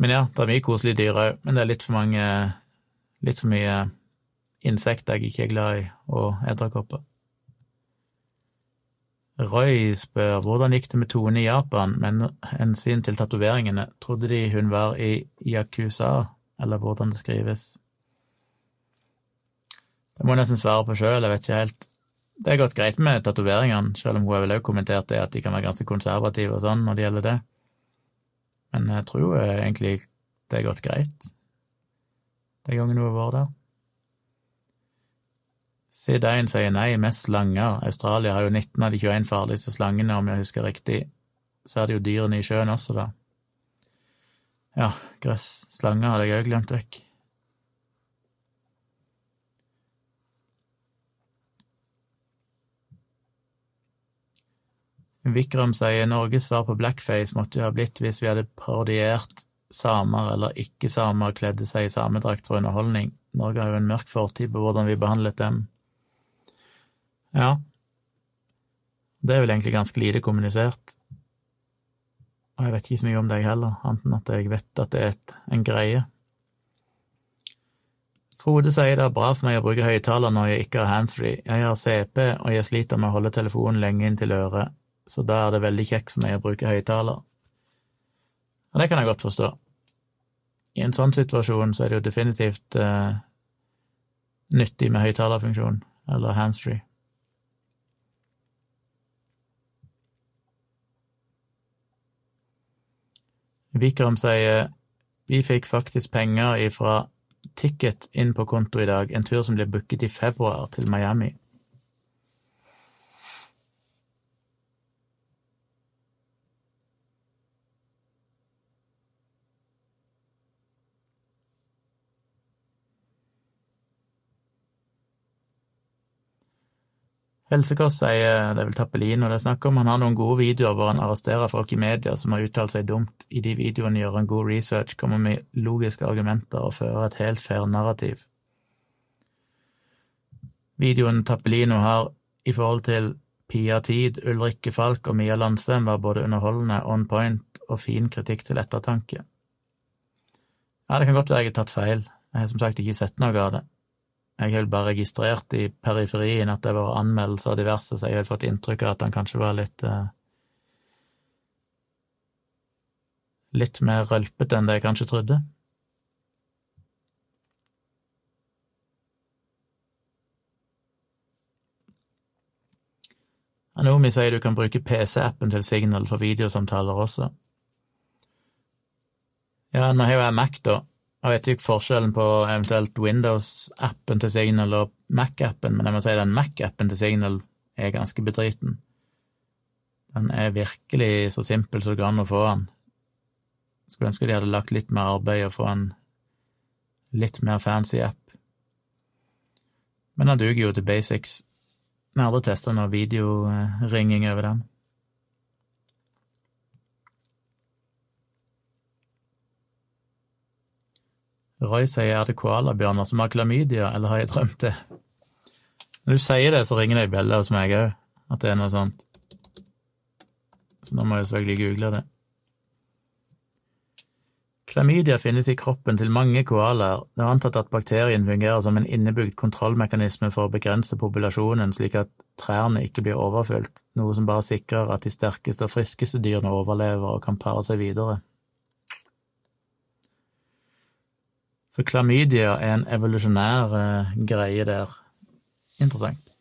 Men ja, det er mye koselige dyr òg, men det er litt for mange Litt for mye insekter jeg ikke er glad i, og edderkopper. Roy spør hvordan gikk det med Tone i Japan, men hensyn til tatoveringene, trodde de hun var i Yakuza, eller hvordan det skrives? Det må jeg nesten svare på sjøl, jeg vet ikke helt. Det har gått greit med tatoveringene, selv om hun har vel også kommentert det at de kan være ganske konservative og sånn når det gjelder det. Men jeg tror egentlig det har gått greit, de gangene hun har vært der. Sid1 sier nei, mest slanger. Australia har jo 19 av de 21 farligste slangene, om jeg husker riktig. Så er det jo dyrene i sjøen også, da. Ja, gress. Slanger hadde jeg òg glemt vekk. Vikram sier Norges svar på blackface måtte jo ha blitt hvis vi hadde parodiert samer eller ikke-samer kledde seg i samedrakt for underholdning. Norge har jo en mørk fortid på hvordan vi behandlet dem. Ja, det er vel egentlig ganske lite kommunisert. Og jeg vet ikke så mye om deg heller, annet enn at jeg vet at det er et, en greie. Frode sier det er bra for meg å bruke høyttaler når jeg ikke har handsfree. Jeg har CP, og jeg sliter med å holde telefonen lenge inntil øret så da er det veldig kjekt for meg å bruke høyttaler. Og det kan jeg godt forstå. I en sånn situasjon så er det jo definitivt eh, nyttig med høyttalerfunksjon, eller handsfree. Vikram sier vi fikk faktisk penger ifra Ticket inn på konto i dag, en tur som ble booket i februar til Miami. Helsekost sier det er vel Tappelino det er snakk om, han har noen gode videoer hvor han arresterer folk i media som har uttalt seg dumt. I de videoene gjør han god research, kommer med logiske argumenter og fører et helt fair narrativ. Videoen Tappelino har i forhold til Pia Tid, Ulrikke Falk og Mia Landsem var både underholdende, on point og fin kritikk til ettertanke. Ja, det kan godt være jeg har tatt feil, jeg har som sagt ikke sett noe av det. Jeg har vel bare registrert i periferien at det var anmeldelser av diverse, så jeg har fått inntrykk av at han kanskje var litt eh, Litt mer rølpete enn det jeg kanskje trodde. Anomi sier du kan bruke PC-appen til Signal for videosamtaler også. Ja, nå har jo jeg Mac, da, jeg vet ikke forskjellen på eventuelt Windows-appen til Signal og Mac-appen, men jeg må si den Mac-appen til Signal er ganske bedriten. Den er virkelig så simpel som det går an å få den. Skulle ønske de hadde lagt litt mer arbeid og få en litt mer fancy app. Men den duger jo til basics. Jeg har aldri testa noe videoringing over den. Roy sier er det koalabjørner som har klamydia, eller har jeg drømt det? Når du sier det, så ringer det ei bjelle hos meg òg, at det er noe sånt. Så nå må jeg selvfølgelig google det. Klamydia finnes i kroppen til mange koalaer. Det er antatt at bakterien fungerer som en innebygd kontrollmekanisme for å begrense populasjonen, slik at trærne ikke blir overfylt, noe som bare sikrer at de sterkeste og friskeste dyrene overlever og kan pare seg videre. Så klamydia er en evolusjonær eh, greie der. Interessant.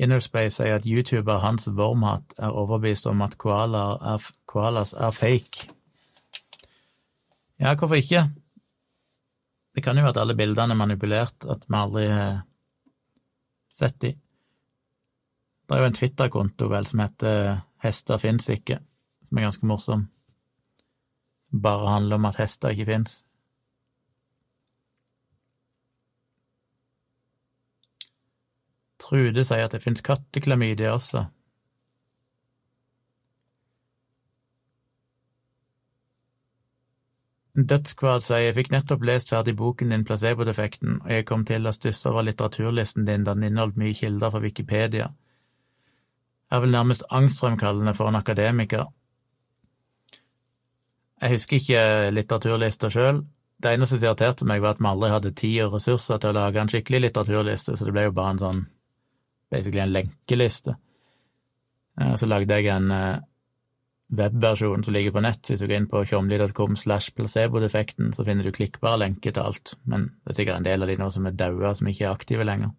Innerspace sier at YouTuber Hans Wormhatt er overbevist om at er, koalas er fake. Ja, hvorfor ikke? Det kan jo være at alle bildene er manipulert, at vi aldri har sett de. Det er jo en Twitter-konto vel som heter Hester fins ikke, som er ganske morsom. Som bare handler om at hester ikke fins. Trude sier at det finnes katteklamydia også. Dødskvad sier jeg fikk nettopp lest ferdig boken din Placebo-defekten, og jeg kom til å stusse over litteraturlisten din da den inneholdt mye kilder fra Wikipedia. Er vel nærmest angstfremkallende for en akademiker. Jeg husker ikke litteraturlista sjøl. Det eneste som irriterte meg, var at vi aldri hadde tid og ressurser til å lage en skikkelig litteraturliste, så det ble jo bare en sånn basically en lenkeliste. Eh, så lagde jeg en eh, webversjon som ligger på nett. Hvis du går inn på tjomli.com slash placebo-defekten, så finner du klikkbare lenker til alt, men det er sikkert en del av de nå som er daua, som ikke er aktive lenger.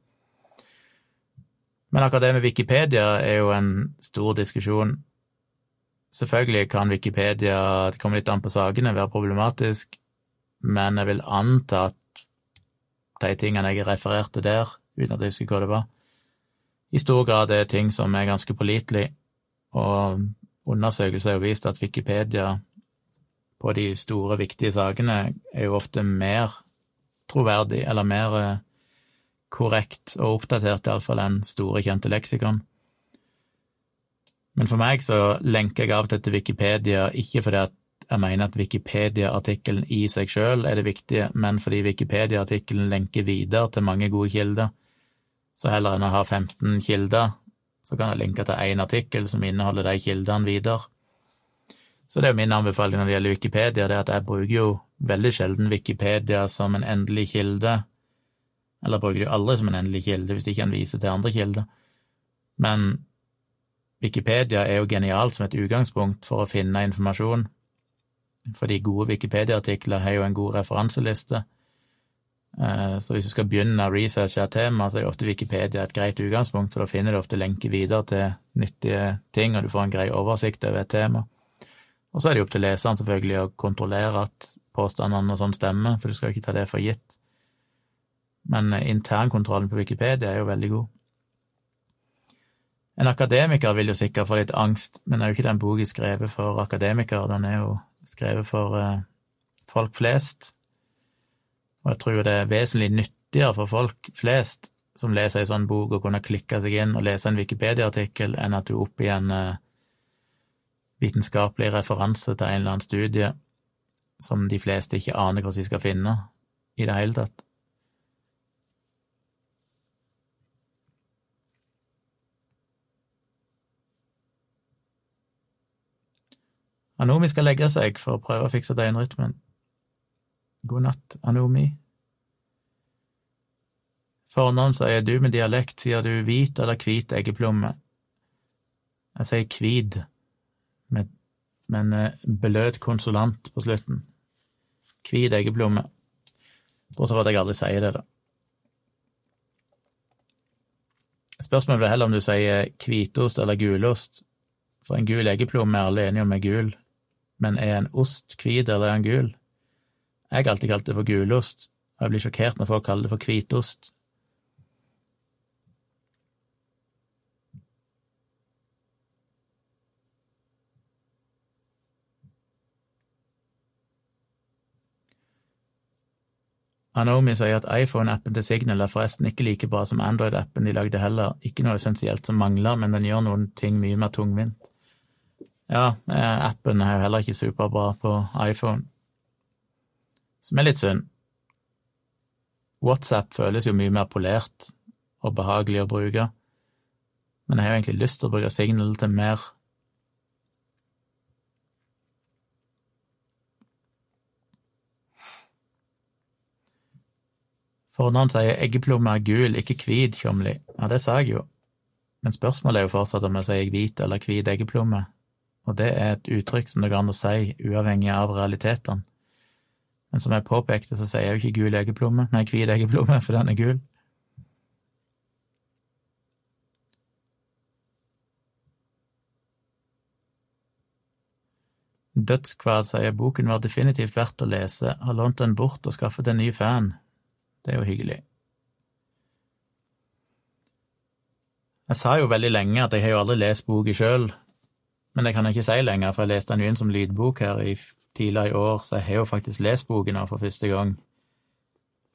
Men akkurat det med Wikipedia er jo en stor diskusjon. Selvfølgelig kan Wikipedia, det kommer litt an på sakene, være problematisk, men jeg vil anta at de tingene jeg refererte der, uten at jeg husker hva det var, i stor grad er ting som er ganske pålitelig, og undersøkelser har jo vist at Wikipedia på de store, viktige sakene er jo ofte mer troverdig, eller mer eh, korrekt og oppdatert, iallfall, enn store, kjente leksikon. Men for meg så lenker jeg av og til Wikipedia, ikke fordi jeg mener at Wikipedia-artikkelen i seg sjøl er det viktige, men fordi Wikipedia-artikkelen lenker videre til mange gode kilder. Så heller enn å ha 15 kilder, så kan jeg linke til én artikkel som inneholder de kildene videre. Så det er jo min anbefaling når det gjelder Wikipedia, det er at jeg bruker jo veldig sjelden Wikipedia som en endelig kilde, eller bruker det aldri som en endelig kilde hvis ikke kan viser til andre kilder. Men Wikipedia er jo genialt som et utgangspunkt for å finne informasjon, fordi gode Wikipedia-artikler har jo en god referanseliste Eh, så hvis du skal begynne å researche et tema, så er jo ofte Wikipedia et greit utgangspunkt, for da finner du ofte lenker videre til nyttige ting, og du får en grei oversikt over et tema. Og så er det jo opp til leseren selvfølgelig å kontrollere at påstandene og sånn stemmer, for du skal jo ikke ta det for gitt. Men eh, internkontrollen på Wikipedia er jo veldig god. En akademiker vil jo sikkert få litt angst, men er jo ikke den boka skrevet for akademikere, den er jo skrevet for eh, folk flest. Og jeg tror jo det er vesentlig nyttigere for folk flest som leser ei sånn bok, å kunne klikke seg inn og lese en Wikipedia-artikkel, enn at du oppgir en uh, vitenskapelig referanse til en eller annen studie som de fleste ikke aner hvordan de skal finne i det hele tatt. Anomi skal legge seg for å prøve å fikse døgnrytmen. God natt, Anomi. Fornavn sier du med dialekt, sier du hvit eller hvit eggeplomme? Jeg sier kvid, med, med en eh, beløt konsulant på slutten. Hvit eggeplomme. Bortsett fra at jeg aldri sier det, da. Spørsmålet blir heller om du sier hvitost eller gulost, for en gul eggeplomme er alle enige om er gul, men er en ost hvit eller er den gul? Jeg har alltid kalt det for gulost, og jeg blir sjokkert når folk kaller det for hvitost. Anomi sier at iPhone-appen til Signal er forresten ikke like bra som Android-appen de lagde heller, ikke noe essensielt som mangler, men den gjør noen ting mye mer tungvint. Ja, eh, appen er jo heller ikke superbra på iPhone som er litt synd. WhatsApp føles jo mye mer polert og behagelig å bruke, Men jeg har jo egentlig lyst til å bruke Signal til mer Fornavn sier eggeplomme er gul, ikke hvit, Tjomli. Ja, det sa jeg jo. Men spørsmålet er jo fortsatt om jeg sier hvit eller hvit eggeplomme, og det er et uttrykk som det går an å si uavhengig av realitetene. Men som jeg påpekte, så sier jeg jo ikke gul eggeplomme, nei, hvit eggeplomme, for den er gul. Dødskvad sier boken var definitivt verdt å lese, har lånt den bort og skaffet en ny fan. Det er jo hyggelig. Jeg sa jo veldig lenge at jeg har jo aldri lest boka sjøl, men det kan jeg ikke si lenger, for jeg leste den jo inn som lydbok her i tidligere i år, så jeg har jo faktisk lest boken nå for første gang,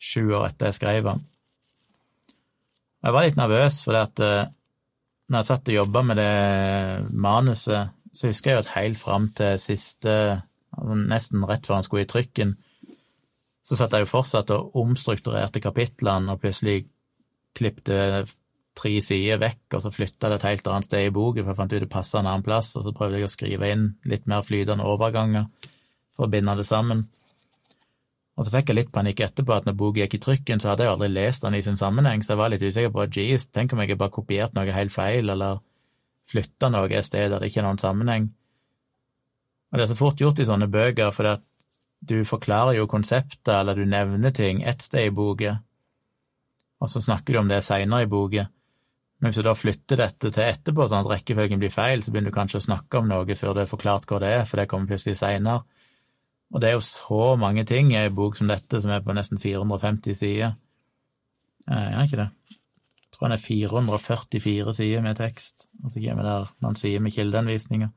sju år etter jeg skrev den. Jeg var litt nervøs, for at uh, når jeg satt og jobba med det manuset, så husker jeg jo at helt fram til siste, altså nesten rett før han skulle i trykken, så satt jeg jo fortsatt og omstrukturerte kapitlene og plutselig klipte tre sider vekk, og så flytta det et helt annet sted i boken, for jeg fant ut det passa en annen plass, og så prøvde jeg å skrive inn litt mer flytende overganger for å binde det sammen. Og så fikk jeg litt panikk etterpå, at når boka gikk i trykken, så hadde jeg aldri lest den i sin sammenheng, så jeg var litt usikker på jeez, tenk om jeg bare kopiert noe helt feil, eller flytta noe et sted der det ikke er noen sammenheng. Og det er så fort gjort i sånne bøker, for at du forklarer jo konseptet, eller du nevner ting ett sted i boka, og så snakker du om det seinere i boka. Men hvis du da flytter dette til etterpå, sånn at rekkefølgen blir feil, så begynner du kanskje å snakke om noe før du har forklart hva det er, for det kommer plutselig seinere. Og det er jo så mange ting i ei bok som dette, som er på nesten 450 sider. Eh, er ikke det? Jeg tror den er 444 sider med tekst, og så kommer der noen sider med kildeanvisninger.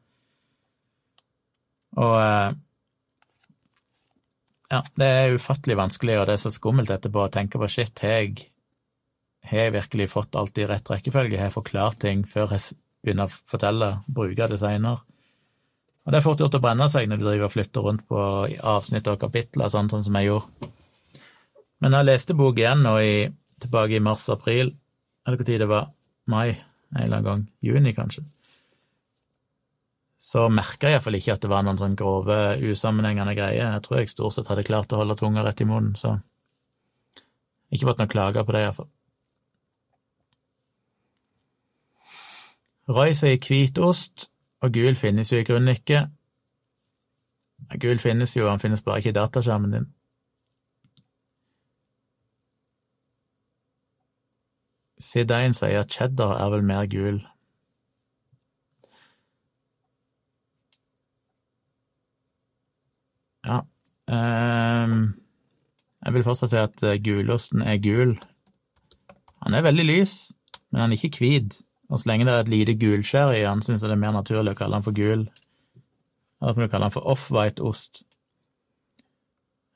Og eh, ja, det er ufattelig vanskelig, og det er så skummelt etterpå å tenke på shit, har jeg, har jeg virkelig fått alt i rett rekkefølge? Har jeg forklart ting før jeg begynner å fortelle, bruke det seinere? Og det er fort gjort å brenne seg når du driver og flytter rundt på avsnitt og kapitler, sånn, sånn som jeg gjorde. Men jeg leste bok igjen nå i, tilbake i mars-april, eller hvor tid det var, mai, en eller annen gang, juni kanskje så merka jeg iallfall ikke at det var noen sånn grove, usammenhengende greier. Jeg tror jeg stort sett hadde klart å holde tunga rett i munnen, så ikke fått noen klager på det, iallfall. Roy sier hvitost, og gul finnes jo i grunnen ikke. Gul finnes jo, han finnes bare ikke i dataskjermen din. Sidain sier at cheddar er vel mer gul. Ja. Um, jeg vil fortsatt si at eh, gulosten er gul. Han er veldig lys, men han er ikke hvit. Og så lenge det er et lite gulskjær i den, syns jeg det er mer naturlig å kalle den for gul. Eller at du kalle den for off-white ost.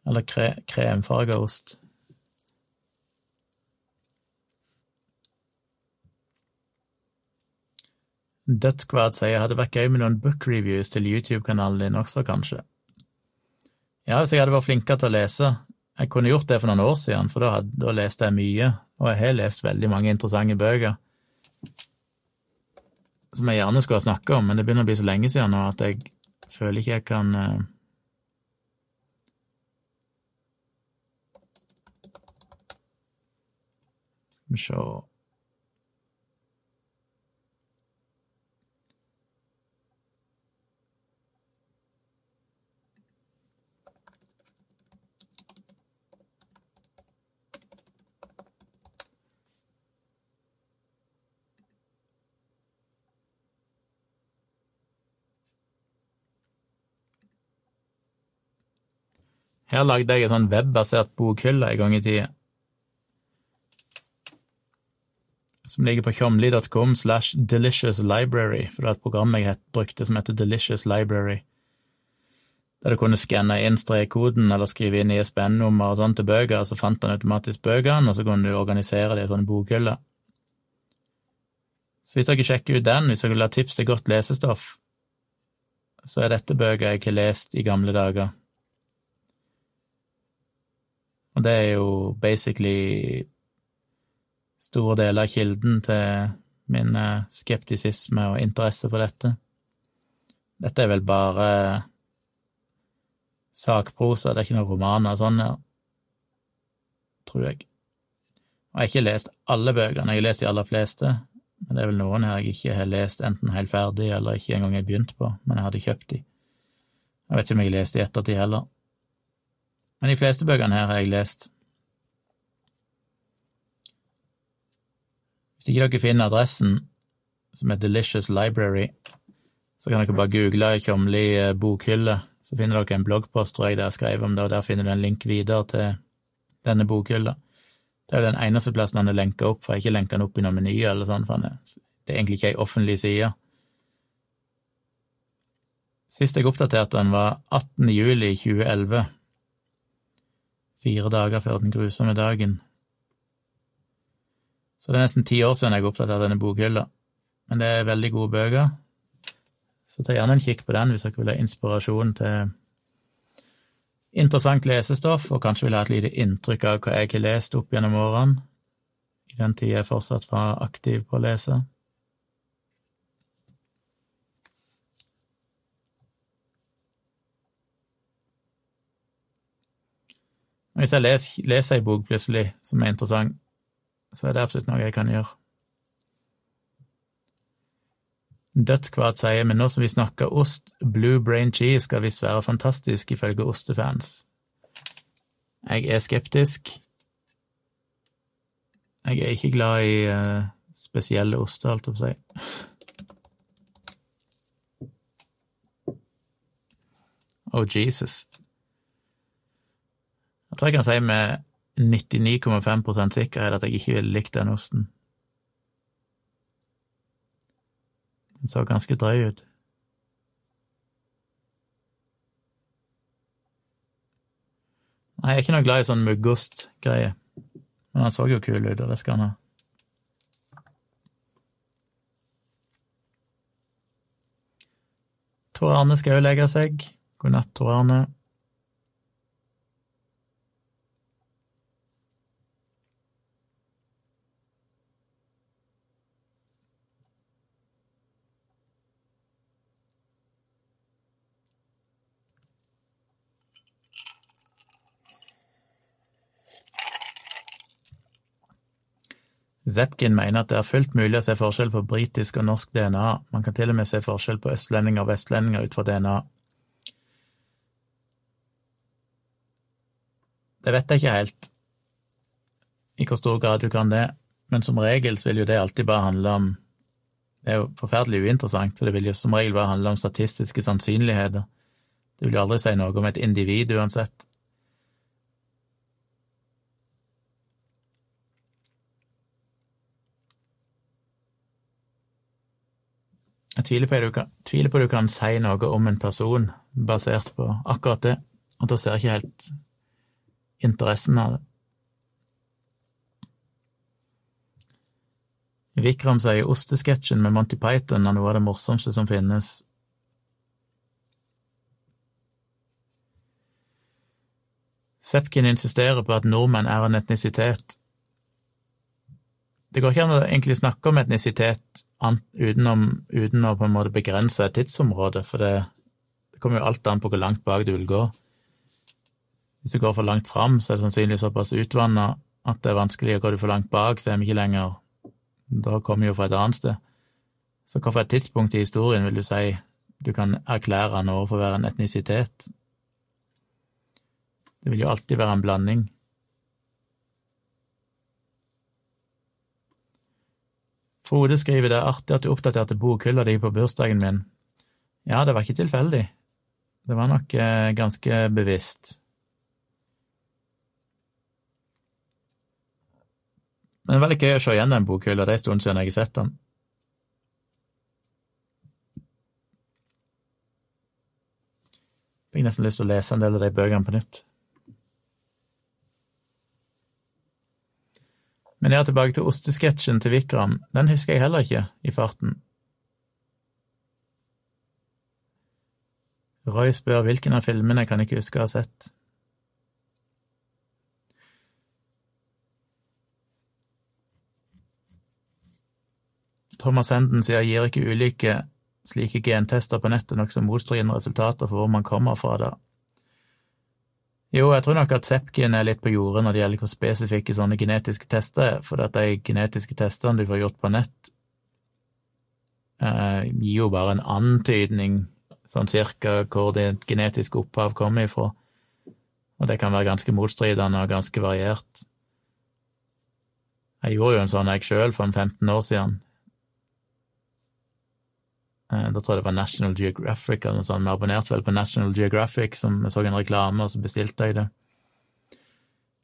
Eller kre kremfarga ost. Dødskvad sier hadde vært gøy med noen book reviews til YouTube-kanalen din også, kanskje. Ja, hvis jeg hadde vært flinkere til å lese. Jeg kunne gjort det for noen år siden, for da, hadde, da leste jeg mye, og jeg har lest veldig mange interessante bøker som jeg gjerne skulle ha snakka om, men det begynner å bli så lenge siden nå at jeg føler ikke jeg kan uh... Skal vi se Her lagde jeg en sånn webbasert bokhylle en gang i tida. Som ligger på tjomli.com slash delicious library, for det er et program jeg brukte som heter Delicious Library, der du kunne skanne inn strekkoden eller skrive inn ISBN-nummer og sånn til bøker, så fant han automatisk bøkene, og så kunne du organisere det i sånne bokhyller. Så hvis dere sjekker ut den, hvis dere vil ha tips til godt lesestoff, så er dette bøker jeg har lest i gamle dager. Og det er jo basically store deler av kilden til min eh, skeptisisme og interesse for dette. Dette er vel bare sakprosa, det er ikke noen romaner og sånn, ja. Tror jeg. Og jeg har ikke lest alle bøkene, jeg har lest de aller fleste, men det er vel noen her jeg ikke har lest enten helt ferdig eller ikke engang har begynt på, men jeg hadde kjøpt de. Jeg vet ikke om jeg har lest de ettertid heller. Men de fleste bøkene her har jeg lest. Hvis ikke dere finner adressen, som er Delicious Library, så kan dere bare google Tjomli eh, bokhylle, så finner dere en bloggpost, tror jeg, der jeg skrev om det, og der finner du en link videre til denne bokhylla. Det er den eneste plassen han er lenka opp, for jeg har ikke lenka den opp i noen menyer eller sånn, det er egentlig ikke ei offentlig side. Sist jeg oppdaterte den, var 18. juli 2011, fire dager før den grusomme dagen. Så det er nesten ti år siden jeg oppdaterte denne bokhylla. Men det er veldig gode bøker, så ta gjerne en kikk på den hvis dere vil ha inspirasjon til interessant lesestoff, og kanskje vil ha et lite inntrykk av hva jeg har lest opp gjennom årene, i den tida jeg fortsatt var aktiv på å lese. Hvis jeg leser, leser ei bok plutselig som er interessant, så er det absolutt noe jeg kan gjøre. Dødskvart sier, men nå som vi snakker ost, blue brain cheese skal visst være fantastisk, ifølge ostefans. Jeg er skeptisk. Jeg er ikke glad i uh, spesielle oster, holdt jeg på å si. Oh, Jesus. Jeg tror jeg kan si med 99,5 sikkerhet at jeg ikke ville likt den osten. Den så ganske drøy ut. Nei, jeg er ikke noe glad i sånn muggost-greie, men han så jo kul ut, og det skal han ha. Tor Arne skal jo legge seg. God natt, Tor Arne. Zepkin mener at det er fullt mulig å se forskjell på britisk og norsk DNA, man kan til og med se forskjell på østlendinger og vestlendinger ut fra DNA. Det vet jeg ikke helt i hvor stor grad du kan det, men som regel vil jo det alltid bare handle om Det er jo forferdelig uinteressant, for det vil jo som regel bare handle om statistiske sannsynligheter. Det vil jo aldri si noe om et individ uansett. Jeg tviler på, du kan, tviler på du kan si noe om en person basert på akkurat det, og da ser jeg ikke helt interessen av det. Vikram sier ostesketsjen med Monty Python er noe av det morsomste som finnes. Sepkin insisterer på at nordmenn er en etnisitet, det går ikke an å egentlig snakke om etnisitet utenom, uten å på en måte begrense et tidsområde, for det, det kommer jo alt an på hvor langt bak du vil gå. Hvis du går for langt fram, så er det sannsynlig såpass utvanna at det er vanskelig, å gå for langt bak, så er vi ikke lenger Da kommer vi jo fra et annet sted. Så hvilket tidspunkt i historien vil du si du kan erklære noe for å være en etnisitet? Det vil jo alltid være en blanding. Frode skriver det er artig at du oppdaterte bokhylla di på bursdagen min. Ja, det var ikke tilfeldig. Det var nok eh, ganske bevisst. Men veldig gøy å se igjen den bokhylla, det er en stund siden jeg har sett den. Fikk nesten lyst til å lese en del av de bøkene på nytt. Men er tilbake til ostesketsjen til Vikram. Den husker jeg heller ikke i farten. Roy spør hvilken av filmene kan jeg ikke huske å ha sett. Thomas Henden sier gir ikke ulike slike gentester på nettet nokså motstridende resultater for hvor man kommer fra da. Jo, jeg tror nok at Sepkin er litt på jordet når det gjelder hvor spesifikke sånne genetiske tester er, for at de genetiske testene du får gjort på nett, eh, gir jo bare en antydning, sånn cirka, hvor det genetiske opphav kommer ifra, og det kan være ganske motstridende og ganske variert. Jeg gjorde jo en sånn jeg sjøl for en 15 år siden, da tror jeg det var National Geographic eller noe sånt. Vi abonnerte vel på National Geographic, som vi så en reklame, og så bestilte jeg det.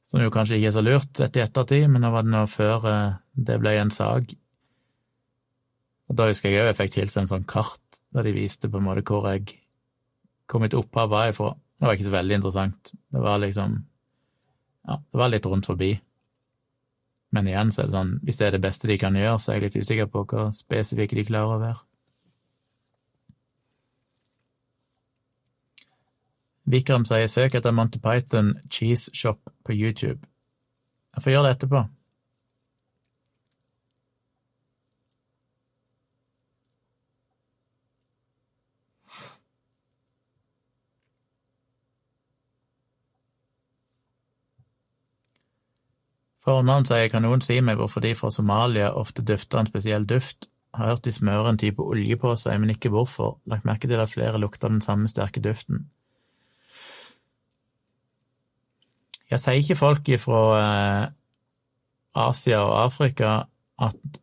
Som jo kanskje ikke er så lurt etter ettertid, men da var det nå før eh, det ble en sak. Og da husker jeg òg jeg fikk tilsendt sånn kart der de viste på en måte hvor jeg hvor mitt opphav var ifra. Det var ikke så veldig interessant. Det var liksom Ja, det var litt rundt forbi. Men igjen så er det sånn, hvis det er det beste de kan gjøre, så er jeg litt usikker på hvor spesifikke de klarer å være. Vikram sier 'søk etter Monty Python Cheese Shop på YouTube'. Jeg får gjøre det etterpå. Fornavn sier kan noen si meg hvorfor de fra Somalia ofte dufter en spesiell duft. Har hørt de smører en type olje på seg, men ikke hvorfor. Lagt merke til at flere lukter den samme sterke duften. Jeg sier ikke folk fra eh, Asia og Afrika at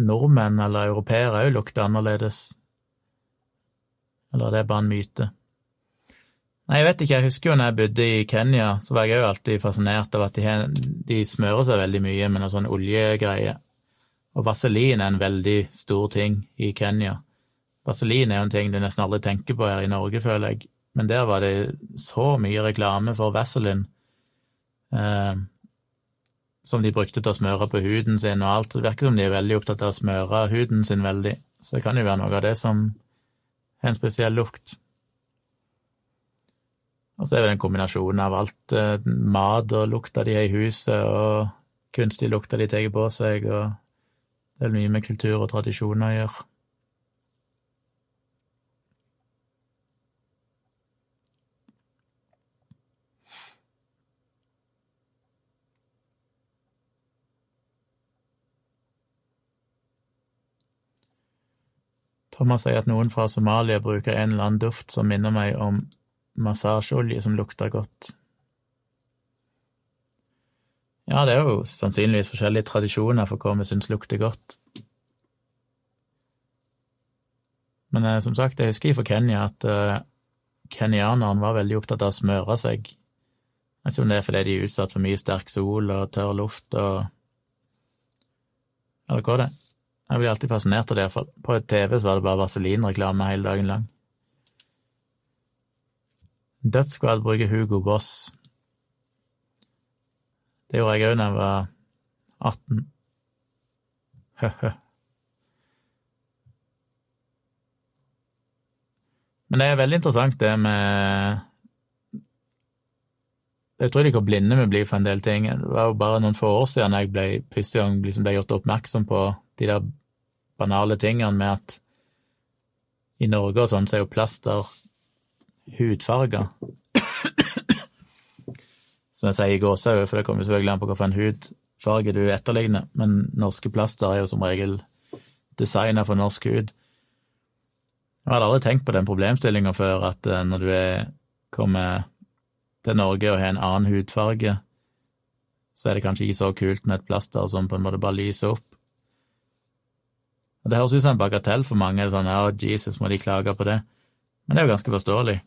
nordmenn eller europeere òg lukter annerledes, eller det er bare en myte? Nei, jeg vet ikke, jeg husker jo når jeg bodde i Kenya, så var jeg òg alltid fascinert av at de, de, smører seg veldig mye med noe sånn oljegreie, og vaselin er en veldig stor ting i Kenya. Vaselin er jo en ting du nesten aldri tenker på her i Norge, føler jeg, men der var det så mye reklame for Vaseline eh, som de brukte til å smøre på huden sin og alt. Det virker som de er veldig opptatt av å smøre huden sin veldig, så det kan jo være noe av det som har en spesiell lukt. Og så er det en kombinasjon av alt eh, mat og lukta de har i huset, og kunstig lukta de tar på seg, og det er mye med kultur og tradisjoner å gjøre. Thomas sier at noen fra Somalia bruker en eller annen duft som minner meg om massasjeolje som lukter godt. Ja, det er jo sannsynligvis forskjellige tradisjoner for hva vi syns lukter godt. Men eh, som sagt, jeg husker fra Kenya at eh, kenyaneren var veldig opptatt av å smøre seg. Jeg vet ikke om det er fordi de er utsatt for mye sterk sol og tørr luft og Eller hva det er. Jeg blir alltid fascinert av det, for på TV så var det bare vaselinreklame hele dagen lang. Dødsskvad bruker Hugo Boss. Det gjorde jeg òg da jeg var 18. Hø-hø. [LAUGHS] Men det er veldig interessant, det med Jeg tror ikke hvor blinde vi blir for en del ting. Det var jo bare noen få år siden jeg ble, gang liksom ble gjort oppmerksom på de der banale tingene med at i Norge og sånn så er jo plaster hudfarga. Som jeg sier i gåsehud, for det kommer selvfølgelig an på hvilken hudfarge du etterligner, men norske plaster er jo som regel designa for norsk hud. Jeg hadde aldri tenkt på den problemstillinga før, at eh, når du er, kommer til Norge og har en annen hudfarge, så er det kanskje ikke så kult med et plaster som på en måte bare lyser opp. Og Det høres ut som en bagatell for mange. sånn, ja, Jesus, må de klage på det? Men det er jo ganske forståelig.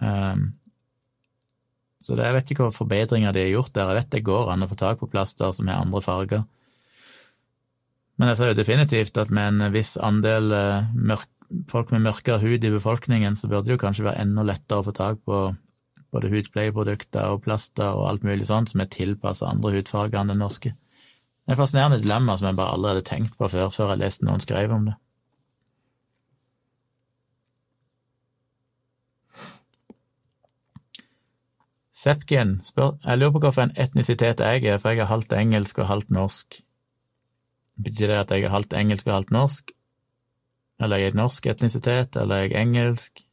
Um, så det, jeg vet ikke hva forbedringer de har gjort der. Jeg vet det går an å få tak på plaster som har andre farger. Men jeg ser jo definitivt at med en viss andel uh, mørk, folk med mørkere hud i befolkningen, så burde det jo kanskje være enda lettere å få tak på både hudpleieprodukter og plaster og alt mulig sånt som er tilpassa andre hudfarger enn den norske. Det er et fascinerende dilemma som jeg bare aldri hadde tenkt på før, før jeg leste noen skrev om det. Sepkin spør Jeg lurer på hvilken etnisitet jeg er, for jeg er halvt engelsk og halvt norsk. Betyr det at jeg er halvt engelsk og halvt norsk? Eller er jeg norsk etnisitet, eller er jeg engelsk?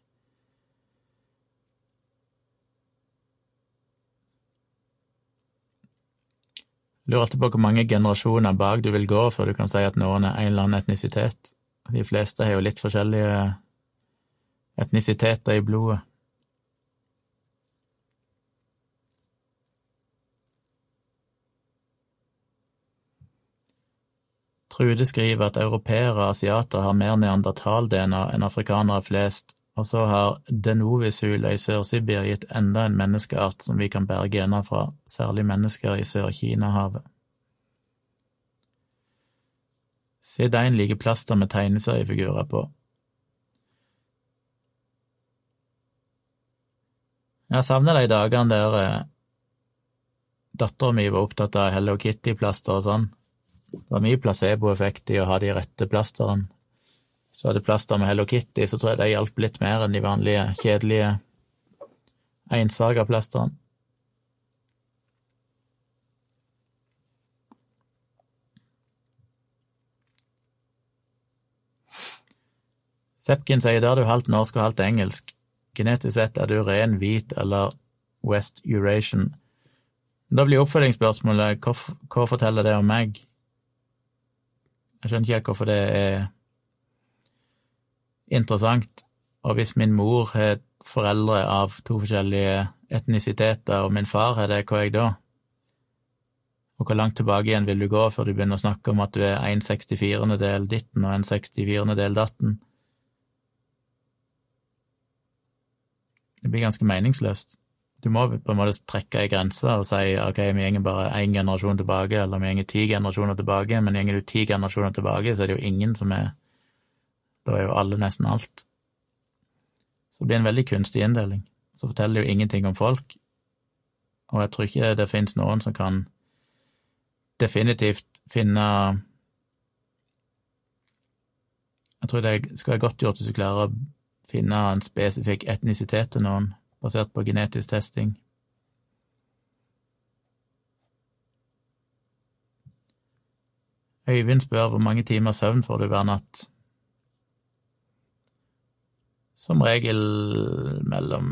Lurer alltid på hvor mange generasjoner bak du vil gå før du kan si at noen er en eller annen etnisitet. De fleste har jo litt forskjellige etnisiteter i blodet. Trude skriver at europeere og asiater har mer neandertal-DNA enn afrikanere flest, og så har Denovishula i Sør-Sibir gitt enda en menneskeart som vi kan bære gener fra, særlig mennesker i Sør-Kina-havet. C1 liker plaster med tegneseriefigurer på. Jeg savner de dagene der eh, dattera mi var opptatt av Hello Kitty-plaster og sånn. Det var mye placeboeffekt i å ha de rette plasterne. Hvis er hadde plaster med Hello Kitty, så tror jeg det hjalp litt mer enn de vanlige, kjedelige, ensfarga plasterne. Sepkin sier da er du halvt norsk og halvt engelsk. Genetisk sett er du ren, hvit eller West Eurasian. Da blir oppfølgingsspørsmålet hva, hva forteller det om meg? Jeg skjønner ikke helt hvorfor det er interessant. Og hvis min mor har foreldre av to forskjellige etnisiteter, og min far har det, hva er jeg da? Og hvor langt tilbake igjen vil du gå før du begynner å snakke om at du er en 64-del ditten og en 64-del datten? Det blir ganske meningsløst. Du må på en måte trekke ei grense og si ok, vi går bare én generasjon tilbake, eller vi går ti generasjoner tilbake, men går du ti generasjoner tilbake, så er det jo ingen som er Da er jo alle nesten alt. Så det blir en veldig kunstig inndeling. Så forteller det jo ingenting om folk, og jeg tror ikke det finnes noen som kan definitivt finne Jeg tror det skal være godt gjort hvis du klarer å finne en spesifikk etnisitet til noen basert på genetisk testing. Øyvind spør hvor mange timer søvn får du hver natt. Som regel mellom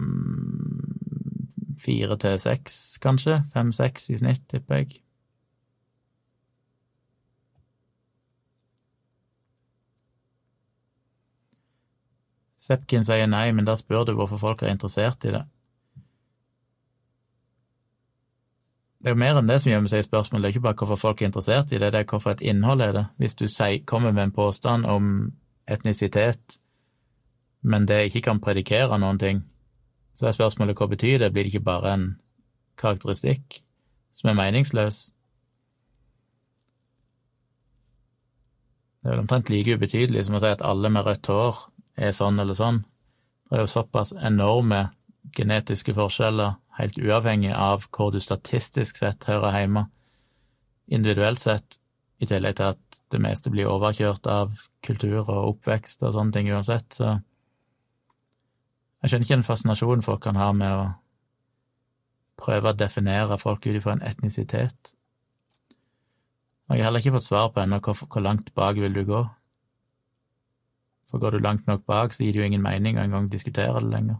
fire til seks, kanskje. Fem-seks i snitt, tipper jeg. Sepkin sier nei, men da spør du hvorfor folk er interessert i det. Det er jo mer enn det som gjemmer seg i spørsmålet, det er ikke bare hvorfor folk er interessert i det, det er hvorfor et innhold er det. Hvis du kommer med en påstand om etnisitet, men det ikke kan predikere noen ting, så er spørsmålet hva betyr det, blir det ikke bare en karakteristikk som er meningsløs? Det er vel omtrent like ubetydelig som å si at alle med rødt hår er sånn eller sånn. Det er jo såpass enorme genetiske forskjeller, helt uavhengig av hvor du statistisk sett hører hjemme, individuelt sett, i tillegg til at det meste blir overkjørt av kultur og oppvekst og sånne ting uansett, så jeg skjønner ikke den fascinasjonen folk kan ha med å prøve å definere folk ut ifra en etnisitet. Og jeg har heller ikke fått svar på ennå hvor, hvor langt bak vil du gå. For går du langt nok bak, så gir det jo ingen mening å engang diskutere det lenger.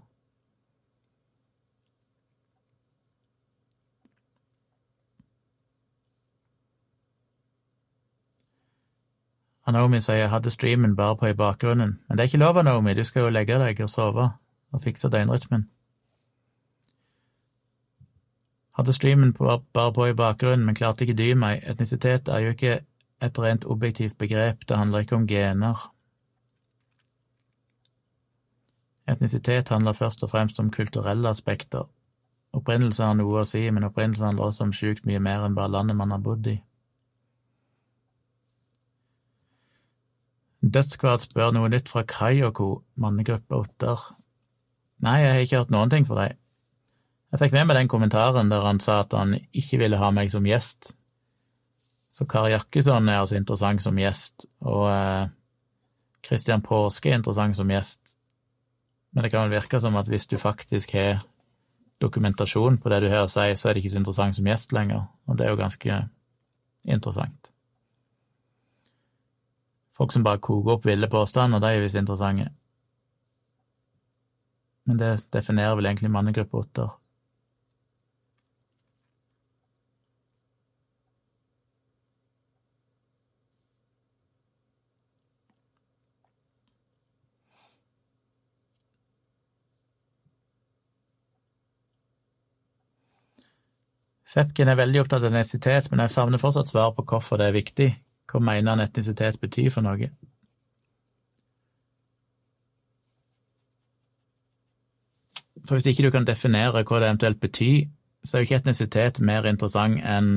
Naomi sier jeg hadde streamen bare på i bakgrunnen, men det er ikke lov, Naomi, du skal jo legge deg og sove og fiksa døgnrytmen. Hadde streamen bare på i bakgrunnen, men klarte ikke dy meg. Etnisitet er jo ikke et rent objektivt begrep, det handler ikke om gener. Etnisitet handler først og fremst om kulturelle aspekter. Opprinnelse har noe å si, men opprinnelse handler også om sjukt mye mer enn bare landet man har bodd i. Dødskvart spør noe nytt fra Kai og co., mannegruppe Otter. Nei, jeg har ikke hørt noen ting fra deg. Jeg fikk med meg den kommentaren der han sa at han ikke ville ha meg som gjest. Så Kari Jakkesson er altså interessant som gjest, og eh, Christian Påske er interessant som gjest. Men det kan vel virke som at hvis du faktisk har dokumentasjon på det du hører si, så er det ikke så interessant som gjest lenger, og det er jo ganske interessant. Folk som bare koker opp ville påstander, de er visst interessante. Men det definerer vel egentlig mannegruppe otter. Sepkin er veldig opptatt av etnisitet, men jeg savner fortsatt svar på hvorfor det er viktig. Hva mener han etnisitet betyr for noe? For hvis ikke du kan definere hva det eventuelt betyr, så er jo ikke etnisitet mer interessant enn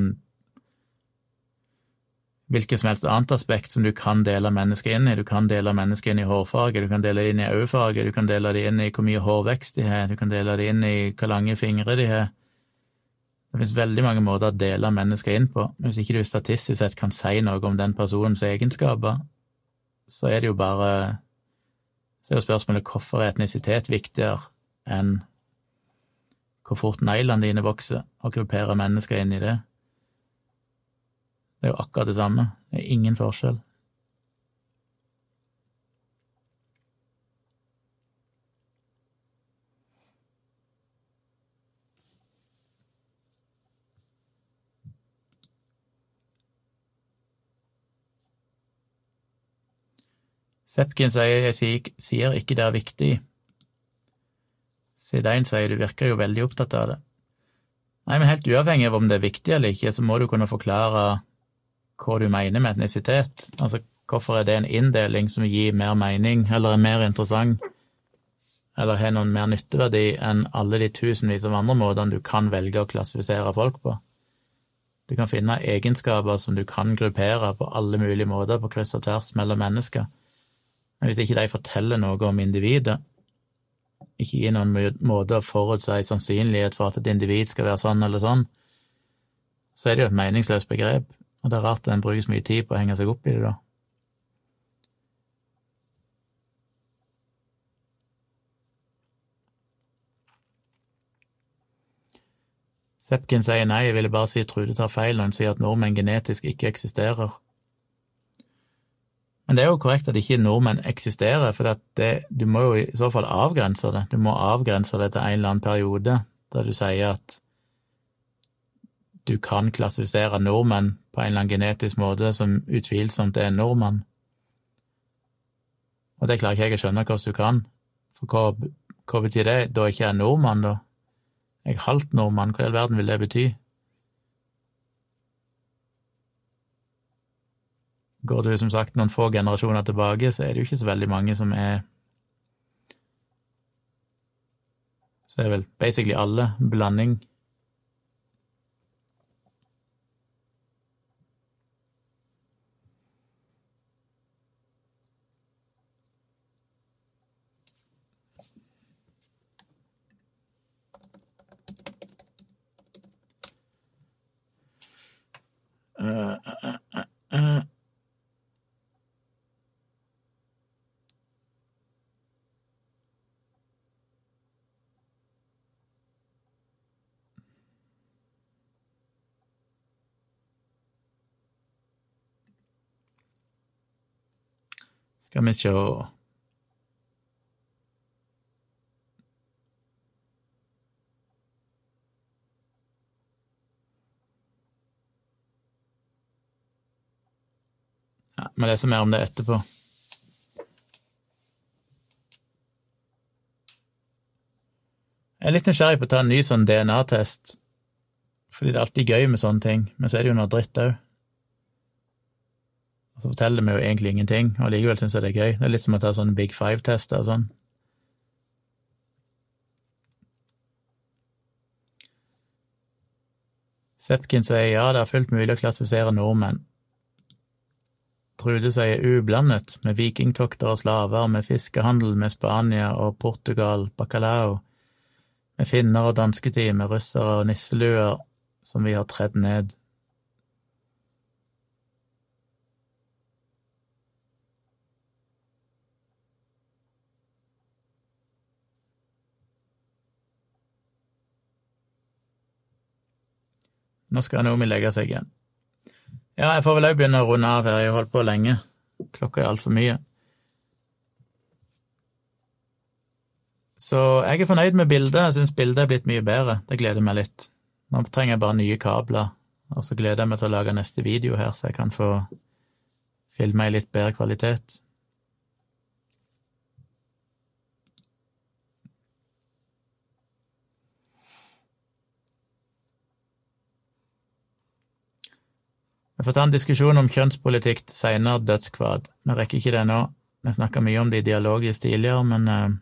hvilket som helst annet aspekt som du kan dele mennesket inn i. Du kan dele mennesket inn i hårfarge, du kan dele det inn i øyefarge, du kan dele det inn i hvor mye hårvekst de har, du kan dele det inn i hvor lange fingre de har. Det finnes veldig mange måter å dele mennesker inn på, men hvis ikke du statistisk sett kan si noe om den personens egenskaper, så er det jo bare Så er jo spørsmålet hvorfor er etnisitet viktigere enn hvor fort neglene dine vokser, og gruppere mennesker inn i det. Det er jo akkurat det samme. Det er ingen forskjell. Sepkin sier sier ikke det er viktig. Sidein sier du virker jo veldig opptatt av det. Nei, men helt uavhengig av om det er viktig eller ikke, så må du kunne forklare hva du mener med etnisitet. Altså, hvorfor er det en inndeling som gir mer mening, eller er mer interessant, eller har noen mer nytteverdi enn alle de tusenvis av andre måtene du kan velge å klassifisere folk på? Du kan finne egenskaper som du kan gruppere på alle mulige måter på kryss og tvers mellom mennesker. Men hvis ikke de forteller noe om individet, ikke gir noen måte å forutsi sannsynlighet for at et individ skal være sånn eller sånn, så er det jo et meningsløst begrep, og det er rart en bruker så mye tid på å henge seg opp i det, da. Sepkin sier nei, jeg ville bare si Trude tar feil når hun sier at nordmenn genetisk ikke eksisterer. Men det er jo korrekt at ikke nordmenn eksisterer, for det, du må jo i så fall avgrense det. Du må avgrense det til en eller annen periode der du sier at du kan klassifisere nordmenn på en eller annen genetisk måte som utvilsomt er en nordmann. Og det klarer ikke jeg å skjønne hvordan du kan, for hva, hva betyr det? Da ikke jeg er nordmann, da? Jeg er halvt nordmann, hva i all verden vil det bety? Går du som sagt noen få generasjoner tilbake, så er det jo ikke så veldig mange som er Så er vel basically alle blanding. Uh, uh, uh, Skal vi sjå Ja, vi leser mer om det etterpå. Jeg er litt nysgjerrig på å ta en ny sånn DNA-test, fordi det er alltid gøy med sånne ting, men så er det jo noe dritt òg. Og så forteller vi jo egentlig ingenting, og likevel syns jeg det er gøy. Det er litt som å ta sånne Big Five-tester og sånn. Sepkin sier ja, det er fullt mulig å klassifisere nordmenn. Trude sier ublandet, med vikingtokter og slaver, med fiskehandel med Spania og Portugal, bacalao, med finner og dansketid, med russere og nisseluer som vi har tredd ned. Nå skal Naomi legge seg igjen. Ja, jeg får vel òg begynne å runde av her, jeg har holdt på lenge. Klokka er altfor mye. Så jeg er fornøyd med bildet. Jeg syns bildet er blitt mye bedre. Det gleder meg litt. Nå trenger jeg bare nye kabler, og så gleder jeg meg til å lage neste video her, så jeg kan få filme i litt bedre kvalitet. Vi får ta en diskusjon om kjønnspolitikk seinere dødskvad. Vi rekker ikke det nå. Vi snakka mye om det i dialogisk tidligere, men uh,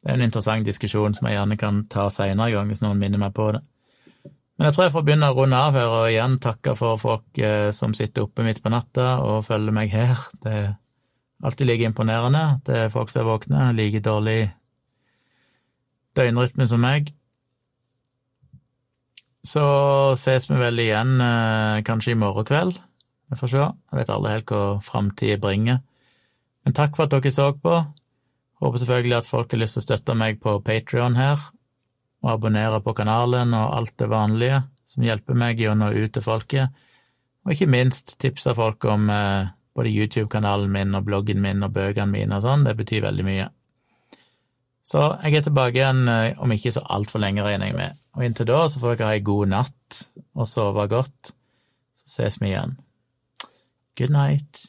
det er en interessant diskusjon som jeg gjerne kan ta seinere gang, hvis noen minner meg på det. Men jeg tror jeg får begynne å runde av her, og igjen takke for folk uh, som sitter oppe midt på natta og følger meg her. Det er alltid like imponerende. Det er folk som er våkne, like dårlig døgnrytme som meg. Så ses vi vel igjen eh, kanskje i morgen kveld. Vi får se. Jeg vet aldri helt hva framtida bringer. Men takk for at dere så på. Håper selvfølgelig at folk har lyst til å støtte meg på Patrion her, og abonnere på kanalen og alt det vanlige som hjelper meg i å nå ut til folket. Og ikke minst tipse folk om eh, både YouTube-kanalen min og bloggen min og bøkene mine og sånn. Det betyr veldig mye. Så jeg er tilbake igjen eh, om ikke så altfor lenge, regner jeg med. Og inntil da så får dere ha ei god natt og sove godt. Så ses vi igjen. Good night.